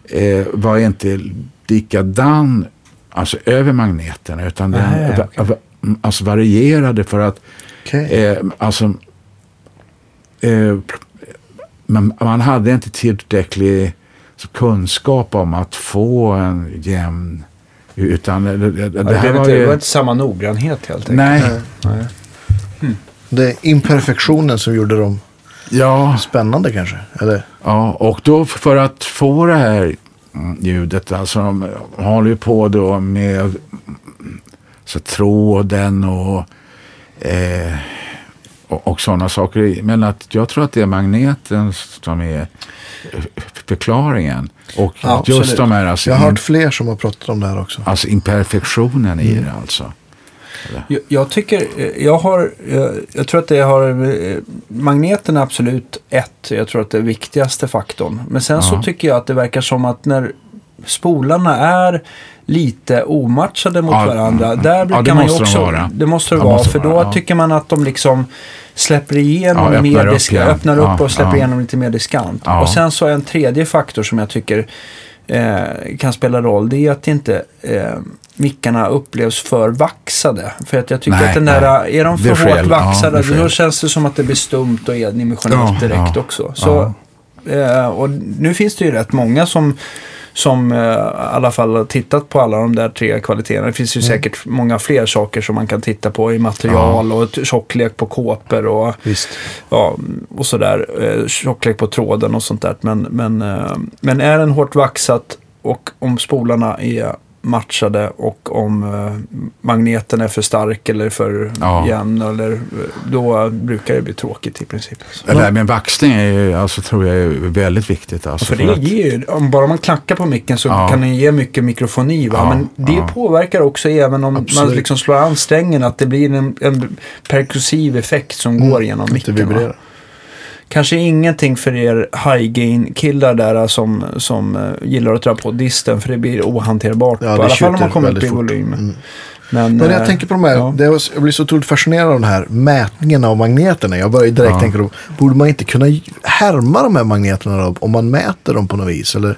eh, var inte likadan alltså över magneterna utan den va- mm, alltså varierade för att Okej. eh, alltså eh, man, man hade inte tillräcklig kunskap om att få en jämn utan det, det, det, Ja, det det, här var inte, det ju... var inte samma noggrannhet helt enkelt. Nej, Nej. Nej. Det är imperfektionen som gjorde dem ja, spännande kanske? Eller? ja, och då för att få det här mm, ljudet. Alltså de håller ju på då med så tråden och, eh, och, och sådana saker. Men att jag tror att det är magneten som är förklaringen. Och Ja, just absolut. de här alltså, Jag har hört fler som har pratat om det här också. alltså imperfektionen i Mm. det alltså. Jag, jag tycker, jag har, jag, jag tror att det har, eh, magneten är absolut ett, jag tror att det är viktigaste faktorn. Men sen så Ja. tycker jag att det verkar som att när spolarna är lite omatchade mot Ja, varandra, där ja, brukar det man ju också, vara. det måste det Ja, vara, för vara, då ja. tycker man att de liksom släpper igenom Ja, mer, upp igen. öppnar upp Ja, och släpper ja. igenom lite mer diskant. Ja. Och sen så en tredje faktor som jag tycker eh, kan spela roll, det är att inte eh, mickarna upplevs för vaxade. För att jag tycker Nej, att den där, nej. är de Det för är fel. hårt vaxade, Ja, det då känns det som att det blir stumt och endimensionellt Ja, direkt ja, också. Så, eh, och nu finns det ju rätt många som som eh, i alla fall har tittat på alla de där tre kvaliteterna. Det finns ju Mm. säkert många fler saker som man kan titta på i material och t- tjocklek på kåpor och, Visst. ja, och sådär. Eh, tjocklek på tråden och sånt där. Men, men, eh, men är den hårt vaxat och om spolarna är matchade och om eh, magneten är för stark eller för Ja. jämn eller eh, då brukar det bli tråkigt i princip. Det där med vaxning är ju, alltså, tror jag är väldigt viktigt. Alltså, För det att- ger ju, om bara man klackar på micken så Ja. kan den ge mycket mikrofoni. Va? Ja, Men det ja. påverkar också även om man Absolut. liksom slår an strängen att det blir en, en perkussiv effekt som går genom micken. Kanske ingenting för er high gain killar där som, som eh, gillar att dra på disten för det blir ohanterbart. Ja, I det alla fall om man kommer upp i volym. Mm. Men, Men jag tänker på de här, ja. det var, jag blir så otroligt fascinerad av den här mätningen av magneterna. Jag börjar direkt Ja. tänka borde man inte kunna härma de här magneterna då, om man mäter dem på något vis? Eller,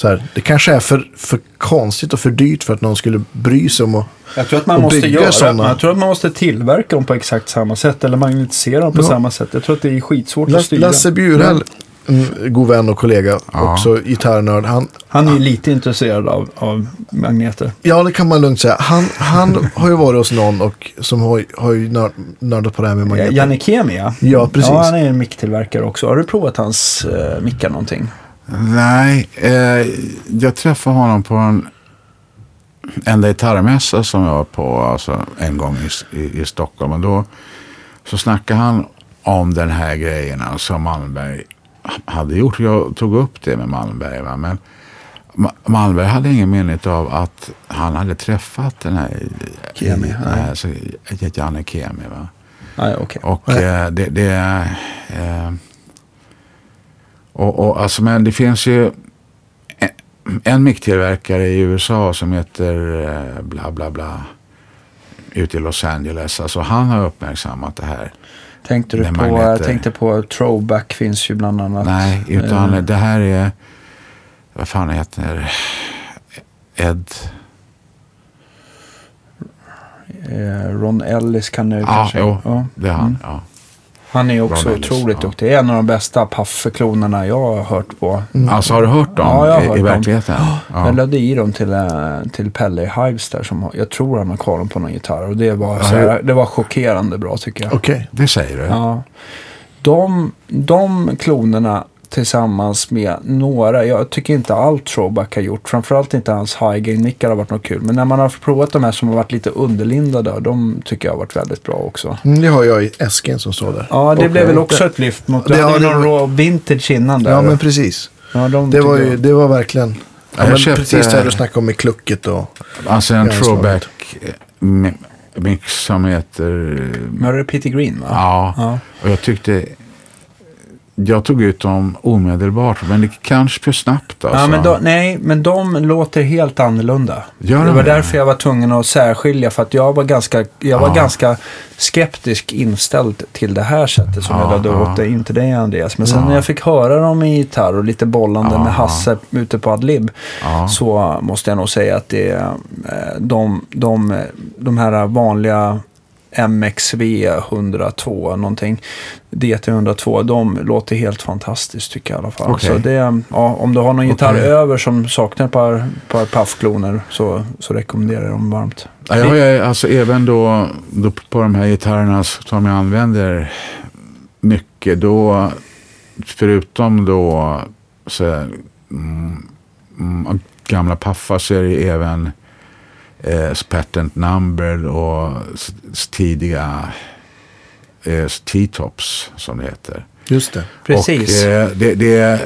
så här, det kanske är för, för konstigt och för dyrt för att någon skulle bry sig om att... Jag tror att man måste göra, sådana. jag tror att man måste tillverka dem på exakt samma sätt eller magnetisera dem på Ja. samma sätt. Jag tror att det är skitsvårt att Lasse, styra. Lasse Bjurell, en god vän och kollega, Ja. också gitarrnörd. Han, Han är ju lite intresserad av, av magneter. ja, det kan man lugnt säga. Han, han har ju varit hos någon och, som har, har ju nörd, nördat på det här med magneter. Janne Kemi ja. Ja, precis. Ja, han är en micktillverkare också. Har du provat hans uh, mickar någonting? Nej, eh, jag träffade honom på en enda gitarrmässa som jag var på alltså, en gång i, i, i Stockholm. Och då så snackade han om den här grejen som Malmberg hade gjort. Jag tog upp det med Malmberg. Va? Men Ma- Malmberg hade ingen minne av att han hade träffat den här Kemi, nej. nej. Alltså, Janne Kemi. Va? Nej, okej. Och eh, det, det. Eh, och, och, alltså, men det finns ju en, en micktillverkare i USA som heter eh, bla bla bla ute i Los Angeles. Alltså han har uppmärksammat det här. Tänkte du på, jag tänkte på Throwback finns ju bland annat. Nej, utan Eh. det här är, vad fan heter Ed, Eh, Ron Ellis kan nu ja, kanske. jo, Ja. det är han. Mm. Ja. Han är också Ron Ellis, otroligt ja. duktig. En av de bästa paffeklonerna jag har hört på. Alltså har du hört dem Ja, jag har hört i, i dem. verkligheten? Jag Ja. ledde i dem till, eh, till Pelle Hives där som jag tror han har kvar dem på någon gitarr. Och det var, här, det var chockerande bra tycker jag. Okej. Det säger du? Ja. De, de klonerna tillsammans med några, jag tycker inte allt Throwback har gjort, framförallt inte hans high gain nickar har varit något kul. Men när man har provat de här som har varit lite underlindade, de tycker jag har varit väldigt bra också. Mm, det har jag i äsken som står där. Ja, det Och, blev väl också ett lyft mot, det- det ja, hade det någon var- raw vintage innan där. Ja, men precis. Ja, de Det var, ju, det var verkligen... Ja, Jag köpte- precis det du snackade om med klucket och... Alltså en Ja, throwback eh, mi- mix som heter... Är Peter Green va? Ja, Ja. och jag tyckte... Jag tog ut dem omedelbart, men det kanske för snabbt alltså. Ja, men de, nej, men de låter helt annorlunda. Gör det de var det? därför jag var tvungen att särskilja. För att jag var ganska, jag var Ja. ganska skeptisk inställd till det här sättet som Ja, jag lade ja. åt det. Inte dig Andreas. Men sen Ja. när jag fick höra dem i gitarr och lite bollande Ja. med Hasse ute på Adlib. Ja. Så måste jag nog säga att det är eh, de, de, de här vanliga MXV 102 någonting. DT 102, de låter helt fantastiskt tycker jag i alla fall. Okej. Så det, ja, om du har någon gitarr Okej. över som saknar ett par, par paffkloner så, så rekommenderar jag dem varmt. Ja, jag har ju alltså även då, då på de här gitarrerna som jag använder mycket, då förutom då så, mm, mm, gamla paffar så är det även eh, patent number och tidiga eh, T-tops som det heter. Just det. Precis. Och, eh, det, det,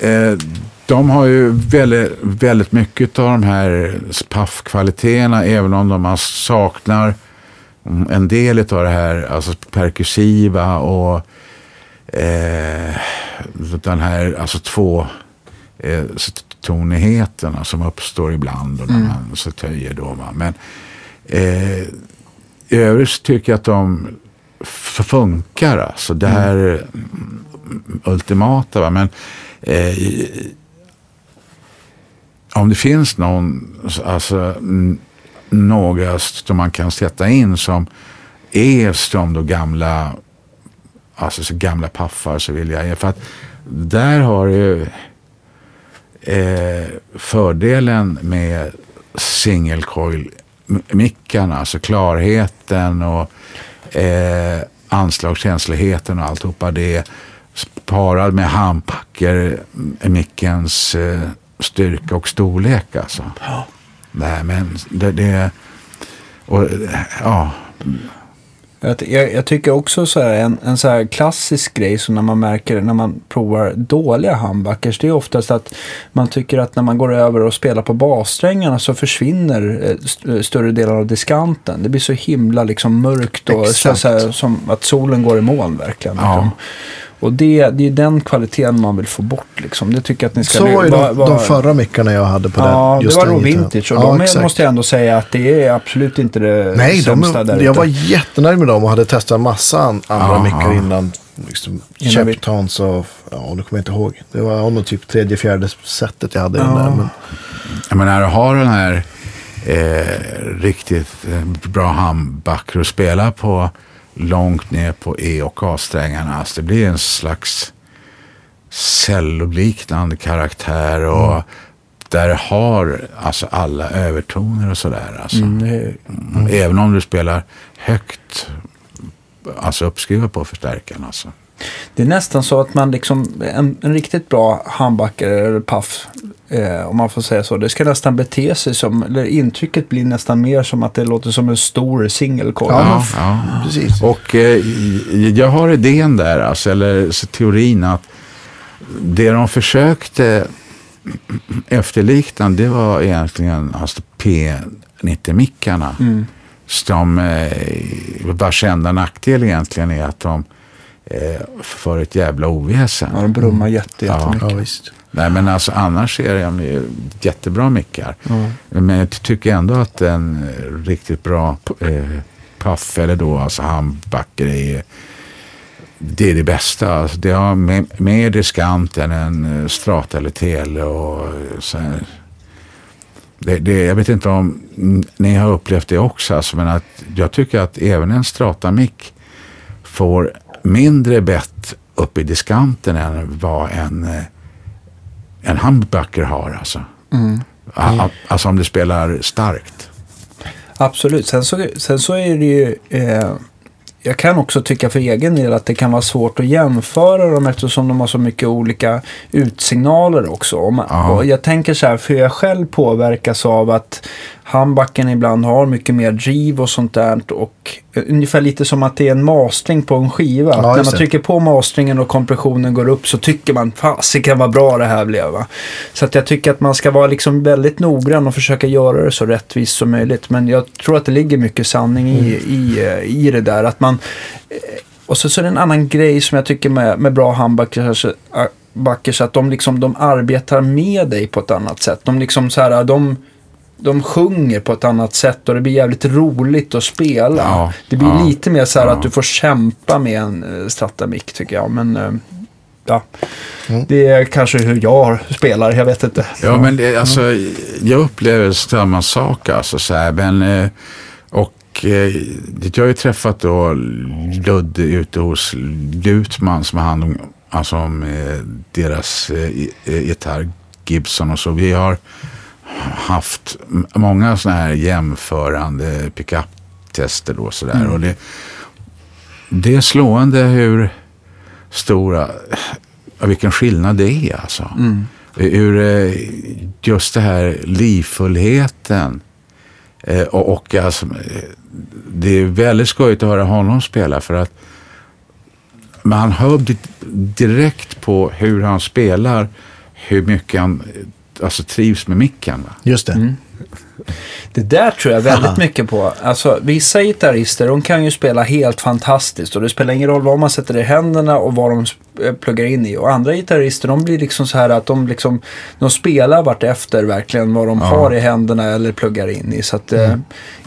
eh, de har ju väldigt, väldigt mycket av de här paff-kvaliteterna även om de saknar mm, en del av det här alltså perkussiva och eh, den här alltså två eh, tonigheterna som uppstår ibland och när man så töjer då. Va? Men eh, i övrigt tycker jag att de funkar. Alltså det här mm, ultimata. Va? Men eh, om det finns någon, alltså några som man kan sätta in som är som då gamla, alltså så gamla paffar så vill jag, för att där har ju eh, fördelen med single coil mickarna, alltså klarheten och eh, anslagskänsligheten och alltihopa det parad med handpacker mickens eh, styrka och storlek alltså. Ja. Nej men det, det och, eh, ja, Jag, jag, tycker också så här, en, en så här klassisk grej som när man märker när man provar dåliga humbuckers. Det är oftast att man tycker att när man går över och spelar på bassträngarna så försvinner eh, st- större delen av diskanten. Det blir så himla liksom mörkt och Exakt. så här, som att solen går i moln verkligen. Ja. Liksom. Och det, det är den kvaliteten man vill få bort liksom. Det tycker jag att ni ska... Så var ju de, de förra mickarna jag hade på Ja, den. det just var den nog vintage och Ja, de exakt. måste jag ändå säga att det är absolut inte det Nej, de, sämsta där jag ute. var jättenöjd med dem och hade testat en massa an- andra Ja, mickar innan. Liksom, Cheptons och, ja, nu kommer jag inte ihåg. Det var nog typ tredje, fjärde sättet jag hade Ja. där. Men, Jag menar, när du har den här eh, riktigt eh, bra humbucker att spela på långt ner på E och A-strängarna. Alltså det blir en slags celloliknande karaktär och Mm. där har alltså alla övertoner och sådär. Alltså. Mm, Mm. Även om du spelar högt, alltså uppskruvat på förstärkaren. Alltså. Det är nästan så att man liksom, en, en riktigt bra humbucker eller puff, eh, om man får säga så, det ska nästan bete sig som, eller intrycket blir nästan mer som att det låter som en stor single coil. Ja, Ja, precis. Och eh, jag har idén där, alltså, eller så teorin att det de försökte efterlikna det var egentligen alltså P90-mickarna. Mm. Som eh, vars enda nackdel egentligen är att de för ett jävla oväsen. Ja, de brummar jätte, Ja. jättemycket. Ja, visst. Nej men alltså annars är de ju jättebra mickar. Ja. Men jag tycker ändå att en eh, riktigt bra eh, puff eller då alltså humbucker är det är det bästa. Alltså, det har mer, mer diskant än en eh, strata eller tele och eh, så här. Det, det, jag vet inte om mm, ni har upplevt det också, alltså, men att jag tycker att även en strata-mick får mindre bett upp i diskanten än vad en, eh, en humbucker har. Alltså. Mm. Alltså om det spelar starkt. Absolut. Sen så, sen så är det ju... Eh, jag kan också tycka för egen del att det kan vara svårt att jämföra dem eftersom de har så mycket olika utsignaler också. Man, jag tänker så här, för jag själv påverkas av att handbacken ibland har mycket mer driv och sånt där. Och eh, ungefär lite som att det är en mastring på en skiva. Ja, när man trycker på mastringen och kompressionen går upp så tycker man fasiken vad bra det här blev. Va? Så att jag tycker att man ska vara liksom väldigt noggrann och försöka göra det så rättvist som möjligt. Men jag tror att det ligger mycket sanning i, i, eh, i det där. Att man, eh, och så, så är det en annan grej som jag tycker med, med bra handbackers äh, backers, att de, liksom, de arbetar med dig på ett annat sätt. De liksom så här, de, de sjunger på ett annat sätt och det blir jävligt roligt att spela. Ja, det blir ja, lite mer så här ja. att du får kämpa med en uh, Stratamic tycker jag. Men eh, ja, Mm. det är kanske hur jag spelar, jag vet inte. Ja, men det, alltså, jag upplever samma sak. Alltså, så här, men, eh, och eh, jag har ju träffat då Ludde ute hos Lutman som har hand om, alltså, om eh, deras eh, eh, gitarr Gibson och så. Vi har haft många sådana här jämförande pickup-tester då sådär. Mm. Och det, det är slående hur stora, vilken skillnad det är alltså. Mm. ur eh, just det här livfullheten. Eh, och, och alltså, det är väldigt skojigt att höra honom spela för att man hör di- direkt på hur han spelar hur mycket han alltså, trivs med micken. Va? Just det. Mm. Det där tror jag väldigt mycket på. Alltså, vissa gitarrister de kan ju spela helt fantastiskt och det spelar ingen roll vad man sätter i händerna och vad de eh, pluggar in i. Och andra gitarrister de blir liksom så här att de, liksom, de spelar vart efter verkligen vad de har i händerna eller pluggar in i. Så att, eh,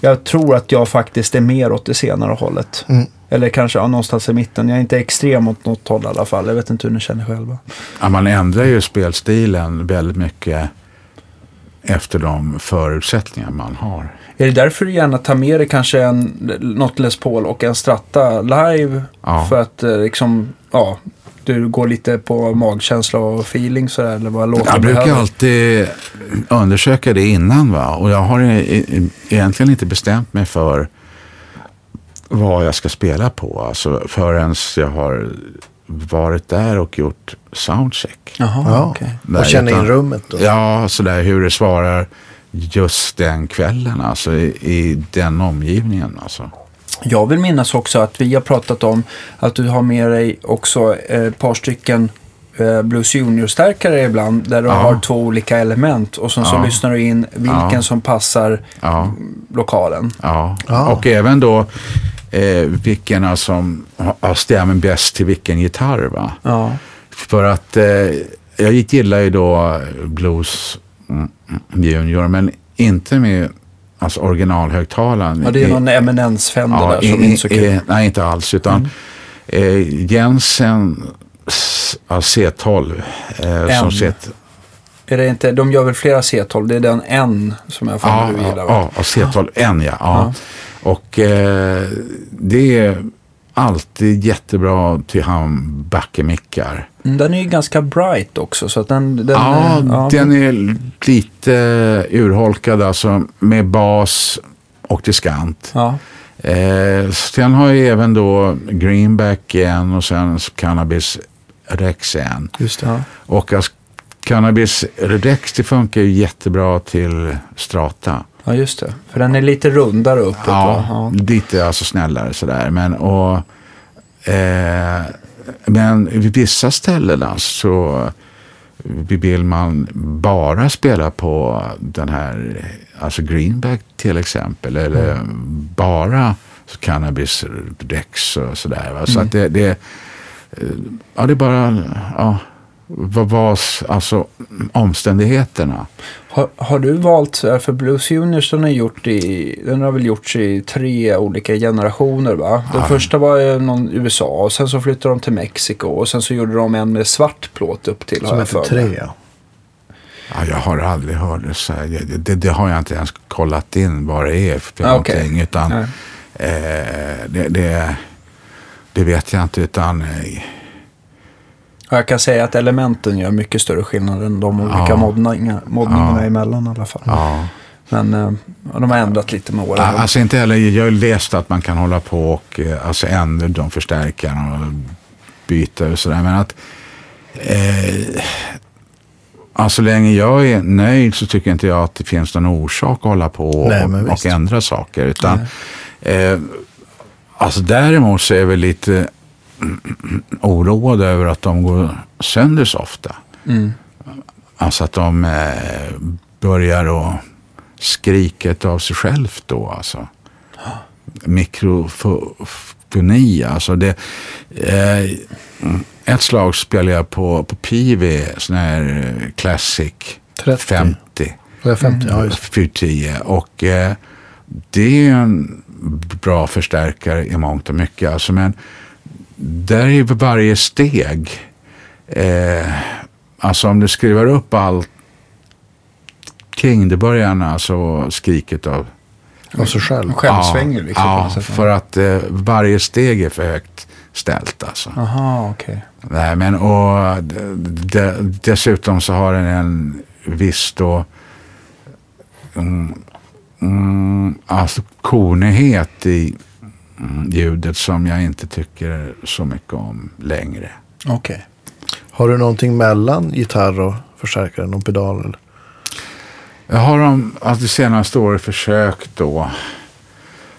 jag tror att jag faktiskt är mer åt det senare hållet. Mm. Eller kanske ja, någonstans i mitten. Jag är inte extrem åt något håll i alla fall. Jag vet inte hur ni känner själva. Ja, man ändrar ju spelstilen väldigt mycket efter de förutsättningar man har. Är det därför du gärna tar med dig kanske en, något Les Paul och en Stratta live? Ja. För att eh, liksom, ja, du går lite på magkänsla och feeling sådär, eller vad låten Jag brukar behöver? alltid undersöka det innan va? och jag har egentligen inte bestämt mig för vad jag ska spela på. Alltså förrän jag har varit där och gjort soundcheck. Jaha, Ja. Nej, och känna in rummet. Då. Ja, sådär hur det svarar just den kvällen, alltså i, i den omgivningen. Alltså. Jag vill minnas också att vi har pratat om att du har med dig också eh, ett par stycken eh, Blues Junior-stärkare ibland där du Ja. har två olika element och sen så Ja. lyssnar du in vilken Ja. som passar Ja, lokalen. ja. Ja. Och även då eh, vilken som har stämmer bäst till vilken gitarr. Va? Ja. För att eh, jag gillar ju då blues mm, junior, men inte med alltså originalhögtalaren. ja, det är någon eminensfender där som i- inte så kul. nej, inte alls. Utan eh, Jensen ja, C12. Eh, som sett, Är det inte, de gör väl flera C12? Det är den N som jag får ja, du gillar ja, ja, C12 N ja. ja. Och eh, det är alltid jättebra till han backemickar. Mm, Den är ju ganska bright också. Så att den, den, Ja, eh, ja, den är lite urholkad alltså med bas och diskant. Ja, Eh, sen har jag även då Greenback en och sen Cannabis Rex en. Just det. ja. Och alltså, Cannabis Rex det funkar ju jättebra till Strata. Ja, just det. För den är lite rundare uppåt Ja? Ja. lite alltså snällare sådär. Men, och, eh, men vid vissa ställen så vill man bara spela på den här, alltså Greenback till exempel. Eller bara Cannabis Rex och sådär. Va? Så att det, det, ja, det är bara, ja, vad var alltså omständigheterna? Har, har du valt, eh, för Blues Juniors den har, gjort i, den har väl gjorts i tre olika generationer va? Den Ja. första var ju någon USA och sen så flyttade de till Mexiko och sen så gjorde de en med svart plåt upp till Som mig. tre. Ja. Ja, jag har aldrig hört det. Så här. Det, det, det har jag inte ens kollat in vad det är för Ah, okej. någonting. Utan, eh, det, det, det vet jag inte. Utan, eh, Och jag kan säga att elementen gör mycket större skillnad än de olika Ja. moddningar, moddningarna Ja. emellan i alla fall. ja. Men eh, de har ändrat lite med åren. Alltså inte heller, jag har läst att man kan hålla på och eh, alltså ändra de förstärkarna och byta och sådär. Men att eh, alltså, så länge jag är nöjd så tycker inte jag att det finns någon orsak att hålla på Nej, och, visst. och ändra saker. Utan, eh, alltså däremot så är väl lite oroad över att de går sönder så ofta. Mm. Alltså att de eh, börjar att skrika av sig självt då alltså. Mikrofoni, alltså det. Eh, ett slag spelade jag på, på Pivi, sån här eh, Classic 30. 50. Var jag 50? Ja, just 410 och eh, det är en bra förstärkare i mångt och mycket. Alltså, men där är varje steg, eh, alltså om du skruvar upp allt kring det börjar alltså skriket av. Av sig själv. Självsvänger liksom. på Ja, något sätt. för att eh, varje steg är för högt ställt alltså. Aha, okej. Nej, men och d- d- dessutom så har den en viss då mm, mm, alltså konighet i mm, ljudet som jag inte tycker så mycket om längre. Okej. Har du någonting mellan gitarr och förstärkare, någon pedal eller? Jag har de, alltså det senaste året försökt då.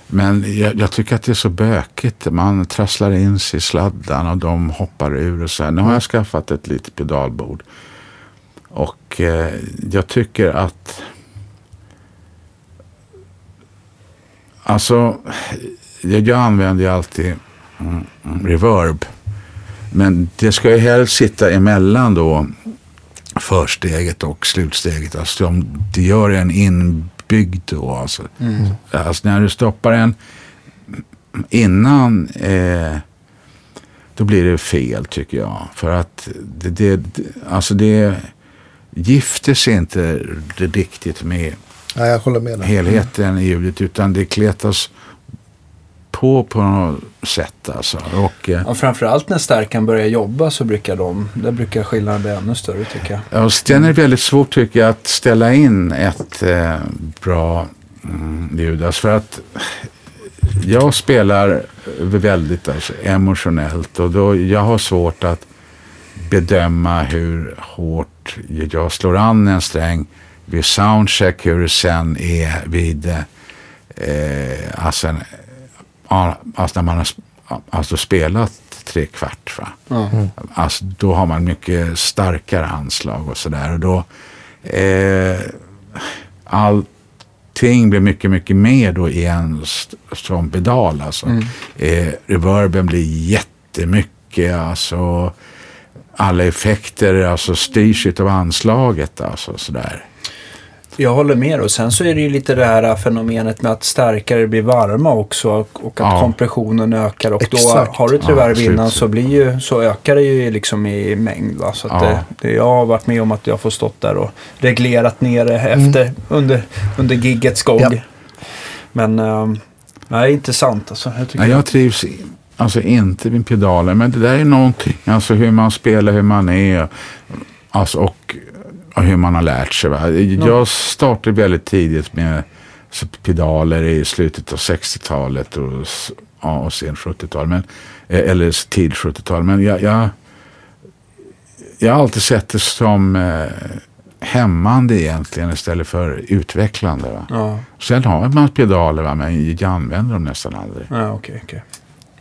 Men jag, jag, tycker att det är så bökigt. Man trasslar in sig i sladdarna och de hoppar ur och så här. Nu har jag skaffat ett litet pedalbord. Och eh, jag tycker att Alltså, jag, använder ju alltid mm, reverb. Men det ska ju helst sitta emellan då försteget och slutsteget. Alltså om det gör en inbyggd då. Alltså, mm. alltså när du stoppar en innan eh, då blir det fel tycker jag. För att det, det, alltså det gifter sig inte riktigt med Ja, helheten i ljudet utan det kletas på på något sätt. Alltså. Och, eh, ja, framförallt när stärkan börjar jobba så brukar de, där brukar skillnaden bli ännu större tycker jag. Ja, och sen är det väldigt svårt tycker jag att ställa in ett eh, bra mm, ljud. Alltså för att jag spelar väldigt alltså, emotionellt och då, jag har svårt att bedöma hur hårt jag slår an en sträng vid soundcheck hur det sen är vid eh, alltså, en, alltså när man har alltså spelat tre kvart. Va? Mm. Alltså, då har man mycket starkare anslag och sådär. Och då eh, allting blir mycket, mycket mer då i en som pedal. Alltså. Mm. Eh, reverben blir jättemycket. Alltså, alla effekter alltså, styrs av anslaget. Alltså, sådär. Jag håller med och sen så är det ju lite det här fenomenet med att starkare blir varma också och att ja. kompressionen ökar och Exakt. då har du tyvärr ja, innan så, blir ju, så ökar det ju liksom i mängd. Va? Så ja. det, det, jag har varit med om att jag får stått där och reglerat ner det efter, mm. under, under giggets gång. Ja. Men um, nej, intressant alltså. Jag, nej, jag trivs alltså inte med pedaler men det där är någonting, alltså hur man spelar, hur man är. Alltså, och hur man har lärt sig. Va? Jag startade väldigt tidigt med pedaler i slutet av 60-talet och, ja, och sen 70-tal. Men, eh, eller tid 70-tal. Men jag, jag, jag har alltid sett det som eh, hämmande egentligen istället för utvecklande. Va? Ja. Sen har man pedaler va? men jag använder dem nästan aldrig. Ja, okay, okay.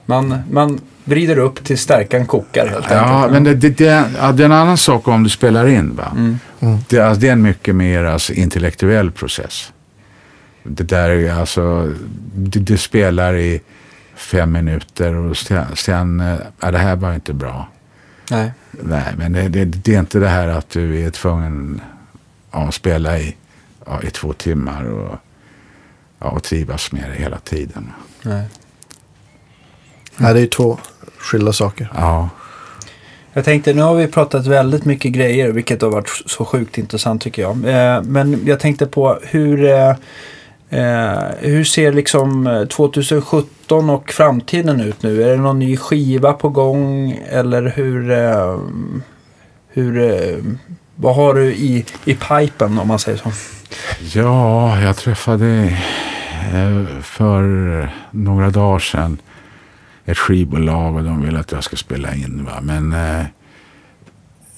Man, man vrider upp till stärkan kokar helt enkelt. Ja, men det, det, det, ja, det är en annan sak om du spelar in. Va? Mm. Mm. Det, alltså, det är en mycket mer alltså, intellektuell process. Det där alltså, du, du spelar i fem minuter och sen, sen eh, ja, det här var inte bra. Nej. Nej, men det, det, det är inte det här att du är tvungen att spela i, ja, i två timmar och, ja, och trivas med det hela tiden. Nej. Nej, det är två skilda saker. Ja. Jag tänkte, nu har vi pratat väldigt mycket grejer, vilket har varit så sjukt intressant tycker jag. Eh, men jag tänkte på hur, eh, eh hur ser liksom 2017 och framtiden ut nu? Är det någon ny skiva på gång? Eller hur, hur vad har du i, i pipen om man säger så? Ja, jag träffade för några dagar sedan ett skivbolag och de vill att jag ska spela in. Va? Men eh,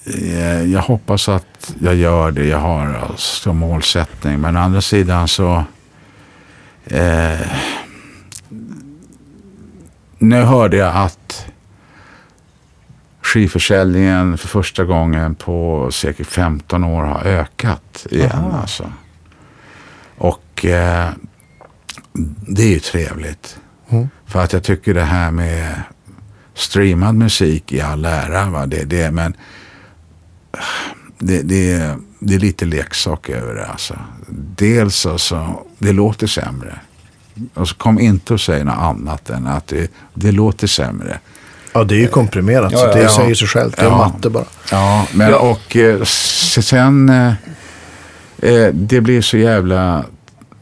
eh, jag hoppas att jag gör det jag har alltså, som målsättning. Men å andra sidan så eh, nu hörde jag att skivförsäljningen för första gången på säkert 15 år har ökat igen. Alltså. Och eh, det är ju trevligt. Mm. För att jag tycker det här med streamad musik i all ära. Va? Det, det, men det, det, det är lite leksak över det. Alltså. Dels alltså, det låter sämre. Och så kom inte och säg något annat än att det, det låter sämre. Ja, det är ju komprimerat. Ja, så det ja, säger sig självt. Det är ja, matte bara. Ja, men och eh, sen... Eh, eh, det blir så jävla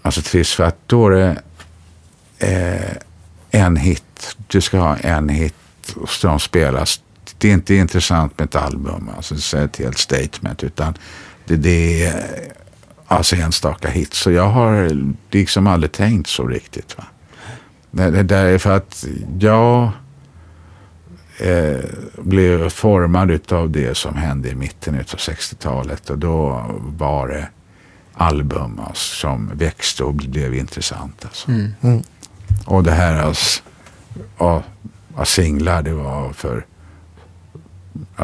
alltså, trist för att då är det... Eh, en hit. Du ska ha en hit som spelas. Det är inte intressant med ett album, alltså ett helt statement, utan det, det är alltså enstaka hits. Så jag har liksom aldrig tänkt så riktigt. Va? Det, det där är för att jag, eh, blev formad av det som hände i mitten av 60-talet. Och då var det album alltså, som växte och blev intressant. Alltså. Mm. Mm. Och det här alltså, av singlar, det var för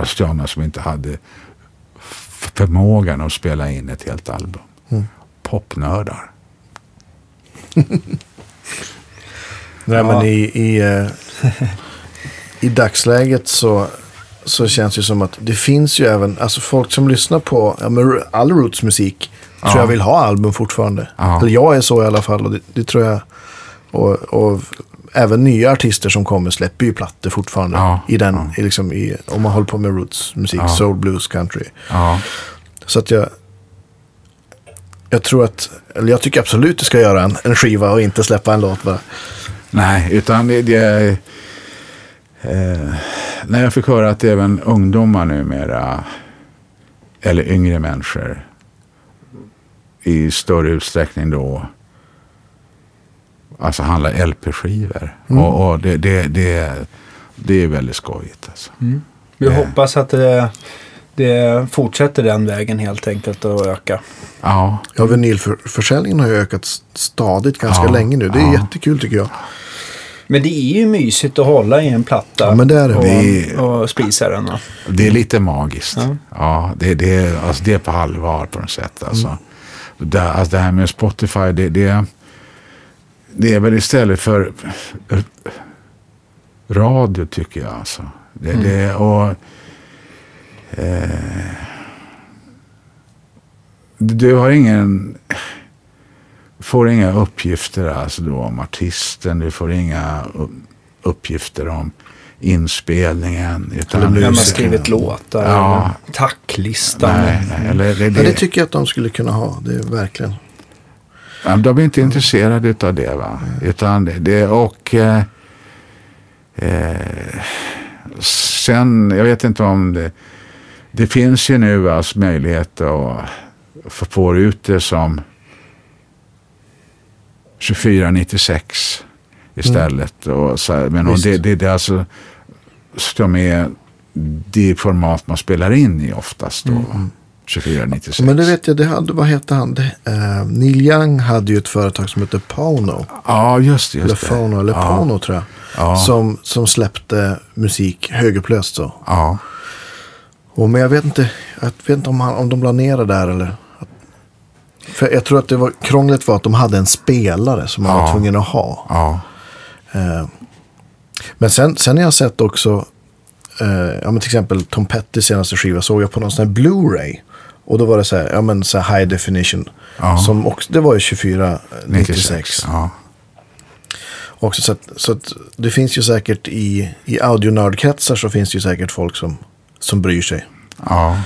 sådana som inte hade förmågan att spela in ett helt album. Mm. Popnördar. Nej, Ja. men i, i, eh, i dagsläget så, så känns det som att det finns ju även, alltså folk som lyssnar på ja, all Roots musik tror Ja. jag vill ha album fortfarande. Ja. Eller jag är så i alla fall och det, det tror jag. Och, och även nya artister som kommer släpper ju plattor fortfarande. Ja. I den, Ja. i liksom i, om man håller på med Roots musik, Ja. soul, blues, country. Så att jag, jag tror att, eller jag tycker absolut du ska göra en, en skiva och inte släppa en låt bara. Nej, utan det... det eh, när jag fick höra att även ungdomar numera, eller yngre människor, i större utsträckning då, alltså handlar LP-skivor. Mm. Och, och det, det, det, det är väldigt skojigt. Alltså. Mm. Vi Eh. hoppas att det, det fortsätter den vägen helt enkelt att öka. Ja, Ja, vinylförsäljningen har ju ökat stadigt ganska Ja, länge nu. Det är ja. jättekul tycker jag. Men det är ju mysigt att hålla i en platta Ja, men det är det. och, Vi- och spisa den. va? det är lite magiskt. Ja. Ja, det, det, är, alltså, det är på allvar på något sätt. Alltså. Det, alltså, det här med Spotify, det, det, det är väl istället för eh, radio tycker jag. Alltså. Det, det, och, eh, du har ingen får inga uppgifter alltså då om artisten. Du får inga uppgifter om inspelningen. Utan Eller har musiken. skrivit låtar? Ja. Tacklistan? Nej, nej, eller det, Ja, det det, tycker jag att de skulle kunna ha. Det är verkligen. Ja, de är inte intresserade av det. Va? Utan det, och eh, eh, sen, jag vet inte om det, det finns ju nu alltså möjlighet att få få ut det som 2496 istället. Och så här, men och det, det, det är alltså som är det format man spelar in i oftast då. 2496. Men det vet jag, det hade, vad hette han? Eh, Neil Young hade ju ett företag som hette Pono. Ja, just det. Eller Just det. Phono, eller ja, Pono tror jag. Ja. Som, som släppte musik högupplöst så. Ja. Och, men jag vet inte, jag vet inte om, han, om de la ner det där eller. För jag tror att det var, krånglet var att de hade en spelare som man Ja. var tvungen att ha. Ja. Eh, men sen, sen har jag sett också, eh, ja men till exempel Tom Pettys senaste skiva såg jag på någon sån här Blu-ray. Och då var det så här, ja men så här high definition. Ja. Som också, det var ju 24, 96. 96. Ja. Också, så att, så att det finns ju säkert i, i audionördkretsar så finns det ju säkert folk som, som bryr sig. ja.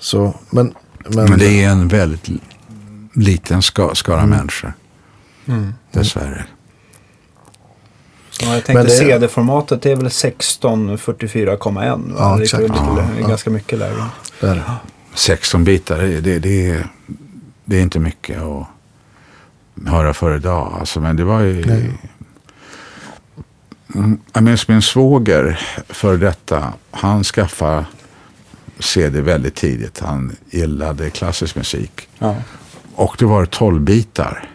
Så, men, men, Men det är en väldigt liten ska, skara människor. Mm. Dessvärre. Ja, jag tänkte det- CD-formatet är väl 1644,1. va? Ja, Det är exakt. lite ja. ganska mycket lägre. där. 16 bitar, det, det, det, är, det är inte mycket att höra för idag. Alltså, men det var ju... Nej. Mm, Jag minns min svåger för detta. Han skaffade CD väldigt tidigt. Han gillade klassisk musik. Ja. Och det var 12 bitar.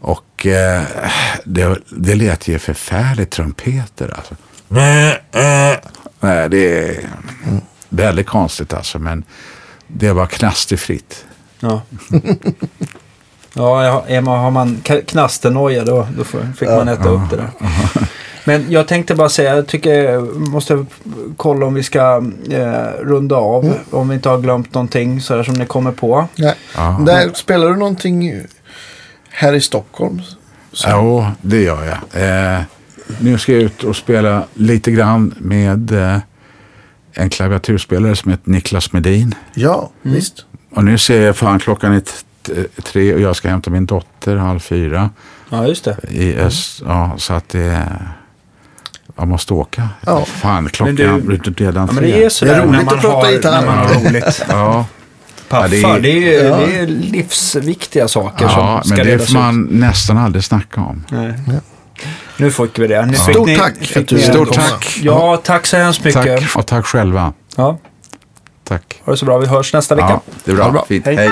Och eh, det, det lät ju förfärligt trumpeter alltså. Nej, det är väldigt konstigt alltså. Men det var knasterfritt. Ja. ja, man, har man knasternoja då, då får- fick man äta upp det där. Men jag tänkte bara säga, jag tycker jag måste kolla om vi ska eh, runda av. Om vi inte har glömt någonting sådär som ni kommer på. Nej. Ja. Där, spelar du någonting här i Stockholm? Så, Jo, det gör jag. Eh, nu ska jag ut och spela lite grann med eh, en klaviaturspelare som heter Niklas Medin. ja visst. Och nu ser jag fan klockan är tre och jag ska hämta min dotter halv fyra. Ja, just det. I öst, ja, så att det... Jag måste åka. Ja. Fan, klockan Men du- är redan Ja, men det är sådär Det är roligt när man, att prata har, gitarr. man har roligt. Ja, Paffa, Ja, det, det är, Ja. det är livsviktiga saker ja som ska men det får man nästan aldrig snacka om. Nej. Nu fick vi det. Nu Ja. fick Stort ni, tack fick ni- Stort tack. Ja, tack så hemskt mycket. Tack och tack själva. Ja, Tack. ha det så bra. Vi hörs nästa vecka. Ja, det är bra. Bra. Fint. Hej. Hej.